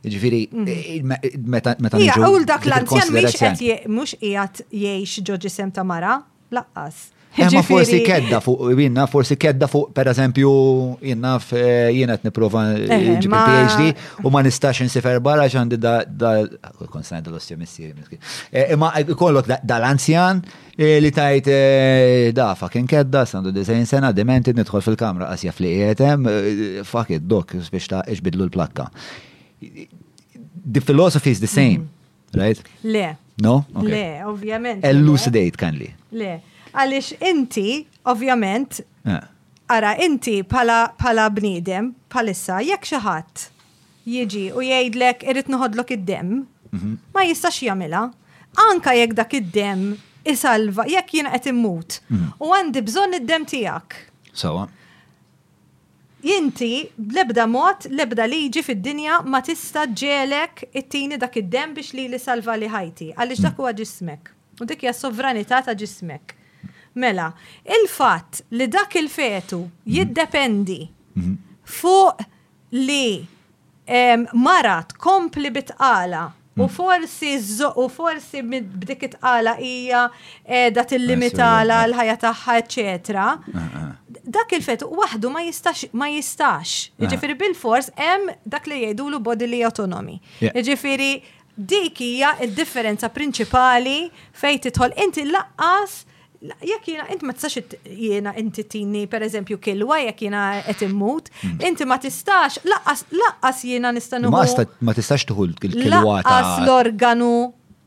Ġifiri, mm. eh, meta nġu. Ija, dak l-anzjan mux qiegħed jgħix ġoġisem ta' mara, Laqqas. Imma forsi kedda fuq, jina forsi kedda fuq, per eżempju, jina jina t-niprofa ġibi PhD u ma nistax nsifer barra ġandi da, da, kon sanaj dal-ostja missi, imma kollok dal-anzjan li tajt da, fucking kedda, sandu dizajn sena, dementi nidħol fil-kamra, asja fli jietem, fuck it, dok, biex ta' iġbidlu l-plakka. The philosophy is the same. Right? Le. No? Okay. Le, ovvjament. Elucidate kindly. Le. Għalix inti, ovvjament, eh. ara inti pala, pala bnidem, palissa, jekk xaħat jiġi u jgħidlek irrit noħodlok id-dem, mhm. ma jistax jamila. Anka jekk dak id-dem isalva, jekk jien qed immut, mhm. u għandi bżonn id-dem tiegħek. Sawa. Inti bl-ebda mod, l-ebda liġi fid-dinja ma tista' ġġegħlek ittini dak id-demm biex lili salvali ħajti, għaliex dak huwa ġismek, u dik hija s-sovranità ta' ġismek. Mela, il-fatt li dak il-fetu jiddependi fuq li mara tkompli bitqala u mm. forsi u forsi b'dik it-tqala hija qiegħda tillimitala l-ħajja tagħha eċetera. Ah, ah. Dak il-fet waħdu ma jistax ma jistax. Ah. Jiġifieri bil-fors hemm dak li jgħidulu bodily autonomy. Jiġifieri dik hija d-differenza prinċipali fejn tidħol inti laqqas jekk jiena int ma tistax jiena inti tini pereżempju kilwa jekk jiena qed immut, hmm. inti ma tistax laqqas laqqas jiena nista' nuħu. Ma tistax tuħu l-kilwa ta' l-organu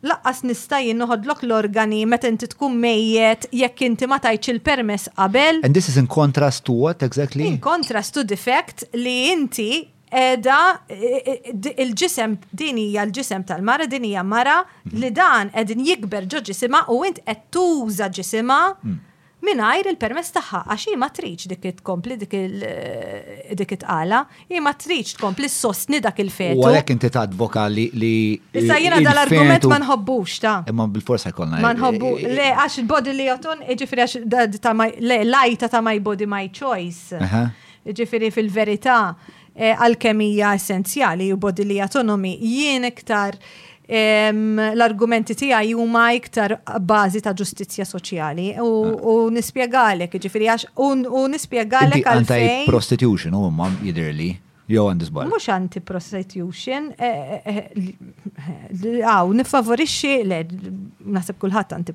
laqqas nista' jien noħodlok l-organi meta inti tkun mejjet jekk inti ma tajtx il-permess qabel. And this is in contrast to what exactly? In contrast to the fact li inti Eda, il-ġisem, din hija l-ġisem tal-mara, din hija mara mhm. li dan qegħdin jikber ġo ġisima u int qed tuża ġisima mm. mingħajr il-permess tagħha għax hi ma tridx dik tkompli dik it-tqala, hi ma tridx tkompli sostni dak il-fetu. U għalhekk inti tadvoka li li Issa jiena dal-argument ma nħobbux ta. Imma bil-forsa jkollna. Ma nħobbu, le għax il-body li joton, ġifieri għax ta' lajta ta' my body my choice. Jiġifieri fil-verità għalkemm hija essenzjali u bodily autonomy jien iktar l-argumenti tiegħi huma iktar bażi ta' ġustizzja soċjali u nispjegalek jiġifieri għax u nispjegalek għalfejn. Prostitution huma jidhirli. Jew għandi żball. Mhux anti prostitution, għaw, nifavorixxi, le, naħseb kulħadd anti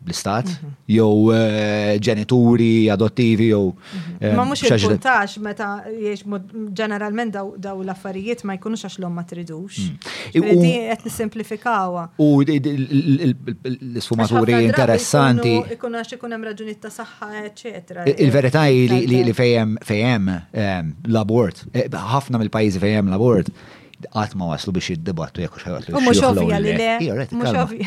bl-istat, jew eh, ġenituri adottivi jew. Eh, ma mhux il-puntax meta jiex ġeneralment daw l-affarijiet ma jkunux għax l-om ma tridux. Mm. Di qed nisimplifikawa. U l-sfumaturi interessanti. Ikun għax ikun hemm raġunijiet ta' saħħa, eċetera. Il-verità li fejem fejem eh, l-abort, ħafna mill-pajjiżi fejem l-abort għat ma waslu biex jiddibattu jekk xħajat li. Mux ovvja li le. Mux ovvja.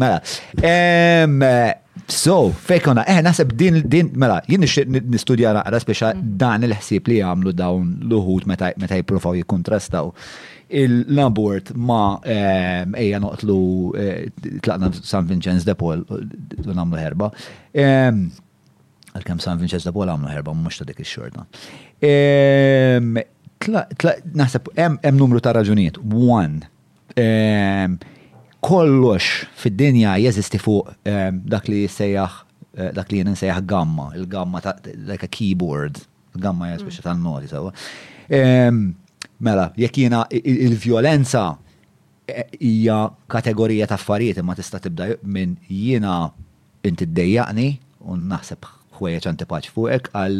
Mela, so, fejkona, eh, nasib din, din, mela, jien nixtieq nistudja naqra speċa mm. dan il-ħsieb li jagħmlu dawn l-uħud meta jippruvaw jikkontrastaw l-abort ma ejja noqtlu eh, tlaqna San Vincenz de Paul u nagħmlu ħerba. Għal-kem San Vincenz de Paul għamlu ħerba mhux ta' dik ix-xorta. Naħseb hemm numru ta' raġunijiet. One, Kollox fid-dinja jeżisti fuq dak li jissejjaħ dak li jien insejjaħ gamma, il-gamma ta' like a keyboard, gamma hija speċi tan-noti sewwa. Mela, jekk jiena il-vjolenza hija kategorija ta' affarijiet imma tista' tibda minn jiena inti ddejjaqni u naħseb ħwejjeġ antipaċi fuqek għal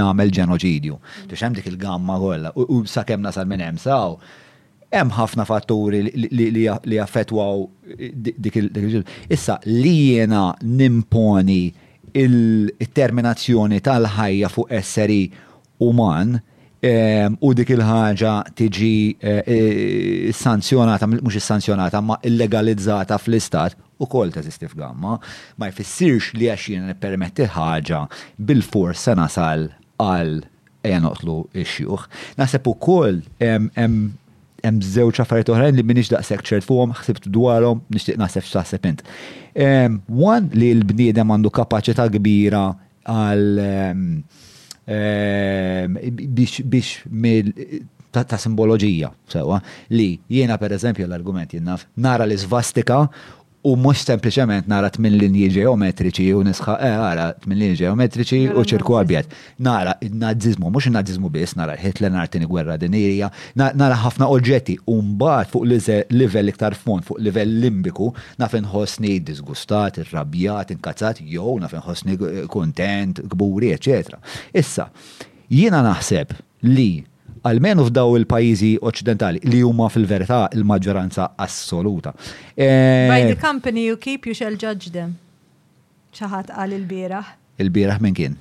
nagħmel ġenoċidju. Tfhimx hemm dik il-gamma kollha u sakemm nasal minn hemm sa hawn Hemm ħafna fatturi li jaffettwaw dik il-ġlieda. Issa, li jiena nimponi t-terminazzjoni tal-ħajja fuq esseri uman u dik il-ħaġa tiġi ssanzjonata, mhux issanzjonata, imma illegalizzata fl-Istat, ukoll teżisti f'gamma. Ma jfissirx li għax jiena nippermetti l-ħaġa, bilfors se nasal għal Ejja noqtlu x-xjuħ. Naħseb ukoll hemm żewġ affarijiet oħrajn li m'iniex daqshekk ċert fuqhom, ħsibt dwarhom, nixtieq naħseb x'taħseb int. Wan li l-bniedem għandu kapaċità kbira għal biex ta' simboloġija, sewwa, li jiena pereżempju l-argument jien naf, nara l-isvastika u mhux sempliċement nara tmien linji ġeometriċi u nisħaq eh ara tmien linji ġeometriċi u ċirku abjad. Nara n-Naziżmu, mhux in-Naziżmu biss, nara Hitler, nara t-Tieni Gwerra Dinjija, nara ħafna oġġetti u mbagħad fuq livell iktar fond, fuq livell limbiku, naf inħossni diżgustat, irrabjat, inkazzat jew naf inħossni kuntent, kburi, eċċetera. Issa, jiena naħseb li, almenu f'daw il-pajjiżi oċċidentali, li huma fil-verità l-maġġoranza assoluta. By the company you keep you shall judge them. Xi ħadd qal ilbieraħ. Ilbieraħ min kien?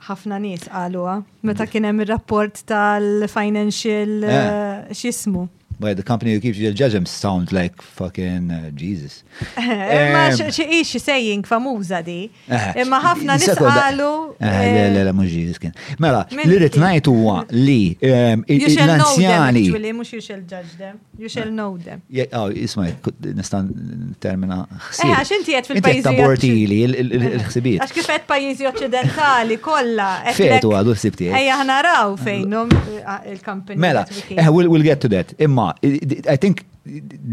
ħafna nies qaluha meta kien hemm ir-rapport tal-financial eh. x'ismu. By the company who keeps you judge him sound like fucking uh, Jesus. Ma xi xi saying famuża di. Imma ħafna nisqalu. Eh, le le le mhux Jesus kien. Mela, li rid ngħid huwa li l-anzjani. Mhux you shall judge them, you shall know them. Aw, isma' nista' termina ħsieb. Għax inti qed fil-pajjiżi. Tabortili l-ħsibiet. Għax kif qed pajjiżi oċċidentali kollha. Fetu għadu ħsieb tiegħi. Ejja ħnaraw fejnhom company. Mela, eh, we'll, we'll get to that. Imma, I think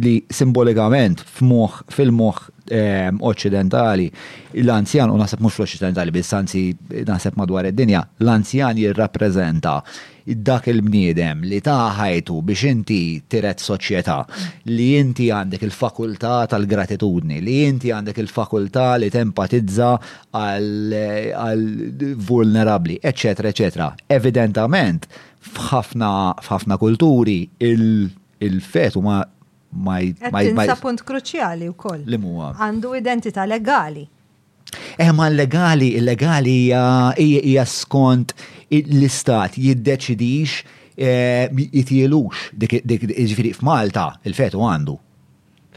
li simbolikament f'moħ, fil-moħ ehm, occidentali, l-anzjan, u naħseb mux l-occidentali, bis-sanzi naħseb madwar id-dinja, l-anzjan jirrapprezenta dak il-bniedem li ta' ħajtu biex inti tiret soċjetà, li inti għandek il-fakultà tal-gratitudni, li inti għandek il-fakultà li tempatizza għal vulnerabbli, eċċetera, eċċetera. Evidentament, f'ħafna kulturi il-fetu ma ma jtinsa punt kruċjali wkoll. Li huwa. Għandu identità legali. Eh ma legali, legali hija skont l-istat jiddeċidix eh, jitielux dik ġifieri f'Malta il-fetu għandu.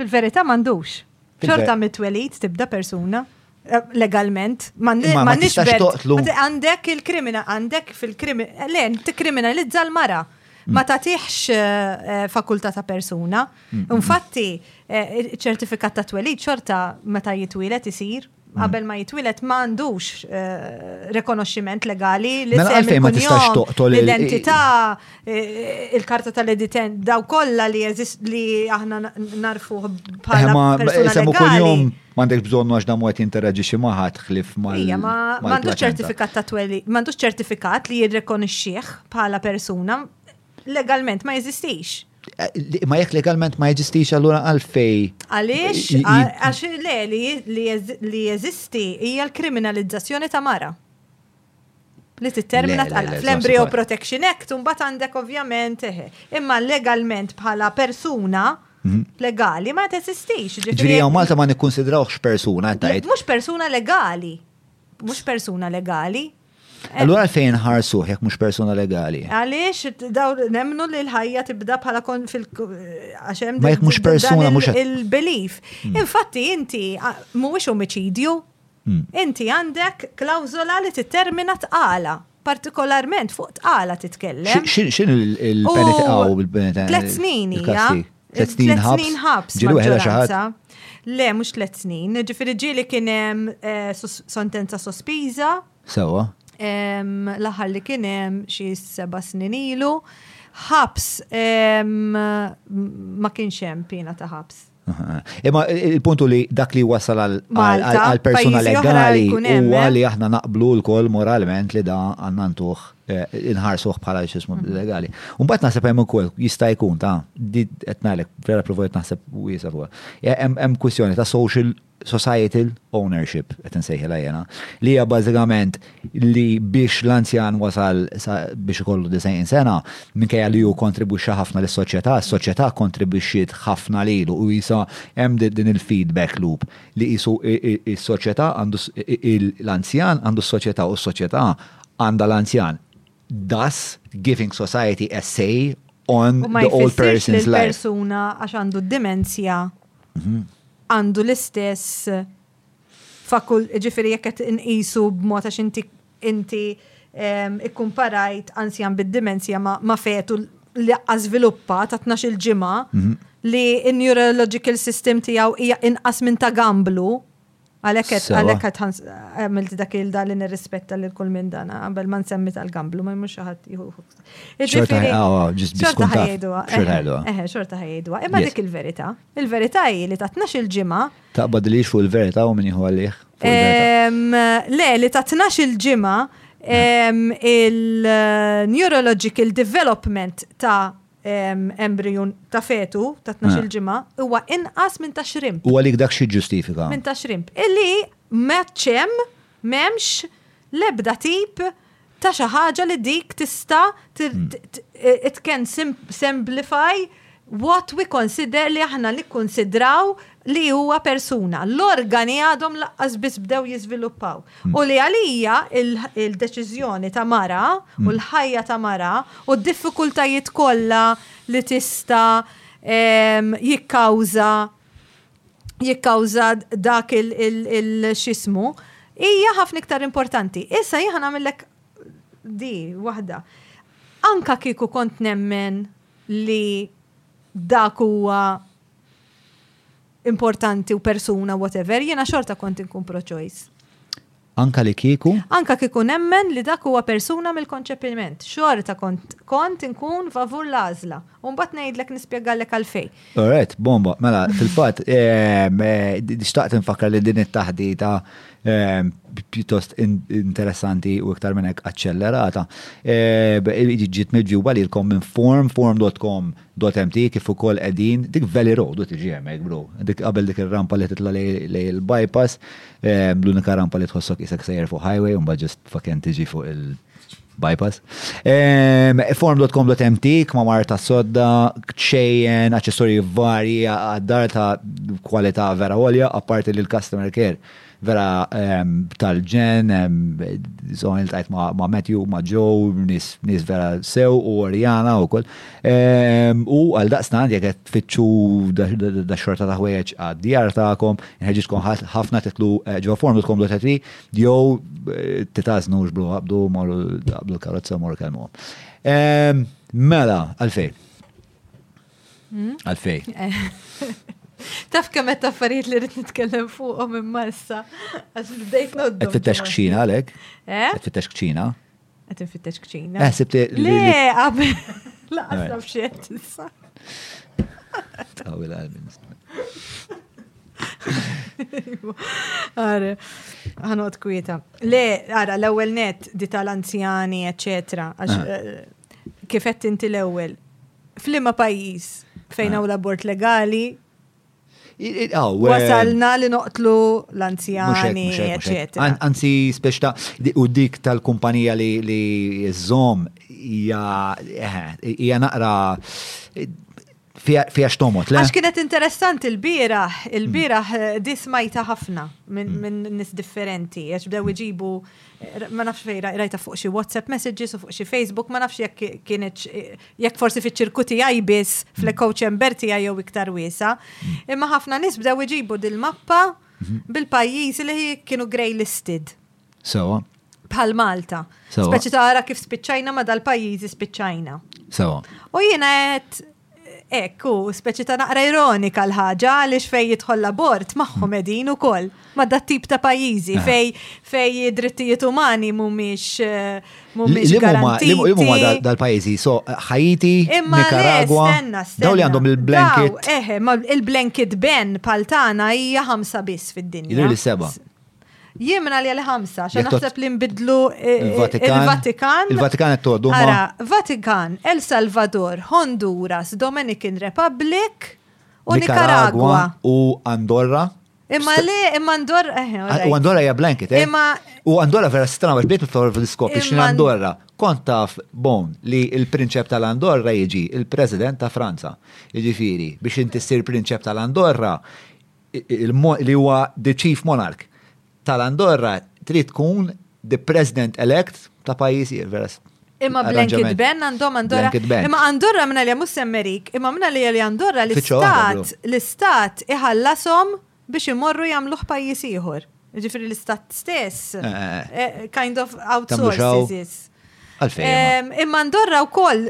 Fil-verità m'għandux. Xorta mit-twelid tibda persuna eh, legalment, ma nix għandek il-krimina, għandek fil-krimina, le, t-kriminalizza l-mara, mm. ma tatiħx eh, eh, fakulta ta' persuna. Mm, mm, Infatti, ċertifikat ta' twelid xorta meta jitwilet isir qabel ma jitwilet ma għandux eh, rekonoxximent legali li mela għalfejn ma tistax toqtol l-identità, eh, il-karta tal-editen, daw kollha li li aħna narfu bħala eh, persuna legali. M'għandek bżonn għax dam qed jinteraġixxi ma' ħadd ħlif ma' m'għandux ċertifikat ta' tweli, m'għandux ċertifikat li jirrekonixxih bħala persuna legalment ma jeżistix. Ma jekk legalment ma jeżistix allura għalfej. Għaliex, għax le li jeżisti hija l-kriminalizzazzjoni ta' mara. Li tittermina fl-Embryo Protection Act, un bat għandek ovvjament, eh, imma legalment bħala persuna Mhm. legali ma tesistix. Ġviri għaw Malta ma nikkonsidrawx persuna tajt. Mux persuna legali. Mux persuna legali. Allura fejn ħarsuh jekk mhux persuna legali. Għaliex daw nemnu li l-ħajja tibda bħala kon fil għax hemm jekk mhux persuna mhux il-belief. Hmm. Infatti inti mhuwiex omiċidju. Hmm. Inti għandek klawżola li tittermina tqala partikolarment fuq tqala titkellem. X'in il-penitqaw bil-penitqaw? Tlet snin hija. Tlet snin ħabs. Tlet snin ħabs. Ġieli weħela xi ħadd. Le, mhux tlet snin. Ġifieri ġieli kien hemm eh, sentenza sospiża. Sewwa. L-aħħar li kien hemm xi seba' snin ilu. Ħabs ma kienx hemm pina ta' ħabs. Imma il-puntu li dak li wasal għal persuna legali huwa li aħna naqblu l-kol moralment li da għanna ntuħ inħarsuh bħala xismu legali. Umbat naħseb hemm ukoll jista' jkun ta' di qed ngħidlek vera provojt naħseb wiesa' fuq. Hemm kwistjoni ta' social societal ownership qed insejħilha jena li hija bażikament li biex l-anzjan wasal biex ikollu 90 sena minkejja li hu kontribwixxa ħafna lis-soċjetà, s-soċjetà kontribwixxiet ħafna lilu u jisa hemm din il-feedback loop li qisu is-soċjetà għandu l-anzjan għandu s-soċjetà u s-soċjetà għandha l-anzjan. Thus, giving society a say on the old person's life. U ma jfissirx li l-persuna għax għandu d-dimensja mhm. għandu l-istess fakul, ġifiri jekk qed inqisu b'mod għax inti inti ikkumparajt anzjan bid-dimensja ma' fetu li żviluppa ta' 12 il-ġimgħa mhm. li n-neurological system tiegħu hija inqas minn ta' gamblu Għalek qed Sewa. għalek qed ħans- għamilt dak il dan li nirrispetta lil kull minn dan qabel ma nsemmi tal-gamblu ma jmux xi ħadd jieħu. Xorta Jiġifieri- għawa, ġist Xorta biskun taf. ħajduha. Xorta ħajduha. Eħe, xorta ħajduha. Imma Yes. dik il-verità. Il-verità hi li ta' 12 il-ġimgħa Taqbad li fuq il-verita u min jieħu għalih. fuq il-verita. Em, Le, li ta' 12 il-ġimgħa em, il-neurological development ta' embriju ta' fetu ta' tnax-il ġimgħa huwa inqas minn ta' xrimp. U għalik dak xi jiġġustifika? Minn ta' xrimp. Illi m'għadx hemm, m'hemmx l-ebda tip ta' xi ħaġa li dik tista' it can simplify what we consider li aħna nikkunsidraw li huwa persuna, l-organi għadhom laqqas biss bdew jiżviluppaw. U li għalija il-deċiżjoni ta' mara u l-ħajja ta' mara u d-diffikultajiet kollha li tista' jikkawża jikkawża dak il-xismu hija ħafna iktar importanti. Issa jieħa nagħmellek di waħda. Anka kieku kont nemmen li dak huwa importanti u persuna whatever, jiena xorta kont inkun pro-choice. Anka li kieku? Anka kieku nemmen li dak huwa persuna mill-konċepiment. Xorta kont kont inkun favur l-għażla. Umbat ngħidlek nispjegalek għalfej. Alright, bomba. Mela, fil-fatt, ehm, eh, xtaqt nfakkar li din it-taħdita ehm, pjuttost interessanti u iktar minn hekk aċċellerata. Ehm, ġiet miġjuba lilkom minn form, form.com Dot empty kif ukoll qegħdin, dik Valley Road u tiġi hemmhekk bro. Dik qabel dik ir-rampa li titla' lejn il-bypass, ehm, l-unika rampa li tħossok isek sejjer fuq highway u mbagħad ġust fucking tiġi fuq il-bypass. Ehm, Form.com.mt, kmamar ta' sodda, ċejjen, aċċessorji varji għad-dar ta' kwalità vera għolja, apparti li l-customer care Vera tal-ġen, so il-tajt ma' Matthew, ma' Joe, nis vera sew u Oriana u koll. U għal daqstan jek qed tfittxu da xorta ta' ħwejġ għad-djar tagħkom, nħeġġiġkom ħafna titlu ġo form u tkomplu tetri, jew titażnu xblu qabdu morru qabdu l-karozza morru kellmuhom. Mela, għalfejn? Hmm? Għalfej. Taf kemm qed affarijiet li rrid nitkellem fuqhom imma issa għax bdejt noddu. Qed fittex kċina għalek? Eh? Qed fittex kċina? Qed infittex kċina. Eh, sibti. Le, qabel. Laqas naf xi qed issa. Tawil għalmin. Għara, għanot kwieta. Le, għara, l-ewel net, di tal-anzjani, eccetera. Ah. Eh, kifet inti l-ewel, F'liema pajjiż fejn hawn l-abort legali wasalna li noqtlu l-anzjani, eccetera. Anzi, speċta, u dik tal-kumpanija li zom hija eh, naqra fija xtomot, le? Għax kienet interessanti l-bira, il-bira eh, dismajta ħafna minn mm. nis differenti, għax bdew iġibu. Mm ma nafx fej rajta fuq xi WhatsApp messages u fuq xi Facebook, ma nafx jekk kienet jekk forsi fiċ-ċirku tiegħi biss fl-echo chamber tiegħi jew iktar wiesa. Imma ħafna nies bdew iġibu dil-mappa bil-pajjiżi li kienu grey listed. Sewa. Bħal Malta. Speċi tara kif spiċċajna ma dal-pajjiżi spiċċajna. Sewa. U jiena qed Ekk, u speċi ta' naqra ironika l-ħaġa għaliex fej jidħol l-abort magħhom edin mm. ukoll ma' dat tip ta' pajjiżi eh. fej fej drittijiet umani mhumiex eh, mhumiex garantiti. Li huma dal-pajjiżi, so Ħajti, Nikaragwa, daw li għandhom il-blanket. Eħe, eh, ma il-blanket ben pal tagħna hija ħamsa biss fid-dinja. Jidri li seba'. Jemina li għal-ħamsa, xa naħseb li nbidlu eh, il-Vatikan. Il-Vatikan għed toddu. Ara, Vatikan, El Salvador, Honduras, Dominican Republic, u Nicaragua. U Andorra. Imma li, imma Andorra. Eh, ah, u Andorra hija blanket, eh? Imma. U Andorra vera strana, biex biex biex biex skop biex Andorra. Kont taf bon li il-prinċep tal-Andorra jiġi il-president ta' Franza. Jiġifieri, biex inti ssir prinċep tal-Andorra, li huwa the chief monarch tal-Andorra trid tkun the president elect ta' pajjiż ieħor, veras. Imma blanket ben għandhom Andorra. Imma Andorra minna li mhux semmerik, imma minna li li Andorra l-istat l-istat iħallasom biex imorru jagħmluh pajjiż ieħor. Ġifiri l-istat stess. Eh, eh, eh. Kind of outsources. Għalfejn. Imma ndorra u koll.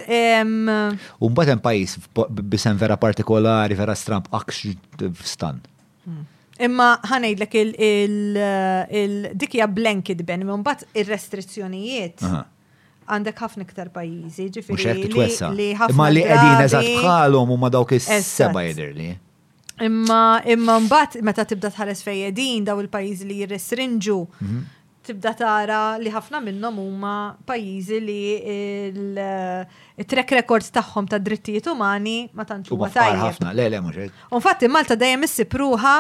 U mbatem pajis bisem vera partikolari, vera stramp, akx stan. Hmm. Imma ħanejdlek il-dikja blanket ben, imma mbatt il-restrizzjonijiet għandek ħafna iktar pajjiżi, ġifieri li ħafna. Ma li qegħdin eżatt bħalhom huma dawk is-seba' jidhirli. Imma imma mbagħad meta tibda tħares fejjedin daw il-pajjiżi li jirrestrinġu mhm. tibda tara li ħafna minnhom huma pajjiżi li il-track records tagħhom ta' drittijiet umani ma tantx huma tajjeb. ħafna, le le mhux hekk. Infatti Malta dejjem issib ruħha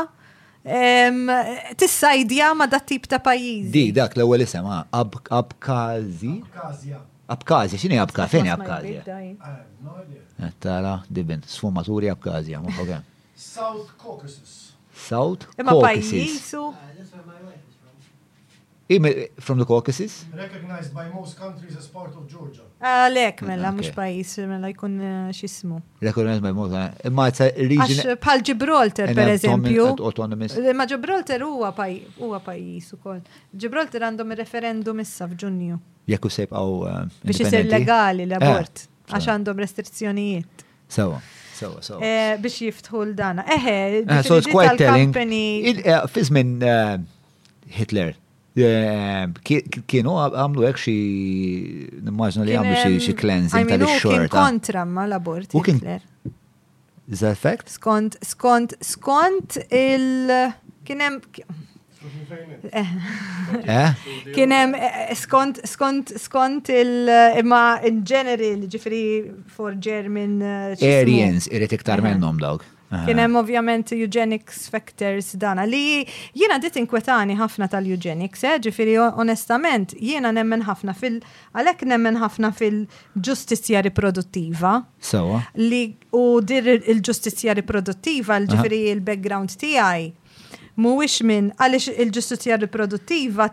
tissajdja ma dat tip ta' pajjiż. Di dak l-ewwel isem Abkazi. Abkazja. Abkazja, x'inhi Abkazja? Fejn hi Abkazja? Qed tara, dibin, sfumaturi Abkazja, ma ħokem. South Caucasus. South Caucasus. Imma pajjiżu. From the Caucasus? Recognized by most countries as part of Georgia. Għalek, mela, mux pajis, mela jkun xismu. Recognized by most, imma it's a region. Għax bħal Gibraltar, per eżempju. Autonomous. Imma Gibraltar huwa pajis u koll. Gibraltar għandhom referendum issa f'ġunju. Jekk u sebqaw. Biex isir legali l-abort, għax għandhom restrizzjonijiet. Sewa. Eh, biex jiftħu l-dana. Eħe, eh, so it's quite telling. Eh, Fizmin Hitler, kienu għamlu għek xie, nimmaġna li għamlu xie cleansing tal-xorta. Kien kontra ma l-abort Hitler. Is that fact? Skont, skont, skont il... Kienem. Eh. eh? Kienem, eh, skont, skont, skont il... Imma in general, ġifri for German. Eh, Aryans, irrit iktar mennom dawk. Kienem ovvjament eugenics factors dana li jiena dit inkwetani ħafna tal-eugenics, ġifiri onestament jiena nemmen ħafna fil Għalhekk nemmen ħafna fil-ġustizzja riproduttiva. Sewa. Li u dir il-ġustizzja riproduttiva, ġifieri il-background tiegħi, mhuwiex minn għaliex il-ġustizzja riproduttiva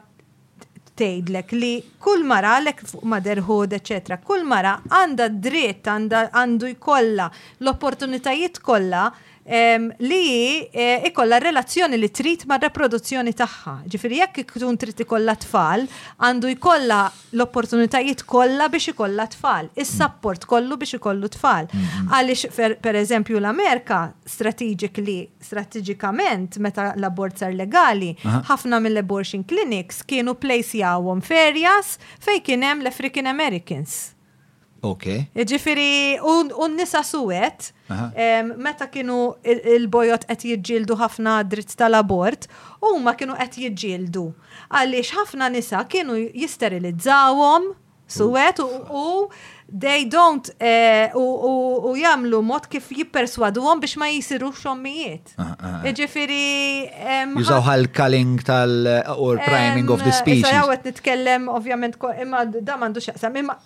tgħidlek li kull mara għalhekk fuq motherhood, eċetera, kull mara għandha dritt għandu jkollha l-opportunitajiet kollha li eh, ikolla relazzjoni li trid ma' reproduzzjoni tagħha. Ġifieri jekk ikun trid ikolla tfal, għandu jkollha l-opportunitajiet kollha biex ikolla tfal, is-sapport kollu biex ikollu tfal. Mm-hmm. Għaliex per eżempju l-Amerika strategic li strategikament meta l-abort sar legali, ħafna mill-abortion clinics kienu place jawhom ferjas fejn kien hemm l-African Americans. Ok. Ġifiri, u nisa suwet, meta kienu il-bojot qed jiġġieldu ħafna dritt tal-abort, u ma kienu qed jiġġieldu. Għaliex ħafna nisa kienu jisterilizzawhom suwet u they don't eh, u jagħmlu mod kif jipperswaduhom biex ma jisirux ommijiet. ġdid. Ah, ah, ah. Ġifiri. Jużaw għal-culling tal-or priming of the species. Issa għawet nitkellem, ovvjament, imma da mandu xaqsam, imma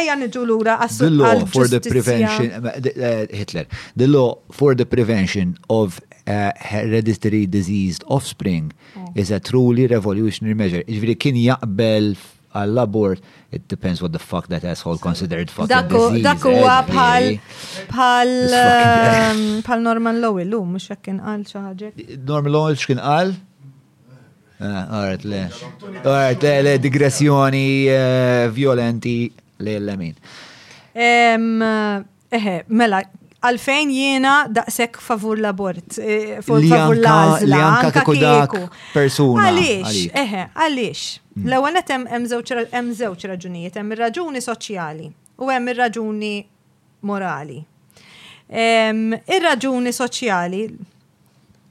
eja nġu l-ura għassu. The law for the prevention, eh, eh, Hitler, the law for the prevention of eh, hereditary diseased offspring oh. is a truly revolutionary measure. Ġifiri kien jaqbel għall-abort, it depends what the fuck that asshole considered fucking disease. Dak huwa eh, bħal bħal ehm, bħal Norman Lowell lu mhux hekk kien qal xi ħaġa. Norman Lowell x'kien qal? Għart eh, le. Għart eh, le digressjoni violenti li l-lemin. Ehm, Eħe, mela, għalfejn jiena daqsek favur l-abort, eh, favur l-azla, anka kudak persuna. Għalix, eħe, għalix. Hmm. L-ewwel hemm hemm żewġ raġunijiet, hemm ir-raġuni soċjali u hemm ir-raġuni morali. Ir-raġuni soċjali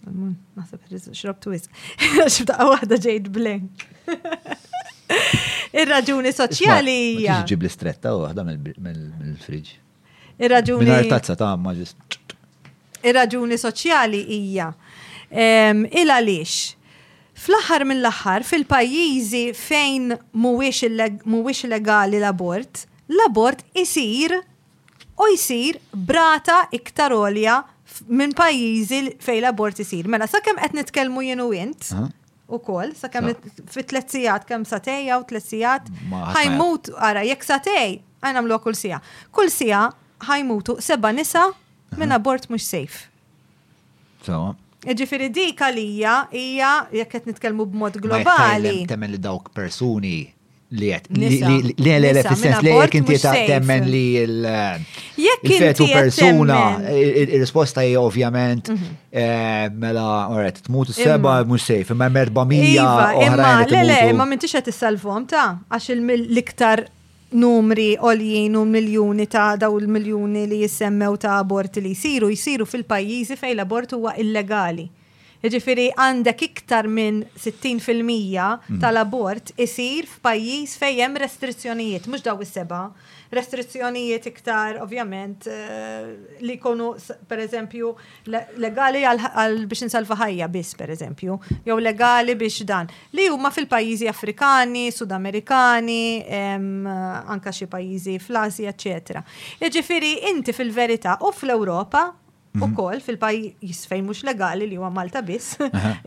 Naħseb xrabtu is. Xibtaqa waħda ġejt blank. Ir-raġuni soċjali hija. Ġib l-istretta waħda mill-friġ. Ir-raġuni. Minar tazza ta' ma ġist. Ir-raġuni soċjali hija. Il għaliex fl-aħħar mill-aħħar fil-pajjiżi fejn mhuwiex legali l-abort, l-abort isir u jsir b'rata iktar għolja minn pajjiżi fejn l-abort isir. Mela, sakemm qed nitkellmu jien u int, ukoll, sakemm fit tliet sigħat kemm satej jew tliet sigħat, ħajmut ara jekk satej, għajn nagħmluha kull siegħa. Kull siegħa ħajmutu seba' nisa minn abort mhux safe. Sewa. Ġifiri dik għalija hija jekk qed nitkellmu b'mod globali. Temmen li dawk persuni li qed li le le fis-sens li jekk inti temmen li l fetu persuna ir-risposta hija ovvjament mhm. eh, mela oret tmut is-seba mhux sejf imma 400 iva, oħrajn. Le le imma m'intix qed issalvhom ta' għax l-iktar numri għoljin u miljuni ta' dawn il-miljuni li jissemmew ta' aborti li jsiru, jsiru fil-pajjiżi fejn l-abort huwa illegali. Jiġifieri għandek iktar minn 60 fil-mija tal-abort isir f'pajjiż fejn hemm restrizzjonijiet, mhux dawn is-seba', restrizzjonijiet iktar ovvjament li jkunu pereżempju legali għal biex insalva ħajja biss per eżempju, jew legali biex dan, li huma fil-pajjiżi Afrikani, Sudamerikani, anka xi pajjiżi fl-Asja, eċetera. Jiġifieri inti fil-verità u fl-Ewropa mhm. ukoll fil-pajjiż fejn mhux legali li huwa Malta biss,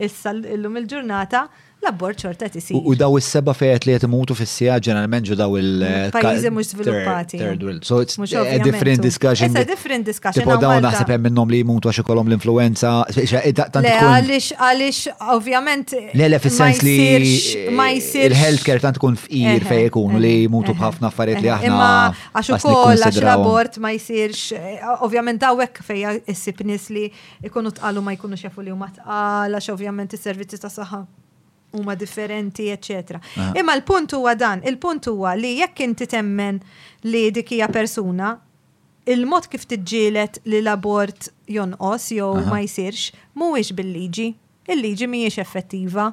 issa llum il-ġurnata, l-abbord xorta qed isir. U daw is-seba' fejn qed li qed imutu fis-siegħa ġeneralment ġu daw il- Pajjiżi mhux żviluppati. Third world. So it's Mhux a ovvjament. different discussion. It's a different discussion. Tipo hawn dawn Malta. naħseb hemm minnhom li jmutu għax ikollhom l-influenza. Xa- ta- tant Le, tkun- għalix, għalix, ovvjament. Le, le, fis-sens li. Ma jsirx, ma jsirx. Il-healthcare tant tkun fqir Eħe, fejn ikunu li eħe, jmutu eħe, b'ħafna affarijiet li eħe. aħna. Imma għax qas ukoll għax nikkunsidrawhom. l-abort ma jsirx, eh, ovvjament hawnhekk fejn issib nies li ikunu tqal u ma jkunux jafu li huma tqal għax ovvjament is-servizzi ta' saħħa huma differenti, eċetera. Ah. Imma l-punt huwa dan, il-punt huwa li jekk inti temmen li dik hija persuna, il-mod kif tiġġielet li l-abort jonqos jew ma jsirx mhuwiex bil-liġi. Il-liġi mhijiex effettiva.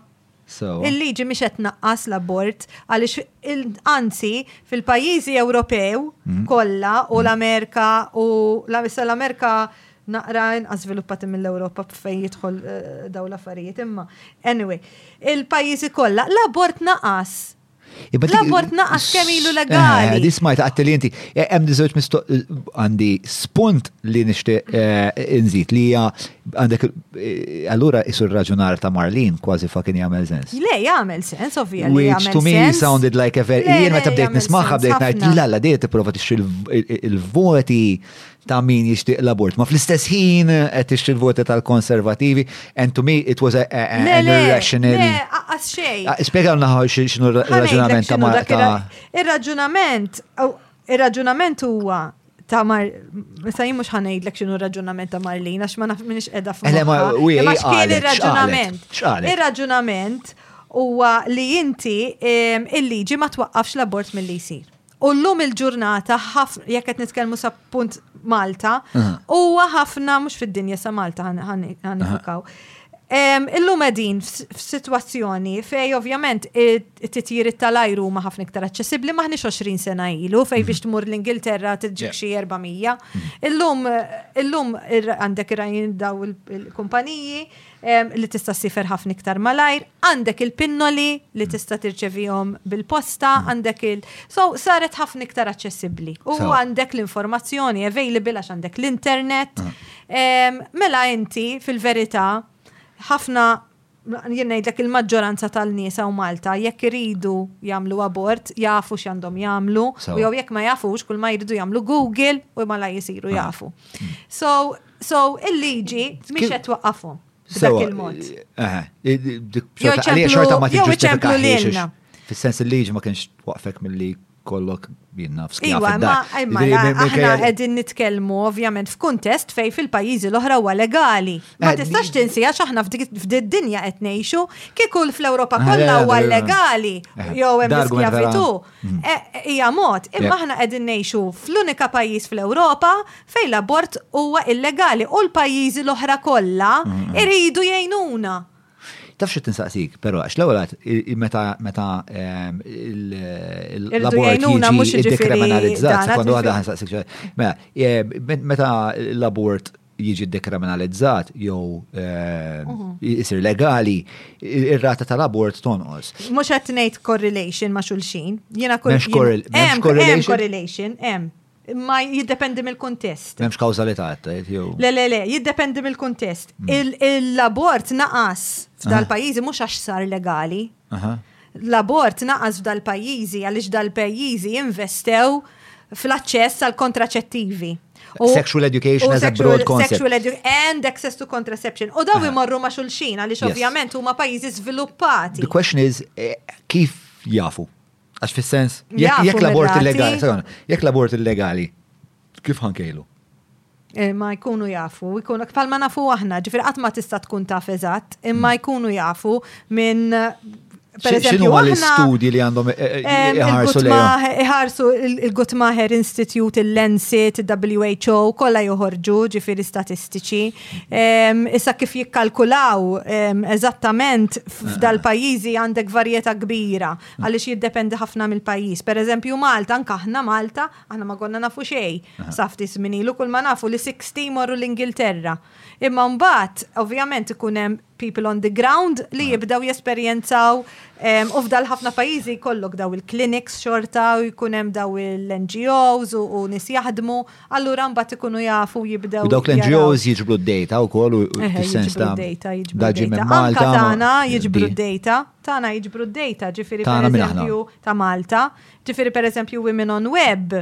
Sewwa. Il-liġi mhix qed tnaqqas l-abort għaliex il- anzi fil-pajjiżi Ewropew kollha u l-Amerika u la issa l-Amerika naqra inqas żviluppati mill-Ewropa fejn jidħol eh, dawn l-affarijiet imma anyway, il-pajjiżi kollha l-abort naqas L-abort naqas kemm ilu eh, legali. Di smajt għatti li inti, eh, hemm diżewġ mistoq eh, għandi spunt li nixtieq inżid li hija għandek allura isur raġunar ta' Marlin kważi fakin jagħmel sens. Le, jagħmel sens, ovvija li jagħmel sens. to me sounded like a very jien meta bdejt nismaħħa bdejt ngħid la la dejt tipprova tixtri il-voti ta' min jixtieq l-abort. Ma fl-istess ħin qed tixtri l-voti tal-konservativi and to me it was a, a, a, an irrational. Le, aqqas xejn. Ah, Spjega l xinu raġunament ta' Marta. Ir-raġunament, ir-raġunament huwa ta' mar, sa' jien mux ħanajdlek xinu raġunament ta' Marlin, għax ma naf minix edha fuq. Le, ma u jgħi. xkien il-raġunament. Il-raġunament huwa li inti il-liġi ma twaqqafx l-abort mill-li jisir. U llum il-ġurnata ħafna jekk qed nitkellmu sa punt Malta, huwa ħafna mhux fid-dinja sa Malta ħanifikaw. Illum qegħdin f'sitwazzjoni fej ovvjament it-titjiriet tal-ajru huma ħafna iktar aċċessibbli maħniex 20 sena ilu fej biex tmur l-Ingilterra tiġġik xi 400. Illum illum għandek irajn daw il-kumpaniji li tista' sifer ħafna iktar malajr, għandek il-pinnoli li tista' tirċevihom bil-posta, mm. għandek il- so saret ħafna iktar aċċessibbli. U għandek l-informazzjoni available għax għandek l-internet. Mm. Mela inti fil-verità ħafna jien ngħidlek il-maġġoranza tal-nies u Malta jekk iridu jagħmlu abort jafu x'għandhom jagħmlu u jew jekk ma jafux kull ma jridu jagħmlu Google u mala jisiru ah. jafu. Mm. So So, il-liġi mhix qed twaqqafhom b'dak il-mod. Jew ċemplu lilna. Fis-sens il-liġi ma kienx waqfek milli kollok binna f'skija. Iwa, ma aħna qegħdin nitkellmu ovvjament f'kuntest fej fil-pajjiżi l-oħra huwa legali. Ma eh, tistax tinsi għax aħna f'did dinja qed ngħixu kieku fl-Ewropa eh, kollha huwa eh, legali jew hemm skjavitu. Mm. Eh, hija mod, imma aħna qegħdin ngħixu fl-unika pajjiż fl-Ewropa fejn l-abort huwa illegali u l-pajjiżi l-oħra kollha mm, mm. iridu jgħinuna. Taf xi tinsaqsik, però għax l-ewwel għad meta meta ehm, l-abort jiġi dekriminalizzat, sekonda waħda ħansaqsik. Mela, ehm, meta l-abort jiġi dekriminalizzat jew jisir legali, ir-rata tal-abort tonqos. Mhux qed ngħid correlation ma' xulxin. Jiena correlation. Hemm correlation, hemm. Ma jiddependi mill-kuntest. M'hemmx kawżalità qed jew. Le le le, jiddependi mill-kuntest. Il-abort naqas f'dal-pajjiżi mhux għax sar legali. L-abort naqas f'dal-pajjiżi għaliex dal-pajjiżi investew fl-aċċess għal kontraċettivi. Sexual education as a broad concept. Sexual education and access to contraception. U daw imorru ma' xulxin għaliex ovvjament huma pajjiżi żviluppati. The question is eh, kif jafu? Għax fis-sens jekk l-abort illegali, jekk l-abort illegali, kif ħankejlu? Eh, ma jkunu jafu, jkunu kfal ma nafu aħna, ġifir qatt ma tista' tkun taf eżatt, imma mm. jkunu jafu minn Per eżempju, għal studji li għandhom eh, eh, iħarsu Iħarsu il-Gutmaher Institute, il-Lancet, il-WHO, kolla joħorġu ġifiri statistiċi. Issa kif jikkalkulaw eżattament f'dal-pajizi għandek varjeta kbira, għalix jiddependi ħafna mill-pajiz. Per eżempju, Malta, anka ħna Malta, Aħna ma konna nafu xej, safti zminilu, kull ma nafu li 60 morru l-Ingilterra. Imma mbagħad, ovvjament, ikun hemm people on the ground li jibdaw jesperjenzaw u f'dal ħafna pajjiżi jkollok daw il-clinics xorta u jkun hemm daw il-NGOs u nis jaħdmu, allura mbagħad ikunu jafu jibdew. U dawk l-NGOs jiġbru d-data wkoll fis-sens ta' data jiġbru d-data. Malta tagħna jiġbru d-data, tagħna jiġbru d-data, ġifieri ta' Malta, Ġifieri pereżempju Women on Web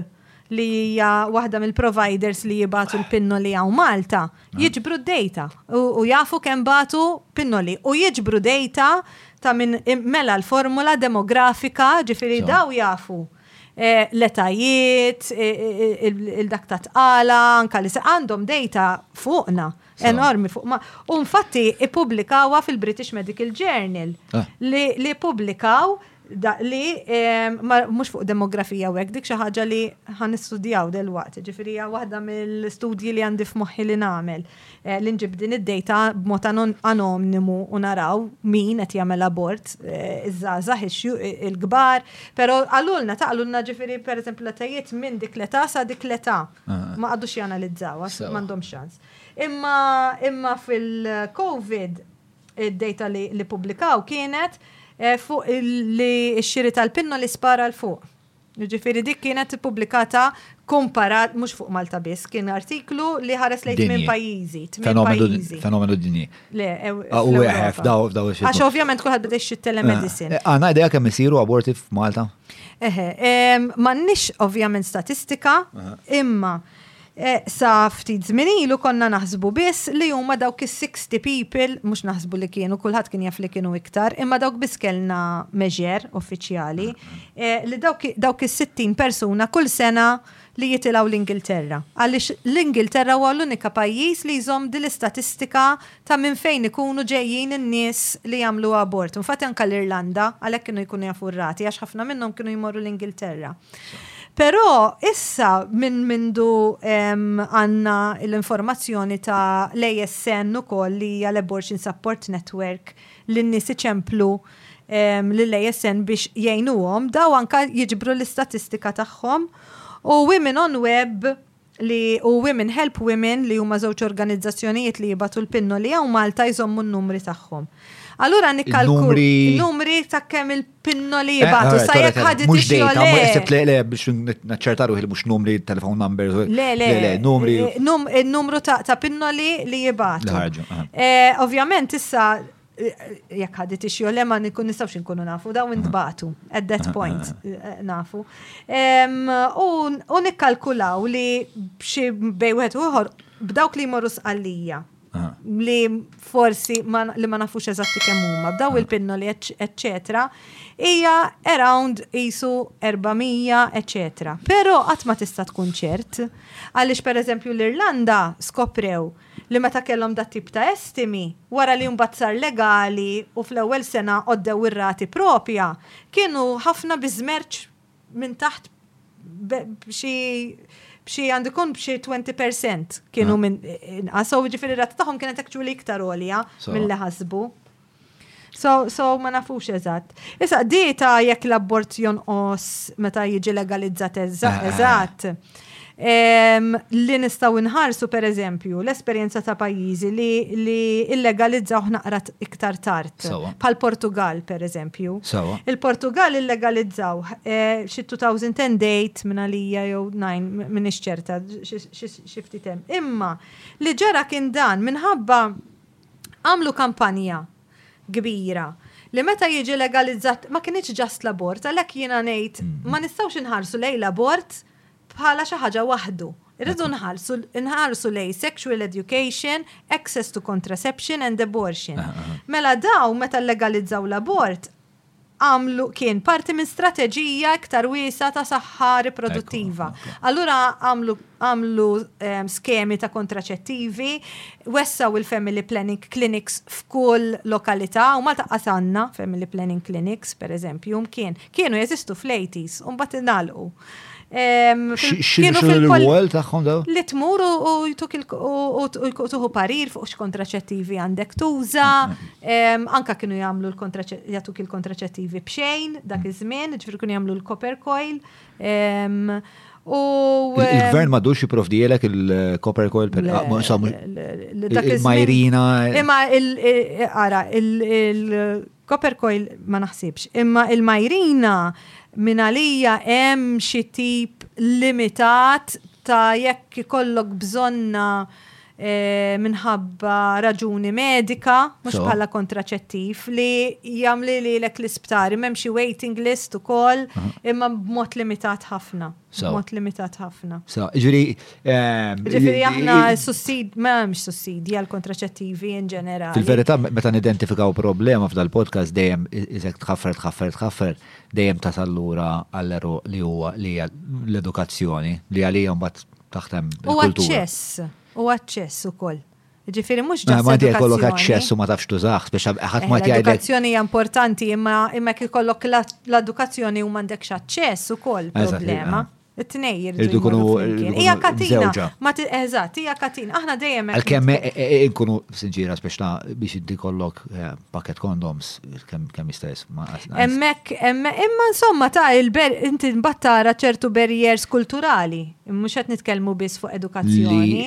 li hija waħda mill-providers li jibatu l-pinnoli hawn Malta, jiġbru d-data u jafu kemm batu pinnoli u jiġbru data ta' min mela l-formula demografika, ġifieri daw jafu eh, l-etajiet, eh, eh, il-dak ta' tqala, anka li għandhom data fuqna. Enormi fuq ma. U infatti ippubblikawa fil-British Medical Journal ah. li publikaw li mhux fuq demografija u hekk dik xi ħaġa li ħan nistudjaw delwaqt, ġifieri hija waħda mill-studji li għandi f'moħħi li nagħmel eh, li nġib din id-dejta b'mod anonnimu u naraw min qed jagħmel abort eh, iż-żgħażagħ il-kbar, però qalulna taqlulna ġifieri pereżempju l-etajiet minn dik l-età sa dik l-età. Ma għadux janalizzawa, mandom xans. Imma, imma fil-Covid, id-data li, li publikaw kienet eh, fuq li xiri tal-pinno li spara l-fuq. Ġifiri dik kienet publikata komparat, mux fuq Malta biss, kien artiklu li ħares lejn minn pajizi, minn pajizi. Fenomenu dinji. Le, Għax ovvjament kulħadd bidej xi telemedicine. Eh, għana idea kemm isiru aborti f'Malta? Eħe, m'għandniex ovvjament statistika, imma eh, sa ftit żmien ilu konna naħsbu biss li huma dawk is-60 people mhux naħsbu li kienu kulħadd kien jaf li kienu iktar, imma dawk biss kellna meġer uffiċjali eh, li dawk is-60 persuna kull sena li jitilgħu l-Ingilterra, għaliex l-Ingilterra huwa l-unika pajjiż li jżomm din l-istatistika ta' minn fejn ikunu ġejjin in-nies li jagħmlu abort. Infatti anke l-Irlanda għalhekk kienu jkunu jafu r-rati għax ħafna minnhom kienu jmorru l-Ingilterra. Però issa minn mindu għandna l-informazzjoni ta' l-ASN ukoll li hija l-Abortion Support Network li n-nies iċemplu lill-ASN biex jgħinuhom, daw anka jiġbru l-istatistika tagħhom u Women on Web li u Women Help Women li huma żewġ organizzazzjonijiet li jibgħatu l-pinnoli hawn Malta jżommu n-numri tagħhom. Allura nikkalkul numri ta' kemm il-pinnoli jibgħatu sa jekk ħadit Mhux dejta, ma jsibt le le biex naċċerta ruħi mhux numri telephone numbers. Le le le numri. Numru ta' pinnoli li jibgħatu. Ovvjament issa jekk ħadit ix jew le ma nkun nistgħux inkunu nafu daw intbatu at that point eh, nafu. U nikkalkulaw li b'xi bej wieħed ieħor b'dawk li jmorru sqallija li forsi li ma nafux eżatti kemm huma b'daw il-pinnoli eċċetera hija around isu 400 eċċetera. Però qatt ma tista' tkun ċert għaliex pereżempju l-Irlanda skoprew li meta kellhom dat-tip ta' estimi, wara li mbagħad sar legali u fl-ewwel sena għoddew ir-rati proprja, kienu ħafna bi żmerċ minn taħt b'xi b'xi għandu jkun b'xi 20 per cent kienu minn inqas, so jiġifieri r-rata tagħhom kienet actually iktar għolja milli ħasbu. So, so ma nafux eżatt. Issa, di ta' jekk l-abbort jonqos meta jiġi legalizzat eh, eh. eżatt. Li nistaw nħarsu per eżempju l-esperienza ta' pajjiżi li, li illegalizzaw naqrat iktar tard. Pal Portugal per eżempju. Il-Portugal illegalizzaw eh, xi 2010 date minn għalija jew 9 minn ixċerta xiftitem. Imma li ġara kien dan minħabba għamlu kampanja kbira li meta jiġi legalizzat ma kinitx just l-abort, għalhekk jiena ngħid ma nistgħux inħarsu lejn l-abort bħala xi ħaġa waħdu. Irridu nħarsu nħarsu lejn sexual education, access to contraception and abortion. Mela dawn meta llegalizzaw l-abort, għamlu kien parti minn strateġija iktar wiesgħa ta' saħħa riproduttiva. Allura għamlu għamlu ehm, skemi ta' kontraċettivi, wessaw il-family planning clinics f'kull lokalità u Malta qasanna family planning clinics, per eżempju, mkien kienu jeżistu fl-80s u mbagħad ingħalqu. Kienu fil-għol taħħom daw? Li tmur u jtuk il-kutuħu parir fuq x-kontraċettivi għandek tuża, anka kienu jgħamlu jatuk il-kontraċettivi bxejn, dak iż-żmien, ġifri kienu jgħamlu l-copper coil. Il-gvern ma dux jiprovdijelek il-copper coil per Majrina. Imma il-ara, il Copper coil ma naħsibx. Imma il-majrina minn għalija hemm xi tip limitat ta' jekk ikollok bżonnha minħabba raġuni medika, mhux bħala kontraċettiv, li jagħmli lilek l-isptar. Imma hemm xi waiting list ukoll imma b'mod limitat ħafna. Mod limitat ħafna. So, ġiri. Ehm, ġifiri aħna sussid, ma hemmx sussidji għal kontraċettivi in ġenerali. Fil-verità, meta nidentifikaw problema f'dal podcast dejjem iżek tħaffer, tħaffer, tħaffer, dejjem ta' sallura għall-eru li huwa li l-edukazzjoni li għalija mbagħad taħtem. U aċċess, u aċċess ukoll. Ġifiri mux ġas. Ma di kollok aċċess u ma tafx tużax, biex ħat ma tgħid. Edukazzjoni hija importanti, imma imma kif kollok l-edukazzjoni u m'għandekx aċċess ukoll problema. It-tnej jirdu kunu. Hija katina. Ma eżatt, hija katina. Aħna dejjem. Għalkemm e- e- e- inkunu sinġira speċna biex inti kollok eh, pakket kondoms kemm istess. Hemmhekk imma insomma ta' il-ber inti mbattara ċertu barriers kulturali. Mhux qed nitkellmu biss fuq edukazzjoni.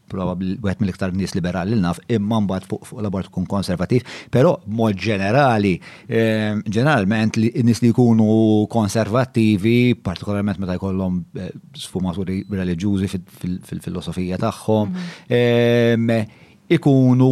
probabbli wieħed mill-iktar nies liberali li naf, imma mbagħad fuq fuq l-abort tkun konservativ, però b'mod ġenerali, eh, ġeneralment li nies li jkunu konservattivi, partikolarment meta jkollhom eh, sfumaturi reliġjużi fil-filosofija tagħhom, mhm. eh, ikunu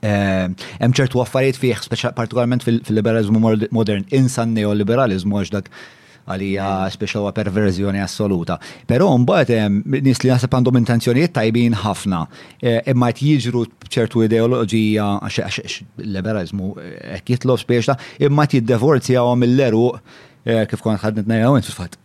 hemm ċertu affarijiet fih, speċjal partikolarment fil-liberalizmu modern, insa neoliberalizmu għax dak għalija speċjal huwa perverżjoni assoluta. Però mbagħad hemm nies li naħseb għandhom intenzjonijiet tajbin ħafna, eh, imma qed jiġru ċertu ideoloġija għax il-liberalizmu qed jitlob speċta, imma qed jiddevorzjahom mill-eruq eh, kif kont ħadnet ngħidha fil-fatt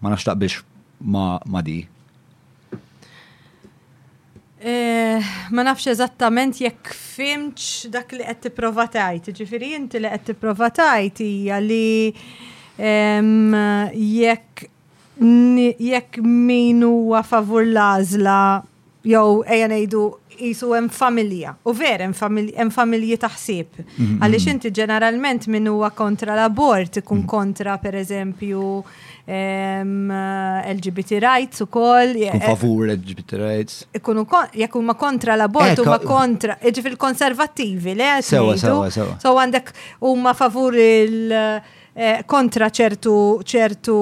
Ma nafx taqbilx ma' di. Eh, ma nafx eżattament jekk fimċ dak li qed tipprova tgħid. Ġifieri inti li qed tipprova tgħid hija li jekk jekk min huwa favur l-għażla jew ejja ngħidu jisu hemm familja. U ver hemm familji ta' ħsieb. Mhm. Għaliex inti ġeneralment min huwa kontra l-abort ikun mhm. kontra pereżempju ehm, LGBT rights ukoll. Eh, eh, favur LGBT rights. Ikunu jekk huma kontra l-abort eh, huma kontra, jiġifieri konservattivi le sewa, sewa, sewa. So għandek huma favur il- Eh, kontra ċertu ċertu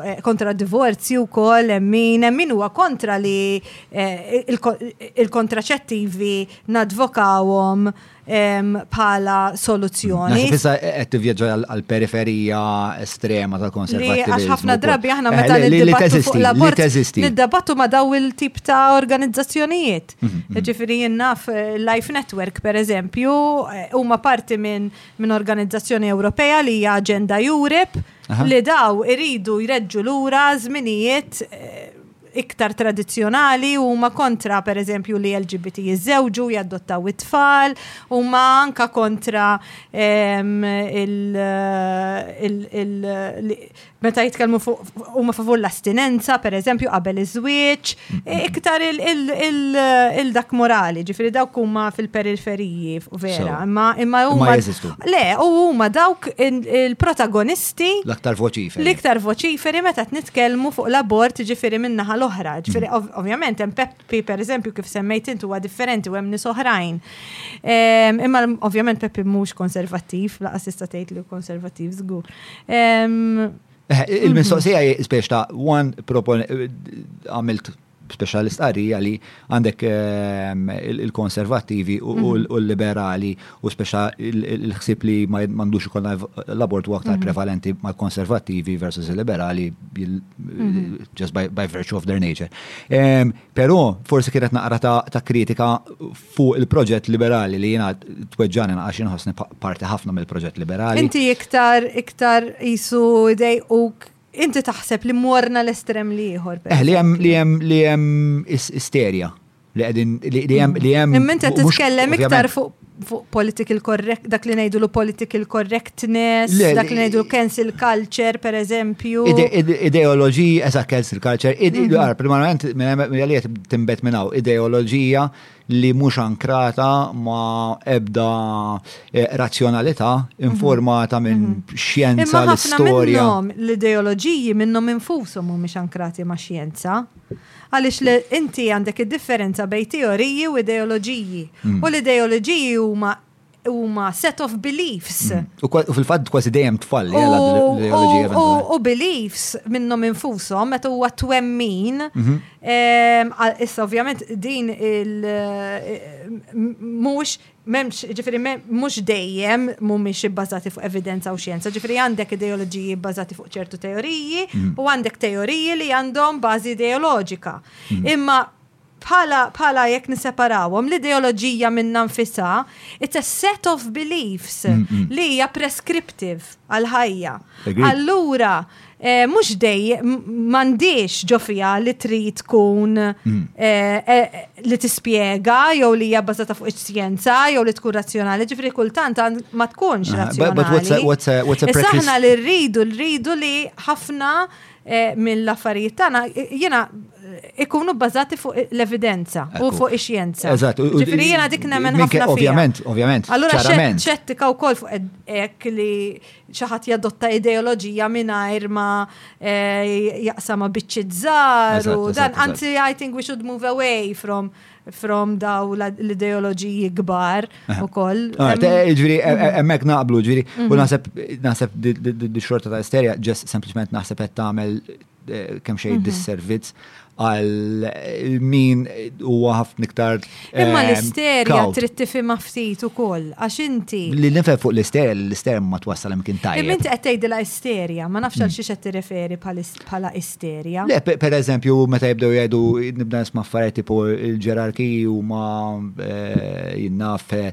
eh, kontra divorzju wkoll hemm min hemm min huwa kontra li eh, il-kontraċettivi nadvokawhom bħala soluzzjoni. Fissa qed tivvjaġġa għall-periferija estrema tal-konservativizmu. Għax ħafna drabi aħna meta niddibattu fuq l-abort niddibattu ma' daw il-tip ta' organizzazzjonijiet. Mhm, mhm. Ġifieri naf Life Network pereżempju huma parti minn minn organizzazzjoni Ewropea li hija Agenda Jurip li daw iridu jreġġu lura żminijiet eh, iktar tradizzjonali u ma kontra per eżempju li LGBT jizzewġu, jaddottaw it-tfal, u ma anka kontra meta jitkellmu huma favur l-astinenza, per eżempju, qabel iż-żwieġ, iktar il-dak morali, ġifiri dawk huma fil-periferiji, vera, imma imma huma. Le, u huma dawk il-protagonisti. L-aktar voċiferi. L-iktar voċiferi meta nitkellmu fuq l-abort ġifiri minnaħa l-oħra. Ġifiri, ovvjament, hemm Pep Peppi, per eżempju, kif semmejt intu huwa differenti u hemm nies oħrajn. Ehm, imma ovvjament Peppi mhux konservattiv, laqas tista' tgħid li konservattiv żgur. Ehm, eh, il-mistoqsija mhm. spiex ta' one propon għamilt speċjalist qarrija li għandek ehm, il-konservattivi u mhm. l-liberali u speċa il-ħsib li ma mandux ikun l-abort u aktar mhm. prevalenti ma' konservativi versus liberali mhm. just by, by virtue of their nature. Um, Pero forsi kienet naqra ta', ta kritika fuq il-proġett liberali li jena tweġġani għax inħossni parti ħafna mill-proġett liberali. Inti iktar iktar jisu dej u inti taħseb li morna l-estrem li ieħor. Eh, li hemm li hemm li hemm isterja li għedin li jem li jem. Imma inti titkellem iktar fuq fuq political correct, dak li ngħidulu political correctness, dak li ngħidulu cancel culture, per eżempju. Ideoloġija, esa cancel culture, mhm. għar, primarament, mill-għaliet timbet minnaw, ideoloġija li mux ankrata ma ebda eh, razzjonalità mhm. informata minn mhm. xjenza l-istorja. L-ideoloġiji minnom infusom u mux ankrati ma xjenza. Għaliex li inti għandek id-differenza bejn teoriji u ideoloġiji. Mm. U l-ideoloġiji huma huma set of beliefs. Mm. U fil-fatt kważi dejjem tfall U beliefs minnhom infushom meta huwa twemmin. Mhm. Issa ovvjament din il eh, mhux M'hemmx, ġifieri mhux dejjem mhumiex ibbażati fuq evidenza u xjenza, ġifieri għandek ideoloġiji bbażati fuq ċertu teoriji mm. u għandek teoriji li għandhom bażi ideoloġika. Mm. Imma bħala bħala jekk niseparawhom l-ideoloġija minna nfisha it's a set of beliefs mm, li hija prescriptive għal ħajja. Allura Eh, mux dej, mandiċ ġofija li trid tkun mm. eh, eh, li tispiega jew li hija bbażata fuq iċ-xjenza jew li tkun razzjonali, ġifri kultant ma tkunx ah, razzjonali. Issa aħna li rridu, rridu li ħafna mill-affarijiet tagħna jiena ikunu bbażati fuq l-evidenza u fuq ix-xjenza. Eżatt. Ġifieri jiena dik nemmen ħafna Ovvjament, ovvjament. Allura xettika wkoll fuq hekk li xi ħadd jadotta ideoloġija mingħajr ma eh, jaqsama biċċiet żgħar u dan anzi I think we should move away from from daw l-ideoloġiji kbar u koll. Ah, ġviri, e- e- emmek naqblu, ġviri, u mhm. naħseb, naħseb di xorta ta' isterja, ġess sempliciment naħseb għed tamel kemm xejn mhm. dis-servizz għal min huwa ħafna iktar. Imma eh, l-isterja trid tifhimha ftit ukoll għax inti. Li nifhem fuq l-isterja, l-isterja ma twassal hemm kien tajjeb. Imma inti qed tgħidilha isterja, ma nafx għal mm. xi qed tirreferi bħala isterja. Le, per eżempju, meta jibdew jgħidu nibda nisma' affarijiet tipo l-ġerarkiji huma eh, jinnaf eh,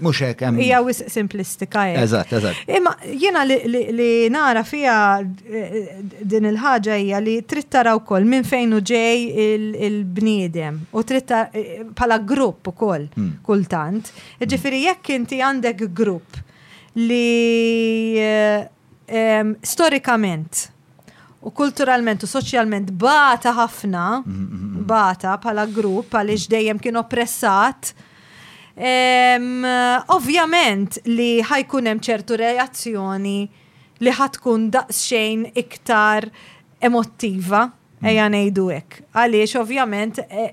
Mux hekk hemm. Hija wisq simplistika hekk. Eżatt, eżatt. Imma jiena li nara fiha eh, din il-ħaġa hija li trid tara wkoll minn fejn u ġej il-bniedem u trid eh, bħala grupp ukoll hmm. kultant. Ġifieri jekk inti għandek grupp li eh, storikament u kulturalment u soċjalment bata ħafna, bata bħala grupp għaliex dejjem kien oppressat. Ovvjament li ħajkun hemm ċertu reazzjoni li ħatkun daqsxejn iktar emottiva, ejja ngħidu hekk. Għaliex ovvjament e,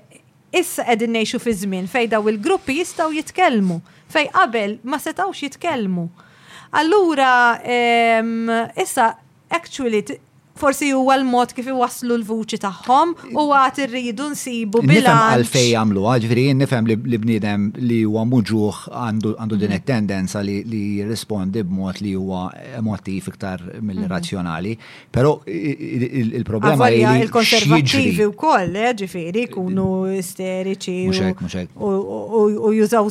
issa qegħdin ngħixu fi żmien fejn daw il-gruppi jistgħu jitkellmu, fejn qabel ma setgħux jitkellmu. Allura issa Actually, forsi huwa l-mod kif iwasslu l-vuċi tagħhom u għad irridu nsibu bilanċ. Nifhem għalfej jagħmlu, ġifieri nifhem li bniedem li huwa muġuħ għandu din it-tendenza li jirrispondi b'mod li huwa emottiv iktar mill-razzjonali, però il-problema hi li il-konservattivi wkoll, eh, ġifieri jkunu isteriċi u jużaw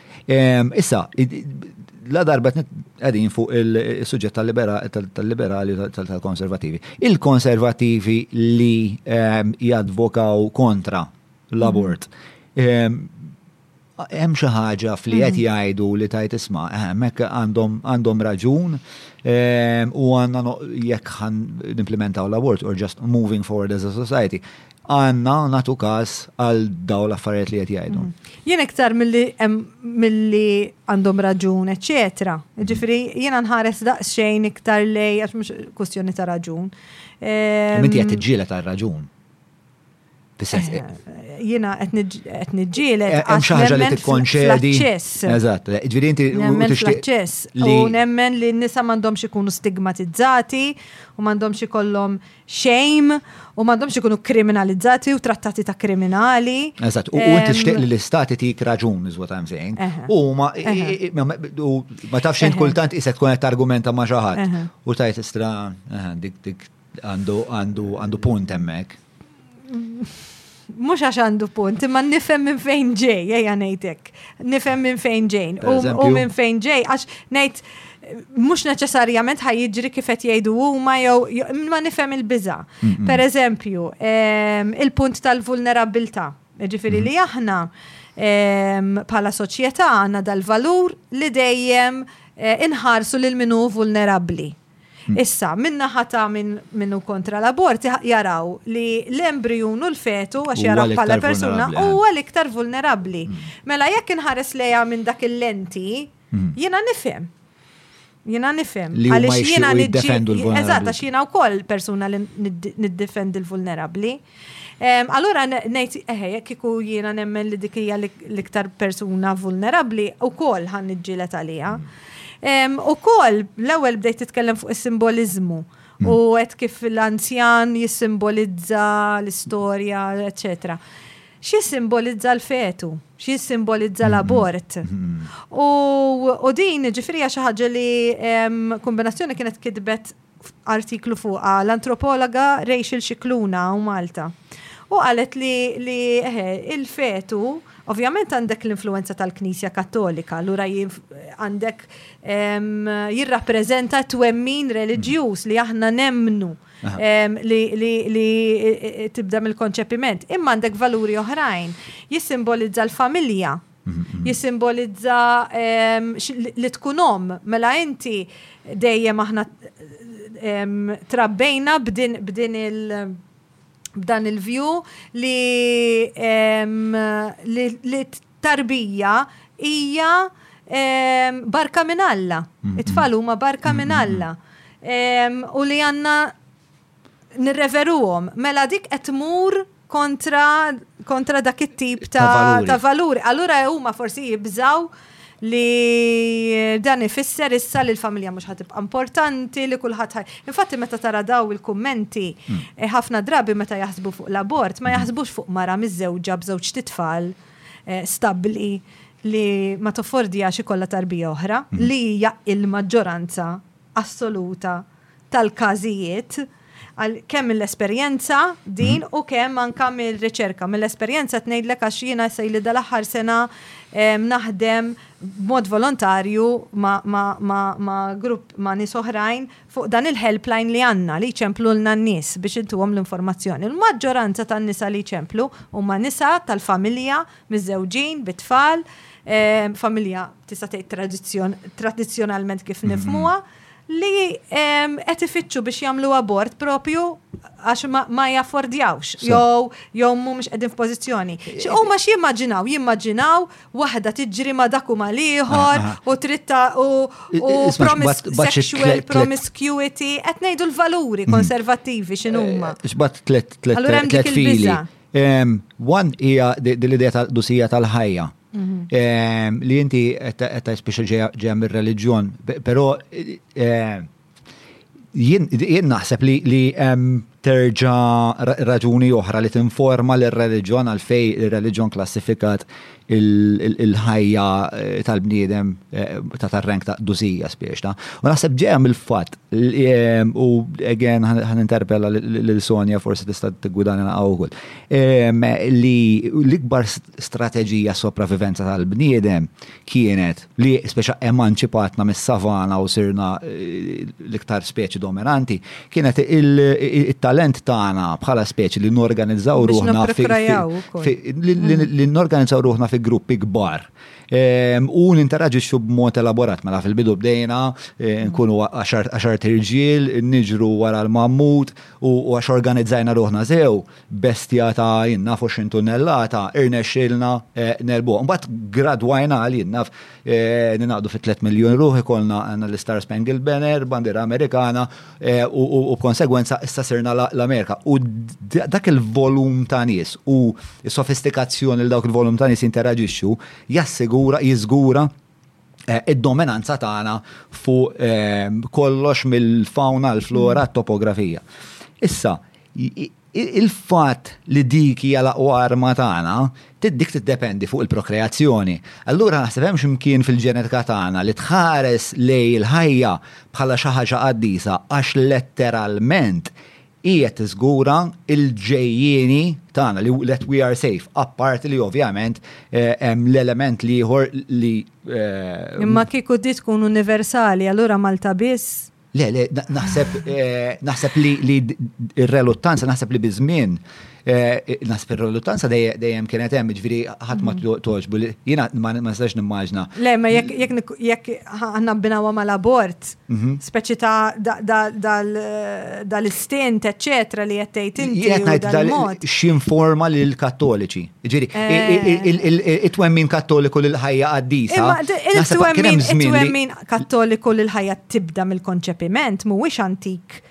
Issa, la darba għedin fuq il-sujġet tal-liberali tal-konservativi. Il-konservativi li ehm, jadvokaw kontra l-abort. Ehm, hemm xi ħaġa fli qed mm. jgħidu li tajt isma' hemmhekk ehm, għandhom raġun u għandna jekk ħan implementaw l-abort or just moving forward as a society. għandna nagħtu każ għal daw l-affarijiet li qed jgħidu. Mm. Jien iktar milli għandhom raġun, eċetera. Ġifieri jiena nħares daqsxejn iktar lej għax mhux kwestjoni ta' raġun. Minti qed tiġġieled għal raġun. Eh, jiena qed niġġieled eh, għax ħaġa li tikkonċedi. Eżatt, eh, ġifieri inti tixtieq li nemmen li n-nisa m'għandhomx ikunu stigmatizzati u m'għandhomx ikollhom xejn u m'għandhomx ikunu kriminalizzati u trattati ta' kriminali. Eżatt, u inti xtieq li l-istati tik raġun is what I'm saying. U ma ma tafx int kultant isek tkun qed argumenta ma' xi ħadd u tajt istra dik dik għandu għandu għandu punt hemmhekk. Mhux għax għandu punt, imma nifhem minn fejn ġej, ejja ngħid hekk. Nifhem minn fejn ġejn u minn fejn ġej għax ngħid mhux neċessarjament ħaj jiġri kif qed jgħidu huma jew ma nifhem il-biża. Per eżempju, ehm, il-punt tal-vulnerabilità. Ġifieri li aħna ehm, bħala soċjetà għandna dal-valur li dejjem eh, inħarsu lil minu vulnerabbli. Issa, minna ħata minn min hu kontra l-abort jaraw li l-embrijun u l-fetu għax Huwa jaraw bħala l-iktar persuna vulnerabbli, eh. huwa l-iktar vulnerabbli. Mela jekk inħares lejha minn dak il-lenti, jiena nifhem. Jiena nifhem. Li huma Għaliex jiena jixtiequ niġġi- jiddefendu l-vulnerabbli. Eżatt, għax jiena wkoll persuna li nid- niddefendi l-vulnerabbli. Allura ngħid eħe jekk iku jiena nemmen li dik hija l-iktar persuna vulnerabbli wkoll ħan niġġielet għaliha. Ukoll l-ewwel bdejt titkellem fuq is-simboliżmu u qed kif l-anzjan jissimbolizza l-istorja, eċċetera xie simbolizza l-fetu, xie simbolizza mm-hmm. l-abort. Mm-hmm. U din ġifiri xi ħaġa li kombinazzjoni kienet kitbet f'artiklu fuqha l-antropologa Rachel Scicluna u Malta. U qalet li, li eħe, il-fetu, ovvjament għandek l-influenza tal-Knisja Kattolika, lura għandek jirrappreżenta twemmin reliġjuż li aħna nemnu li, li, li tibda mill-konċepiment. Imma għandek valuri oħrajn, jissimbolizza l-familja, Jissimbolizza li tkun om, mela inti dejjem aħna trabbejna b'din il- b'dan il-vju li li tarbija hija barka minn Alla. It-tfal huma barka minn Alla. U li għandna nirreveruhom, mela dik qed tmur kontra, kontra dak it-tip ta', valuri. ta valuri. Allura huma forsi jibżaw li dan ifisser issa li l-familja mhux ħatibqa' importanti li kulħadd Infatti meta tara daw il-kummenti hmm. eh, ħafna drabi meta jaħsbu fuq l-abort ma hmm. jaħsbux fuq mara miżewġa b'żewġ titfal eh, stabbli li ma toffordija xi kollha tarbija oħra hmm. li hija il-maġġoranza assoluta tal-każijiet, kemm mill-esperjenza din u kemm anke mir-riċerka. Mill-esperjenza qed ngħidlek għax jiena jsirli dal-aħħar sena naħdem b'mod volontarju ma' grupp ma' nies oħrajn fuq dan il-helpline li għandna li jċemplulna n-nies biex intuhom l-informazzjoni. Il-maġġoranza tan-nisa li jċemplu huma nisa tal-familja miżżewġin, bit-tfal, familja tista' tgħid tradizzjonalment kif mhm. nifmuha, li qed ifittxu biex jagħmlu abort propju għax ma jaffordjawx jew jew mhumiex qegħdin f'pożizzjoni. Huma xi jimmaġinaw, jimmaġinaw waħda tiġri ma dak u mal ieħor ah, ah. u tritta u sexual promiscuity qed ngħidu l-valuri mhm. konservattivi x'inhuma. Eh, x'bad tliet tliet fili. One hija l-idea tal-qdusija tal-ħajja mhm. li inti qed speċi ġejja mir-reliġjon, però jien naħseb li hemm terġa' raġuni oħra li tinforma l-reliġjon għalfej ir-reliġjon klassifikat il-ħajja eh, tal-bniedem eh, ta' tar-rank ta' dużija spiex ta' u naħseb ġeja mill-fatt eh, u again ħan interpella lil Sonja forsi tista' tigwidana naqgħu wkoll ehm, li l-ikbar strateġija sopravivenza tal-bniedem kienet li speċa emanċipatna mis-savana u sirna l-iktar speċi dominanti, kienet il-talent tagħna bħala speċi li norganizzaw ruħna li norganizzaw ruħna fi gruppi kbar. U ninteraġixxu b'mod elaborat, mela fil-bidu bdejna eh, nkunu għaxar tirġiel, niġru wara l-mammut u għax organizzajna ruħna sew, bestja ta' jien naf 20 tunnellata, irnexxielna negħlbuha. Mbagħad gradwajna għal jien naf ningħaqdu fi 3 miljun ruħ ikollna għandna l-Star Spangled Banner, bandiera Amerikana u b'konsegwenza issa sirna l-Amerika. U dak il-volum ta' nies u s-sofistikazzjoni li dawk il-volum ta' nies jinteraġixxu jassigura, jiżgura Eh, id-dominanza tagħna fuq eh, kollox mill-fauna, l-flora, t-topografija. Issa, il-fat li dik hija laqwa arma tagħna, tiddik tiddependi fuq il-prokreazzjoni. Allura naħseb hemm x'imkien fil-ġenetika tagħna li tħares lej il-ħajja bħala xi ħaġa qaddisa għax letteralment hi qed tiżgura l-ġejjieni tagħna li let we are safe, apparti li ovvjament eh, hemm l-element li ieħor li. Eh, Imma kieku di tkun universali, allura Malta biss? Le, le, naħseb eh, naħseb li r-reluttanza naħseb li biżmien Eh, Nasib il-reluttanza dejjem kienet hemm, ġviri ħadd ma mhm. toġbu. Jiena ma nistax nimmaġna. Le, ma jekk għandna binawa mal-abort, mhm. speċi ta' dal-istint, eċċetra li qed tgħid inti. Jien qed ngħid x'informa lil kattoliċi. Ġifieri, eh. it-twemmin kattoliku lil ħajja qaddisa. It-twemmin kattoliku lil ħajja tibda mill-konċepiment mhuwiex antik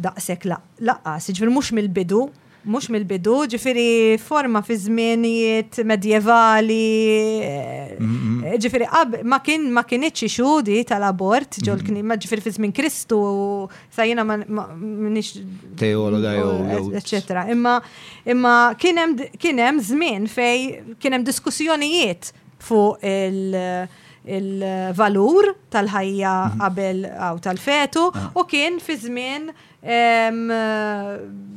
Daqshekk lanqas, jiġifieri mhux mill-bidu, mhux mill-bidu, jiġifieri forma fi żmienijiet medjevali, jiġifieri ma kien ma kinitx issue di tal-abort ġol knisja, jiġifieri fi żmien Kristu sa jiena m'iniex teologa jew eċċetera. Imma imma kien hemm żmien fejn kien hemm diskussjonijiet fuq il- il-valur tal-ħajja mhm. qabel għaw tal-fetu ah. u kien fi żmien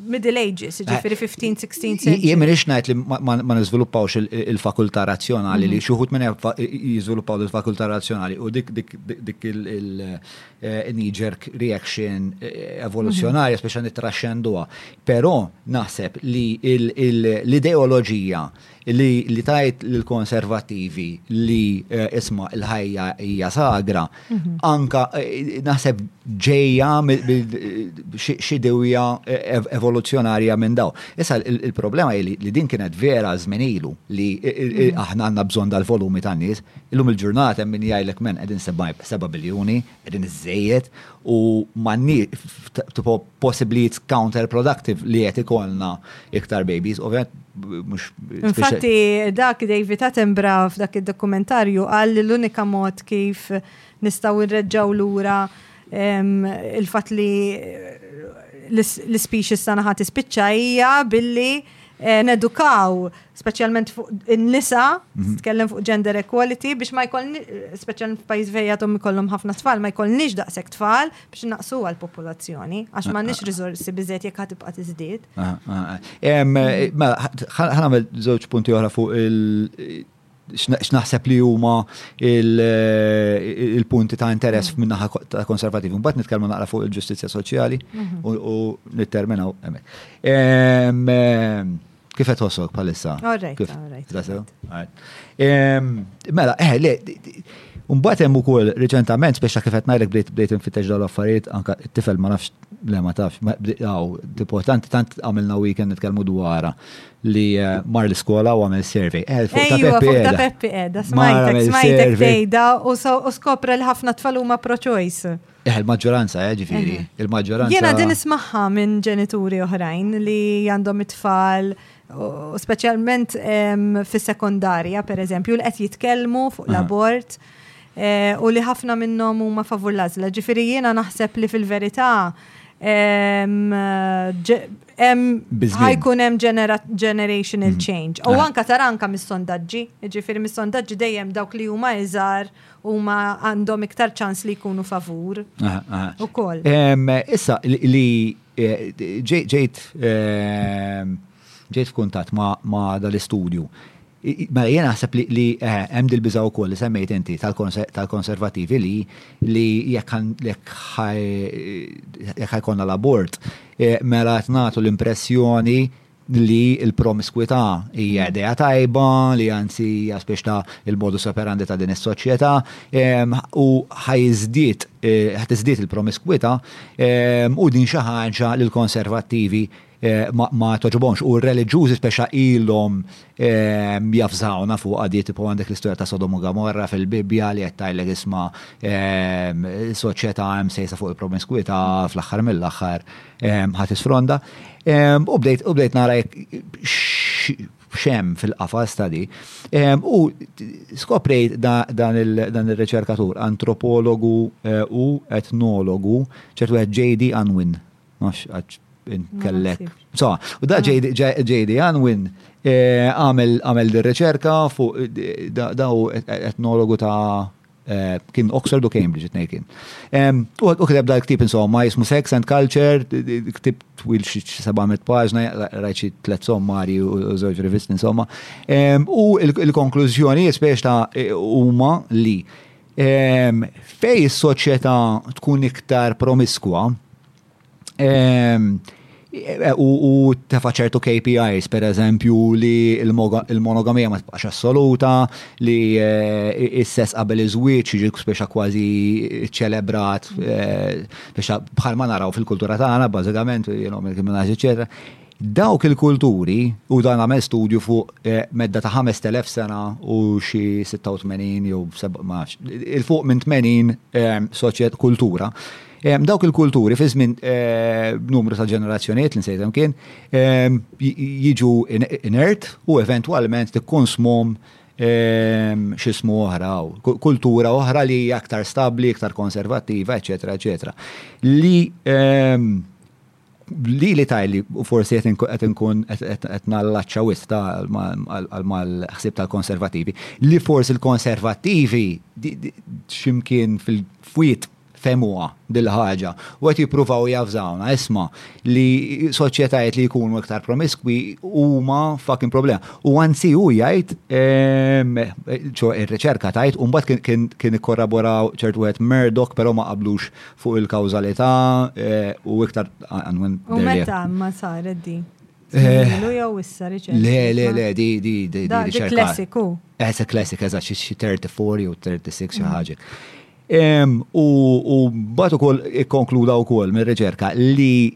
middle ages, eh, ġifiri 15-16 sena. Jien minix najt li ma nizviluppawx il-fakulta razzjonali li mhm. xuħut minn jizviluppaw il-fakulta razzjonali u dik dik il-knee-jerk eh, reaction eh, evoluzjonarja, mhm. speċa nittraxxenduha. Però naħseb li l-ideoloġija li li tajt l-konservativi li eh, isma il-ħajja hija sagra, mhm. anka eh, naħseb ġeja xidewja eh, evoluzzjonarja minn daw. Issa il-problema li din kienet vera zminilu li mhm. aħna għanna bżon dal-volumi tan nies illum il-ġurnata minn jgħajlek men qegħdin 7 biljuni, Qegħdin iżżejjed u m'għandniex tipo possibbli it's counterproductive li qed ikollna iktar babies. Ovvjament mhux. Infatti dak David Attenborough f'dak id-dokumentarju qal li l-unika mod kif nistgħu nreġġgħu lura il-fatt li l-species tagħna ħadd ispiċċa hija billi nedukaw speċjalment fuq in-nisa, mhm. tkellem fuq gender equality, biex ma jkoll, speċjalment f'pajjiż fejn għadhom ikollhom ħafna tfal, ma jkollniex daqshekk tfal biex naqsu għall-popolazzjoni, għax ah, m'għandniex ah, ah. riżorsi biżejjed jekk ħatibqa' tiżdied. Eh, mela, ħanagħmel żewġ punti oħra fuq il- x'naħseb li huma il-punti ta' interess mhm. minnaħa ta' konservativ. Mbagħad nitkellmu naqra fuq il-ġustizzja soċjali mhm. u nitterminaw hemmhekk. Kif qed ħossok bħalissa? Mela, eh, le, Mbagħad hemm ukoll riċentament speċa kif qed ngħidlek bdejt bdejt infittex dawn l-affarijiet anke t-tifel ma nafx le ma tafx hawn importanti tant għamilna weekend nitkellmu dwarha li eh, mar l-iskola u għamel survey. Eh, fuq ta' Peppi Eda. Peppi Eda, smajtek, smajtek tgħidha u skopra l-ħafna tfal huma pro-choice. Eħ, il-maġġoranza, eh, ġifiri, il-maġġoranza. Jena din ismaħħa minn ġenituri oħrajn li għandhom it-tfal, specialment fis sekondarja per eżempju, li qed jitkellmu fuq l-abort eh, u li ħafna minnhom huma favur l-għażla. Ġifieri jiena naħseb li fil-verità ħajkun hemm generational mm. change. U mm. anka taranka mis-sondaġġi, ġifieri mis-sondaġġi dejjem dawk li huma iżgħar huma għandhom iktar ċans li jkunu favur. Ukoll. Issa li eh, ġejt eh, ġejt f'kuntatt ma' dal-istudju. Ma jien naħseb li eh, hemm dil biżaw ukoll li semmejt inti tal-konservativi li li jekk ħajkonna l-abort mela qed nagħtu l-impressjoni li l-promiskwità hija idea tajba, li anzi hija spiex ta' il-modus operandi ta' din is-soċjetà, u ħajżdied ħtiżdied il-promiskwità u din xi ħaġa li l-konservattivi ma toġobhomx. U r-reliġjużi speċa ilhom Jafżawna fuqha di tipo għandek l-istorja ta' Sodom u Gamorra fil-Bibbja li qed tgħidlek isma' soċjetà msejsa fuq il-promiskwità fl-aħħar mill-aħħar ħa tisfronda. U bdejt nara x'hemm fil-qafas ta' di. U skoprejt dan ir-riċerkatur, antropologu u etnologu, ċertu wieħed J.D. Unwin. Nafx għax kellek. So, u da ġejdi għan win eh, għamel dir-riċerka fuq eh, daw etnologu ta' eh, kien Oxford u Cambridge it kien. U kiteb dal ktib insomma jismu Sex and Culture, ktib twil xi 700 paġna, rajt xi tliet sommari u żewġ rivisti insomma. U il-konklużjoni spiex ta' huma li Fej is-soċjetà tkun iktar promiskwa u tefa ċertu KPIs, per eżempju, li il-monogamija ma tibqax assoluta, li is-sess qabel iż-żwieġ jiġi speċa kważi ċċelebrat, speċa bħalma naraw fil-kultura tagħna, bażikament, minn għax iċ-ċerta. Dawk il-kulturi, u dan għamel studju fuq medda ta' 5,000 sena u xi 86 jew seba' ma nafx, 'il fuq minn 80 soċjet, kultura, dawk il-kulturi fi żmien numru ta' ġenerazzjonijiet, li nsejt hemm kien, jiġu inert u eventwalment tikkonsmhom x'ismu oħra, kultura oħra li hija aktar stabbli, aktar konservattiva, eċċetera, eċċetera. Li li li taj li forsi qed inkun qed nallaċċa wista għal mal-ħsieb tal-konservativi, li forsi l-konservativi ximkien fil-fwiet femuha dil-ħaġa u qed jippruvaw jafżawna isma' li soċjetajiet li jkunu iktar promiskwi huma fucking problema. U anzi hu jgħid ehm, ċo ir-riċerka tajt u mbagħad kien ikkorraboraw ċertu wieħed Murdoch però ma qablux Fuq il-kawżalità u iktar għan when U they're meta there. ma saret di? Eh. Ilu jew issa riċenti. Le, le, le, di, di, di, di, Da, di riċerka. classic, u. Eh, se classic, eżatt, xi xi 34 jew 36 xi ħaġa. Em, U u mbagħad ukoll ikkonkluda wkoll mir-riċerka li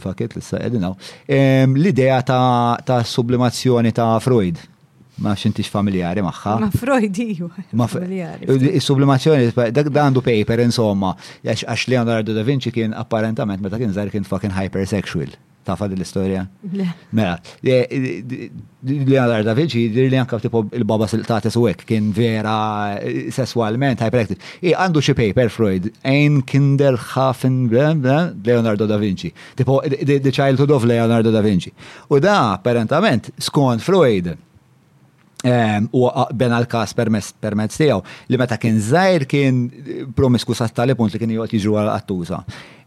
Faket li sa' edinaw. L-idea ta' sublimazzjoni ta' Freud. Ma xintix familjari maħħa. Ma Freud iju. Ma familjari. Sublimazzjoni, dak għandu paper insomma. Għax Leonardo da Vinci kien apparentament meta kien zar kien fucking hypersexual. Tafa l-istoria? Mela. Leonardo da Vinci jidhir li anke tipo il-baba silqtates u hekk kien vera eh, sesswalment hyperactive. I għandu xi paper Freud, Ein Kinderhafen Leonardo da Vinci, tipo the, the Childhood of Leonardo da Vinci. U da apparentament skont Freud ehm, u bena l-kas permezz tiegħu li meta kien żgħir kien promisku sa tali punt li kien joqgħod jiġru għal attuża.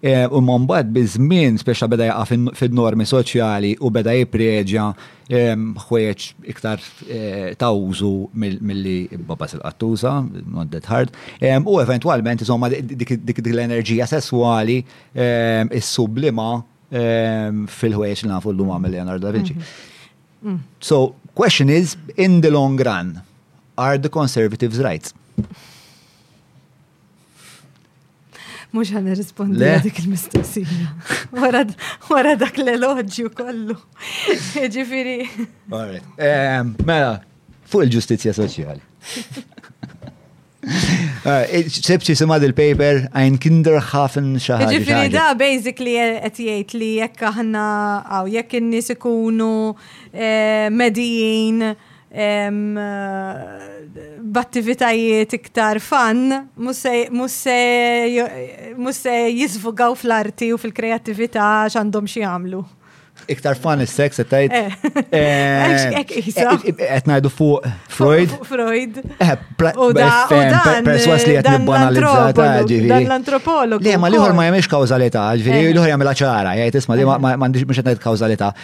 Imma mbagħad biż-żmien speċa beda jaqa' fin-normi soċjali u beda jippreġja ħwejjeġ iktar ta' użu milli babaż il-qattuża, not that hard. U eventwalment insomma dik l-enerġija sesswali ssubblima fil-ħwejjeġ li nafu llum għamel Leonardo da Vinci. So, question is, in the long run, are the conservatives right? Mux għan rispondi dik il-mistoqsija. Wara dak l-elogju kollu. Ġifiri. Ehm, mela, fuq il-ġustizja soċjali. Ah, eh, Sebċi simad il-paper, għajn kinder ħafn xaħġa. Ġifiri da, basically, għet eh, jgħid li jekk aħna, għaw, jekk n-nis ikunu eh, medijin b'attivitajiet iktar fan mhux se jiżvugaw fl-arti u fil-kreattività x'għandhom xi jagħmlu. Iktar fan is-seks qed tgħid. Qed ngħidu fuq Freud. Freud. Perswas li qed nibbanalizza ta' ġifieri. Dan l-antropologu. Le ma l-ieħor ma jagħmilx kawżalità, ġifieri l-ieħor jagħmilha ċara, jgħid isma' li ma għandix mhux qed ngħid kawżalità.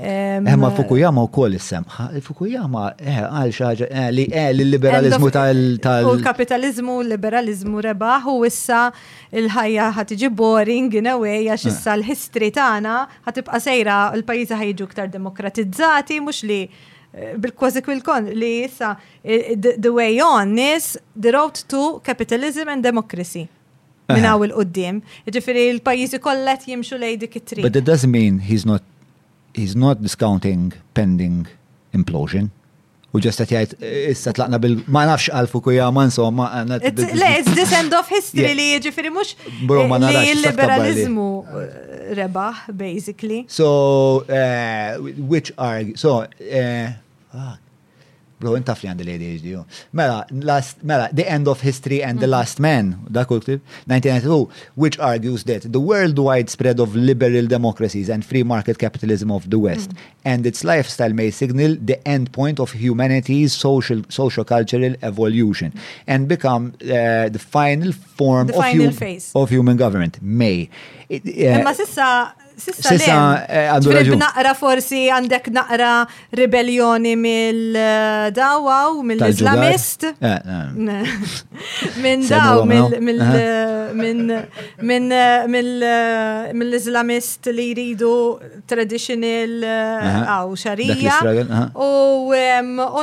Emma Fukuyama u koll issem. Fukuyama eh, għal xaġa eh, li eh, li liberalizmu tal. U l-kapitalizmu, l-liberalizmu rebaħ u issa il-ħajja ħatiġi boring in a way għax issa eh. l-history tagħna ħatibqa' sejra l-pajjiżi ħajġu iktar demokratizzati mhux li bil-kważi kwil-kon li issa the way on is the road to capitalism and democracy. minn hawn il-qudiem. Ġifieri l-pajjiżi kollha jimxu lejn dik it-triq. But it doesn't mean he's not he's not discounting pending implosion. U ġest qed jgħid issa tlaqna bil ma nafx għal Fukuyama insomma. Le, it's this end of history li jiġifieri mhux li l-liberalizmu eh, rebaħ basically. So eh, which are so eh, Bro, inta fli għandi l-ADHD. Mela, last, mela, The End of History and The Last mhm. Man, da kultib, 1992, which argues that the worldwide spread of liberal democracies and free market capitalism of the West mhm. and its lifestyle may signal the end point of humanity's social, social cultural evolution mhm. and become uh, the final form the of, final hum phase. of human government, may. It, uh, Sissa eh, għandu raġun. naqra forsi għandek naqra ribelljoni mill-dawa u mill-Islamist. Eh, eh. Minn daw, mill-Islamist li jridu traditional għaw xarija. U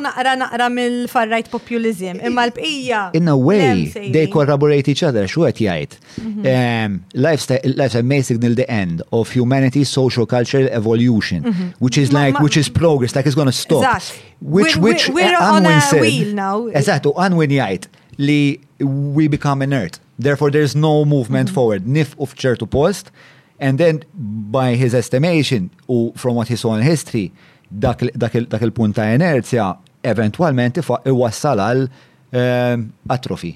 naqra naqra mill-far-right populism. Imma l-bqija. In a way, they collaborate each other, xu għet jgħid. Life's amazing till the end of humanity, social, cultural evolution, mhm. which is like, which is progress, like it's gonna stop. Which, which, we're eh, on a wheel now. Eżattu, Anwin jgħid li we become inert. Therefore, there's no movement mhm. forward. Nif u fċertu post, and then by his estimation, u from what he saw in history, dak il-punt ta' inerzja eventualment iwassal għal eh, atrofi.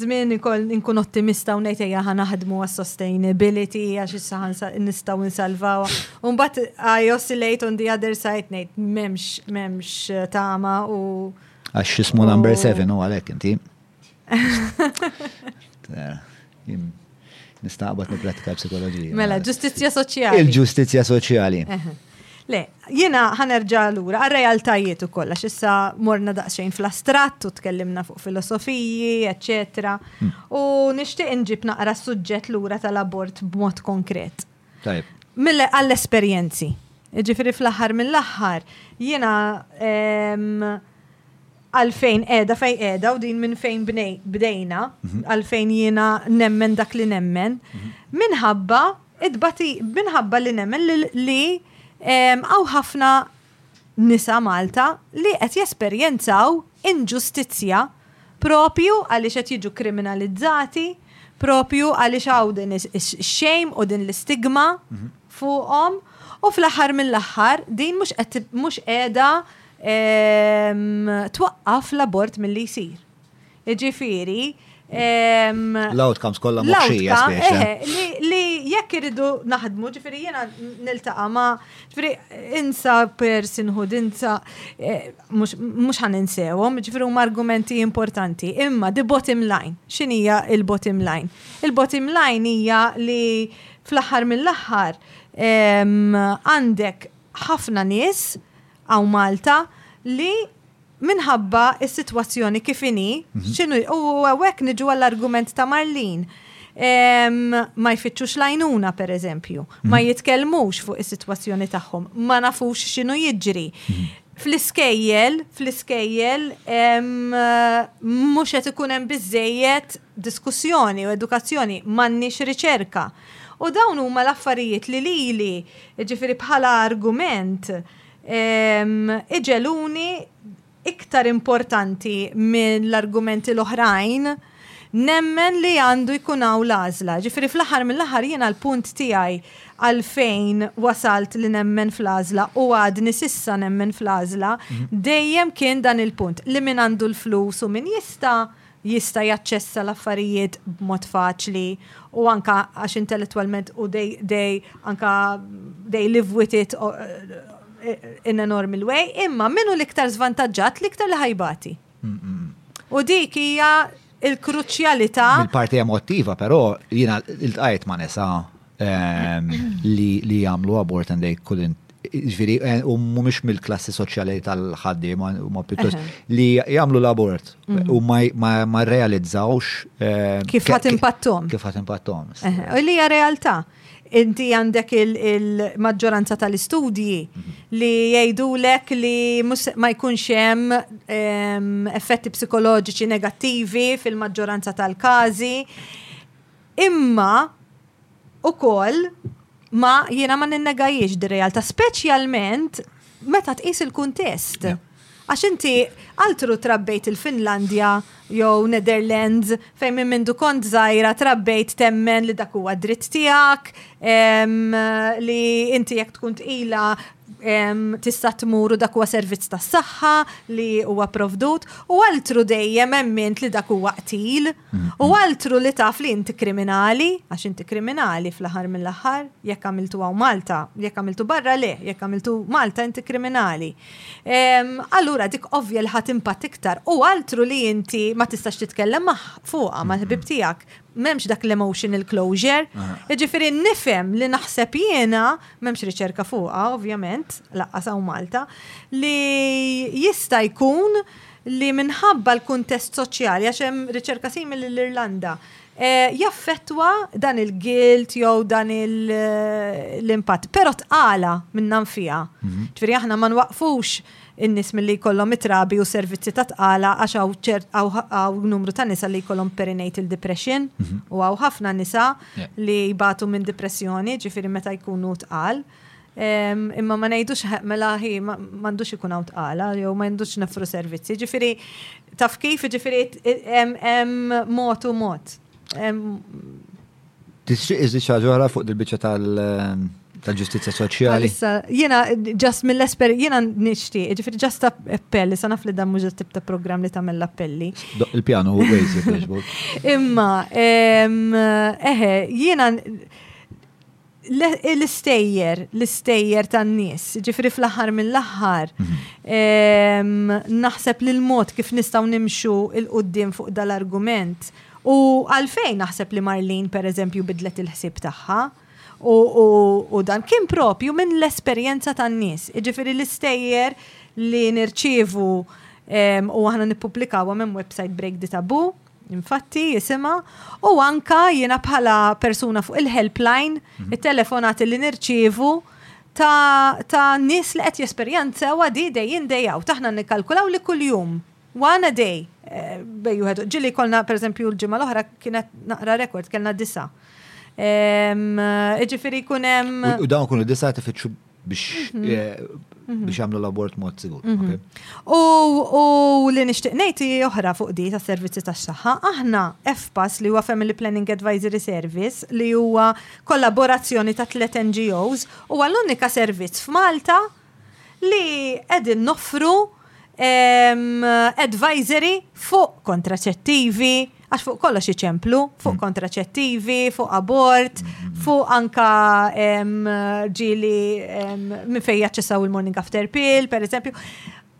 Żmien inkun ottimista u ngħid ejja ħa naħdmu għas-sustainability għax issa nistgħu nsalvaw. U mbagħad I oscillate on the other side ngħid m'hemmx m'hemmx tama u Għax jismu number 7 u għalhekk inti. Nista' qabad nippratika l-psikoloġija. Mela, ġustizzja soċjali. Il-ġustizzja soċjali. Le, jina ħanerġa l-ura, għal-realtajiet u kolla, xissa morna daqsxejn fl-astrat u tkellimna fuq filosofiji, etc. Hmm. U nishtiq nġib naqra s-sujġet l-ura tal-abort b'mod konkret. Tajb. Mille għall-esperjenzi. Ġifiri fl-aħħar mill-aħħar jiena għalfejn qiegħda fej qiegħda u din minn fejn bdejna, mhm. għalfejn jiena nemmen dak li nemmen, mhm. minħabba id-bati minħabba li nemmen li għaw ħafna nisa Malta li qed jesperjenzaw inġustizzja propju għaliex qed jiġu kriminalizzati, propju għaliex hawn din ix-shame u din l-istigma fuqhom u fl-aħħar mill-aħħar din mhux qed mhux qiegħda twaqqaf l-abort milli jsir. Jiġifieri, L-outcomes kollha moħxija li li jekk iridu naħdmu, ġifieri jiena niltaqa' ma' ġifieri insa personhood, insa eh, mhux ħan insewhom, ġifieri huma argumenti importanti. Imma the bottom line, x'inhija il-bottom line? Il-bottom line hija li fl-aħħar mill-aħħar għandek ħafna nies għaw Malta li Minħabba s-sitwazzjoni kif inhi, x'inhu u hawnhekk niġu għall-argument ta' Marlene. Ma jfittxux l-għajnuna pereżempju, ma jitkellmux fuq is-sitwazzjoni tagħhom, ma nafux x'inhu jiġri. Fl-iskejjel, fl-iskejjel mhux qed ikun hemm biżżejjed diskussjoni u edukazzjoni, m'għandniex riċerka. U dawn huma l-affarijiet li lili, jiġifieri bħala argument, iġegħluni iktar importanti mill-argumenti l-oħrajn, nemmen li għandu jkun hawn l-għażla. Ġifieri fl-aħħar mill-aħħar jiena l-punt tiegħi għalfejn wasalt li nemmen fl-għażla u għadni s'issa nemmen fl-għażla dejjem kien dan il-punt li min għandu l-flus u min jista' jista' jaċċessa l-affarijiet b'mod faċli u anke għax intellettwalment u they, they anke they live with it in a normal way, imma minnu l-iktar zvantaġġat l-iktar li ħajbati. U dik hija il-kruċjalità. Il-parti emotiva, però jiena il-tqajt ma' nisa Ehm, li jagħmlu abort and they couldn't ġviri, eh, u mumiex mill-klassi soċjali tal-ħaddi, ma pjuttost, li jamlu l-abort mhm. u ma realizzawx. Eh, kif ħat impattom? Kif ħat impattom. U li hija realtà. Inti għandek il-maġġoranza tal-istudji mhm. li jgħidulek li ma jkunx hemm ehm, effetti psikoloġiċi negattivi fil-maġġoranza tal-każi. Imma ukoll ma jiena ma ninnegajiex di realtà speċjalment meta tqis il-kuntest. Għax inti altru trabbejt il-Finlandja jew Netherlands fejn minn mindu kont żgħira trabbejt temmen li dak huwa dritt tiegħek, li inti jekk tkun tqila tista' tmur u dak huwa servizz tas-saħħa li huwa provdut u altru dejjem emmint li dak huwa qtil u altru li taf li inti kriminali għax inti kriminali fl-aħħar mill-aħħar jekk għamiltu hawn Malta, jekk għamiltu barra le, jekk għamiltu Malta inti kriminali. Allura dik ovvja li ħadd impatt iktar u altru li inti ma tistax titkellem fuqha mal-ħbib tiegħek m'hemmx dak l-emotional closure. Jiġifieri nifhem li naħseb jiena, m'hemmx riċerka fuqha ovvjament, laqqas hawn Malta, li jista' jkun li minħabba l-kuntest soċjali, għax hemm riċerka simili l-Irlanda, eh, jaffettwa dan il-guilt jew dan eh, l-impatt. Però tqala minnan fija. Mhm. Ġifieri aħna ma nwaqfux in-nies milli jkollhom it-trabi u servizzi ta' tqala għax hawn ċert hawn numru ta' nisa li jkollhom perinatal depression u hawn ħafna nisa li jbatu minn depressjoni, ġifieri meta jkunu tqal. Ehm, imma ma ngħidux "Ħe, mela ħi ma- m'għandux ikun hawn tqala jew ma għandux nefru servizzi. Ġifieri taf kif ġifieri hemm hemm mod u mod. Hemm- Tixtieq iżid xi ħaġa oħra fuq dil-biċċa tal-ġustizzja soċjali? Issa, jiena ġast mill-esper, jiena nixtieq, ġifieri ġast appelli, sa naf li dan mhux tip ta' programm li tagħmel l-appelli. Il-pjanu hu basic Imma, ehm, eħe, jiena L-istejjer, l-istejjer tan-nies, ġifri fl-aħħar mill-aħħar, naħseb li l-mod kif nistgħu nimxu il-qudiem fuq dal-argument u għalfejn naħseb li Marlene pereżempju bidlet il-ħsieb tagħha u dan kien propju minn l-esperjenza tan-nies. Ġifri l-istejjer li nirċievu u aħna nippubblikaw hemm website Break the Taboo Infatti, jisima, u anka jiena bħala persuna fuq il-helpline, mhm. il-telefonat li nirċivu ta', ta nis li qed jesperjenza u għadi day in day out. Aħna nikkalkulaw li kull-jum, one a day, eh, bejju għedu. Ġili kolna, per eżempju, l-ġimma l-oħra kienet naqra rekord, kellna disa. Iġifiri kunem. U dawn kunu disa tifittxu biex mhm. eh, mhm. biex jagħmlu l-abort mod sigur. Mhm. U li nixtieq ngħid oħra fuq di tas servizzi tax-saħħa, aħna FPAS li huwa Family Planning Advisory Service li huwa kollaborazzjoni ta' tliet NGOs huwa l-unika servizz f'Malta li qegħdin noffru advisory fuq kontraċettivi, għax fuq kollox iċemplu, fuq mm. kontraċettivi, fuq abort, mm. fuq anka ġili minn fej jaċċessaw il-morning after pill, per eżempju.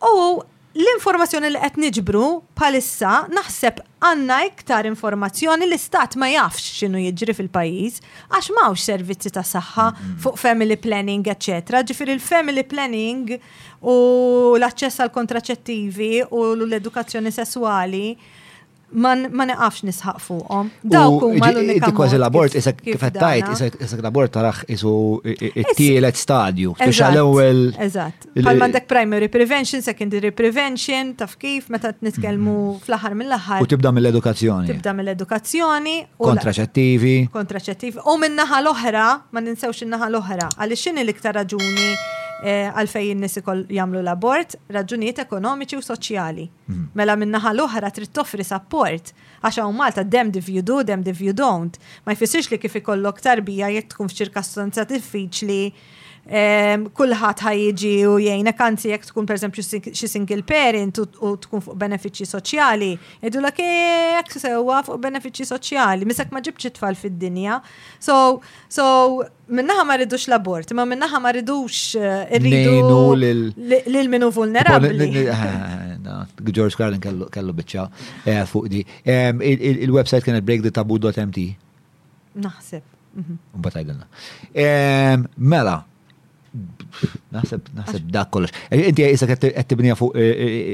U l-informazzjoni li qed niġbru bħalissa naħseb għandna iktar informazzjoni li stat ma jafx x'inhu jiġri fil-pajjiż għax m'hawnx servizzi ta' saħħa fuq family planning, etc. Ġifier il-family planning u l-aċċess għal kontraċettivi u l-edukazzjoni sesswali ma neqafx nisħaq fuqhom. Dawk huma l-unika. Kważi l-abort isek kif qed tajt isek l-abort tarax isu it-tielet stadju. Biex għal-ewwel. Eżatt. Bħal m'għandek primary prevention, secondary prevention, taf kif meta nitkellmu mm-hmm. fl-aħħar mill-aħħar. U tibda mill-edukazzjoni. Tibda mill-edukazzjoni. Kontraċettivi. Kontraċettivi. U min-naħa l-oħra, ma ninsewx in-naħa l-oħra, għaliex x'inhi l-iktar raġuni Għalfejn in-nies ikoll jagħmlu l-abort? Raġunijiet ekonomiċi u soċjali. Mhm. Mela min-naħa l-oħra trid toffri sapport għax hawn Malta dem if you do, dem if you don't. Ma jfissirx li kif ikollok tarbija jekk tkun f'ċirkastanza diffiċli ehm, kulħadd ħajjiġi u jgħinek anzi jekk tkun pereżempju xi single parent u tkun fuq benefiċċji soċjali, jgħidu l jekk sewwa fuq benefiċċji soċjali, misek ma ġibx it-tfal fid-dinja. So, so minnaħa ma rridux l-abort, ma minnaħa ma rridux eh, irridu lil minu vulnerabli. George Carlin kellu bicċa eh, fuq di. Il-website kienet breakthetabu.mt. Naħseb. Mhm. Batajdenna. Mela, naħseb, naħseb dak kollox. Eh, inti jisa qed tibnija fuq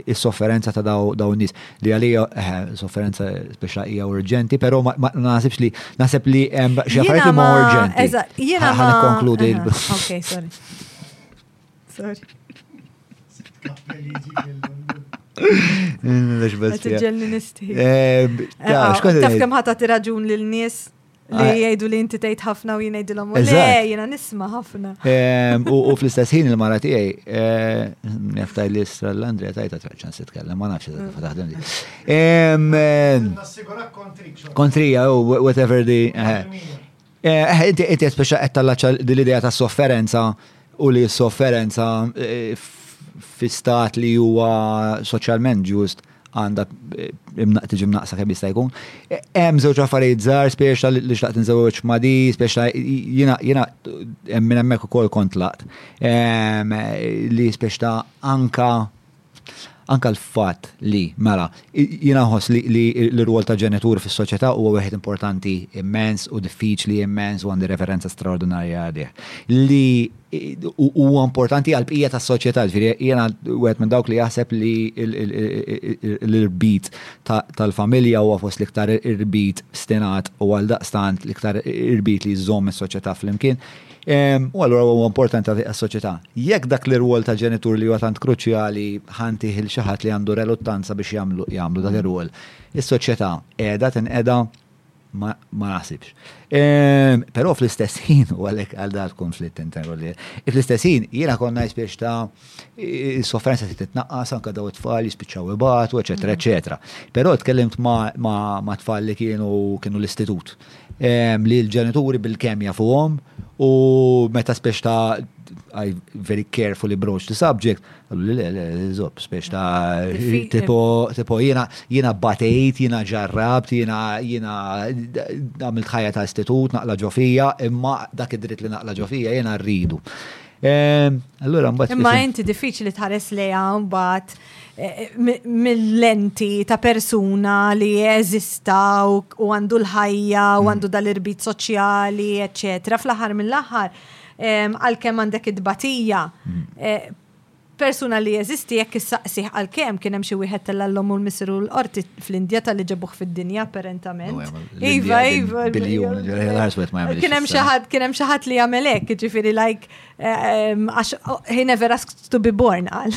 is-sofferenza ta' daw n-nies. li għalija eh, sofferenza speċa hija urġenti, pero ma naħsibx li naħseb li hemm xi affarijiet li ma urġenti. Jiena ma konkludi l Ok, sorry. Sorry. Taf kem ħata raġun l-nis Li ah. jgħidu li inti tgħid ħafna u jien ngħidilhom u le jiena nisma' ħafna. Ehm, u fl-istess ħin il-mara tiegħi eh, neftaj li stra l-Andrea tajta traċċan se tkellem ma nafx eżatt taħdem li. Ehm, eh, kontrija u oh, whatever di. Eh, inti inti speċa qed tallaċċa l-idea ta' sofferenza u li s-sofferenza fi stat li huwa soċjalment ġust għandha tiġi mnaqsa kemm jista' jkun. Hemm żewġ affarijiet żgħar speċa li xtaqt nżewweġ ma' di, speċa jiena jiena minn hemmhekk ukoll kont laqt. Li speċa anka anka l-fatt li, mela, jiena nħoss li l-rwol ta' ġenitur fis-soċjetà huwa wieħed importanti immens u diffiċli immens u għandi referenza straordinarja għalih. Li huwa importanti għal bqija tas-soċjetà, ġifieri jiena wieħed minn dawk li jaħseb li l-irbit tal-familja huwa fost l-iktar irbit stinat u għal daqstant l-iktar irbit li jżomm is-soċjetà flimkien. Ehm, u allura huwa importanti għas-soċjetà. Jekk dak l-irwol ta' ġenitur li huwa tant kruċjali ħanti il xi ħadd li għandu reluttanza biex jagħmlu jagħmlu dak ir-rwol, is-soċjetà qiegħda tinqeda Ma naħsibx. Ehm, Pero fl-istess ħin, u għalek għal dal konflitt interru li, fl-istess ħin, jena konna jispiex ta' sofferenza ti titnaqqas, anka daw it-tfal jispiċċaw ibatu, eccetera, mhm. eccetera. Pero tkellimt ma' tfal li kienu kienu l-istitut. Ehm, li l-ġenituri bil-kem jafuhom u meta spiex ta' I very carefully broach the subject, Le, le, le, zob, speċ ta' tipo, tipo, jena, jena batejt, jena ġarrabt, jena, jena għamilt ħajja ta' istitut, naqla ġofija, imma dak id-dritt li naqla ġofija jena rridu. Ehm, allora mbagħad. Imma inti diffiċli tħares lejha mbagħad eh, mill-lenti ta' persuna li eżista u għandu l-ħajja u għandu mm. dal-irbit soċjali, eċċetera. Fl-aħħar mill-aħħar Għalkemm għandek it-tbatija, mm. persuna li jeżisti jekk issaqsih għalkemm kien hemm xi wieħed tal-allom u l-misiru l-qorti fl-Indja tal-li ġebuh fid-dinja apparentament. Iva, iva. Biljun, ġerħel ma jagħmel. Kien hemm xi ħadd, kien hemm xi ħadd li jagħmel hekk, ġifieri like eh, għax he never asked to be born qal.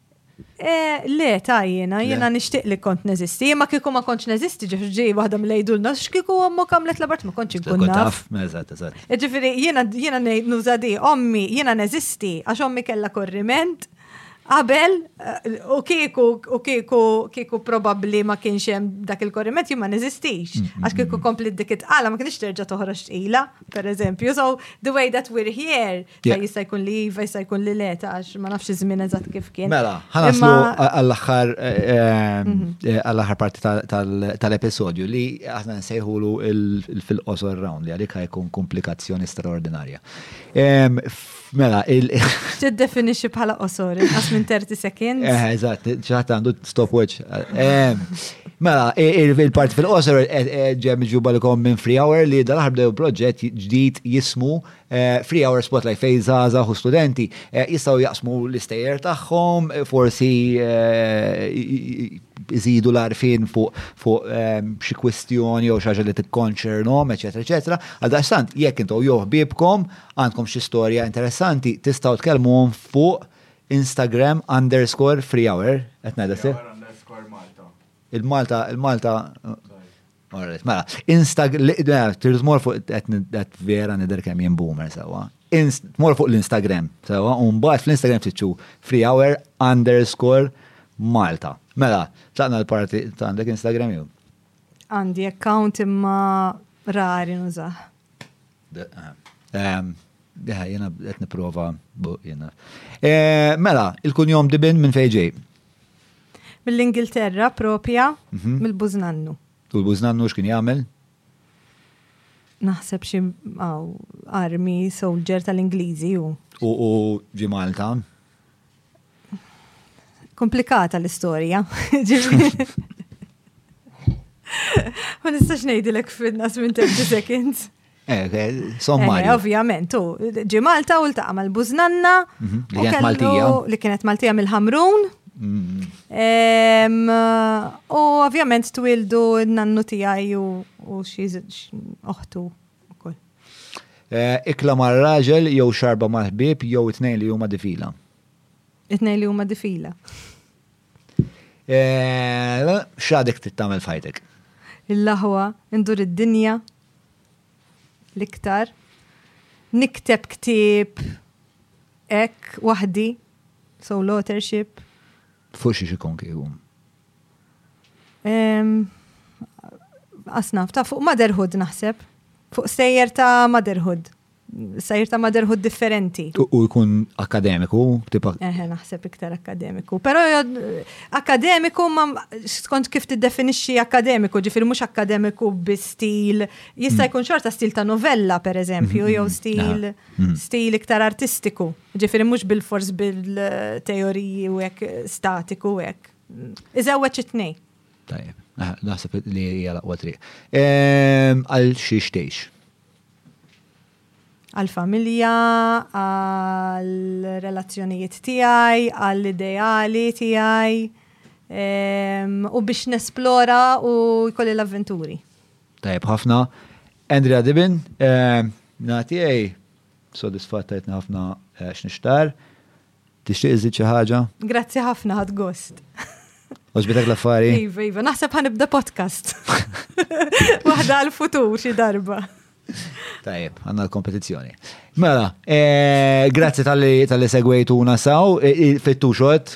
Eh, le, ta' jena, jena nishtiq li kont neżisti. Ma kiku ma kontx neżisti ġeħġi waħda mlejdulna, xkiku għammu kamlet labart ma kontx nkun naf. Eżat, eżat. E Ġifiri, jena jena nejt nużadi, ommi, jena neżisti, għax ommi kella korriment. Qabel, eh, u kiku, u kiku, kiku probabli ma kienx hemm dak il-korriment jien ma neżistix. Mm, mm, Għax kiku mm. kompli dik it-qala ma kienx terġa' toħroġ tqila. Per eżempju, so the way that we're here, ta' jista' jkun li jiva, jista' jkun li le, ta' ma nafx iż-żmien eżatt kif kien. Mela, ħanaslu għall-aħħar eh, eh, mhm. eh, għall-aħħar parti tal-episodju li aħna nsejħulu fil-qosor round li għalik jkun komplikazzjoni straordinarja. Mela, il. Tiddefinixxi bħala qosor, inqas minn 30 seconds. Eh, eżatt, ċaħat għandu stopwatch. Eh, mela, il-parti fil-qosor eh, eh, ġem ġuba l-kom minn Free Hour li dal ħarbdew proġett ġdid jismu Free Hour Spotlight fej zaza u studenti jistaw jaqsmu l-istejer tagħhom, forsi iżidu l-arfin fuq ehm, xi kwistjoni jew xaġa li tikkonċernom, eċetera, eċetera. Għal daqstant, jekk intom jew ħbibkom Għandkom xi storja interessanti tistgħu tkellmuhom fuq Instagram underscore free hour, qed ngħidha se? Il-Malta, il-Malta. Alright, mela, Instagram, tirzmor fuq qed vera nidher kemm jien boomer sewwa. Mor fuq l-Instagram, sewwa, u mbagħad fl-Instagram titxu free hour underscore Malta. Mela, tlaqna l-parti ta' għandek Instagram jew? Għandi account imma rari nużah. Deħa, jena qed niprofa, jena. Eh, mela, il-kunjom dibin minn fejġej. Mill-Ingilterra propja, mhm. mill-Buznannu. U l-Buznannu x'kien jagħmel? Naħseb xi armi soldier tal-Ingliżi u. U ġi Malta. Komplikata l-istorja. Ma nistax ngħidilek fitness minn 30 seconds. Eh, eh, sommarju. Eh, ovvjament, u ġi Malta u l-taqa mal-buznanna. Mhm, li kienet Maltija. Li kienet Maltija mill-Ħamrun. Mhm. U ovvjament twildu n-nannu tijaj u xie oħtu. Ikla mar-raġel jew xarba mal-ħbieb jew it-tnejn li huma difila? It-tnejn li huma difila. Eh, x'għadek trid tagħmel fajtek? Il-laħwa, indur id-dinja, l-iktar, nikteb ktieb, ek, wahdi, so lotership. Fuxi xikon kieku. Asnaf, ta' fuq motherhood naħseb. Fuq sejjer ta' motherhood. Sejjer ta' motherhood differenti. U jkun akademiku, tipa. Eħe, naħseb iktar akademiku. Pero akademiku ma skont kif tiddefinixxi akademiku, ġifir mhux akademiku bi stil, jista' jkun xorta stil ta' novella, per eżempju, jew stil stil iktar artistiku. Ġifieri mhux bilfors bil-teoriji u hekk statiku hekk. Iżewweġ it-tnejn. Tajjeb, naħseb li hija l-aqwa triq. Ehm, għal xi xtejx? Għal-familja, għal-relazzjonijiet tiegħi, għall-ideali tiegħi ehm, u biex nesplora u jkolli l-avventuri. Tajjeb ħafna. Andrea Dibin, ehm, nagħti Sodisfatt tajtni ħafna x'nixtar. Tixtieq iżżid xi ħaġa? Grazzi ħafna ħadd gost. Oġbitek l-affari? Iva, iva, naħseb ħanibda podcast. Waħda għal-futur xi darba. Tajib, għanna l-kompetizjoni. Mela, eh, grazzi tal-li segwejtu nasaw, eh, fittu xot,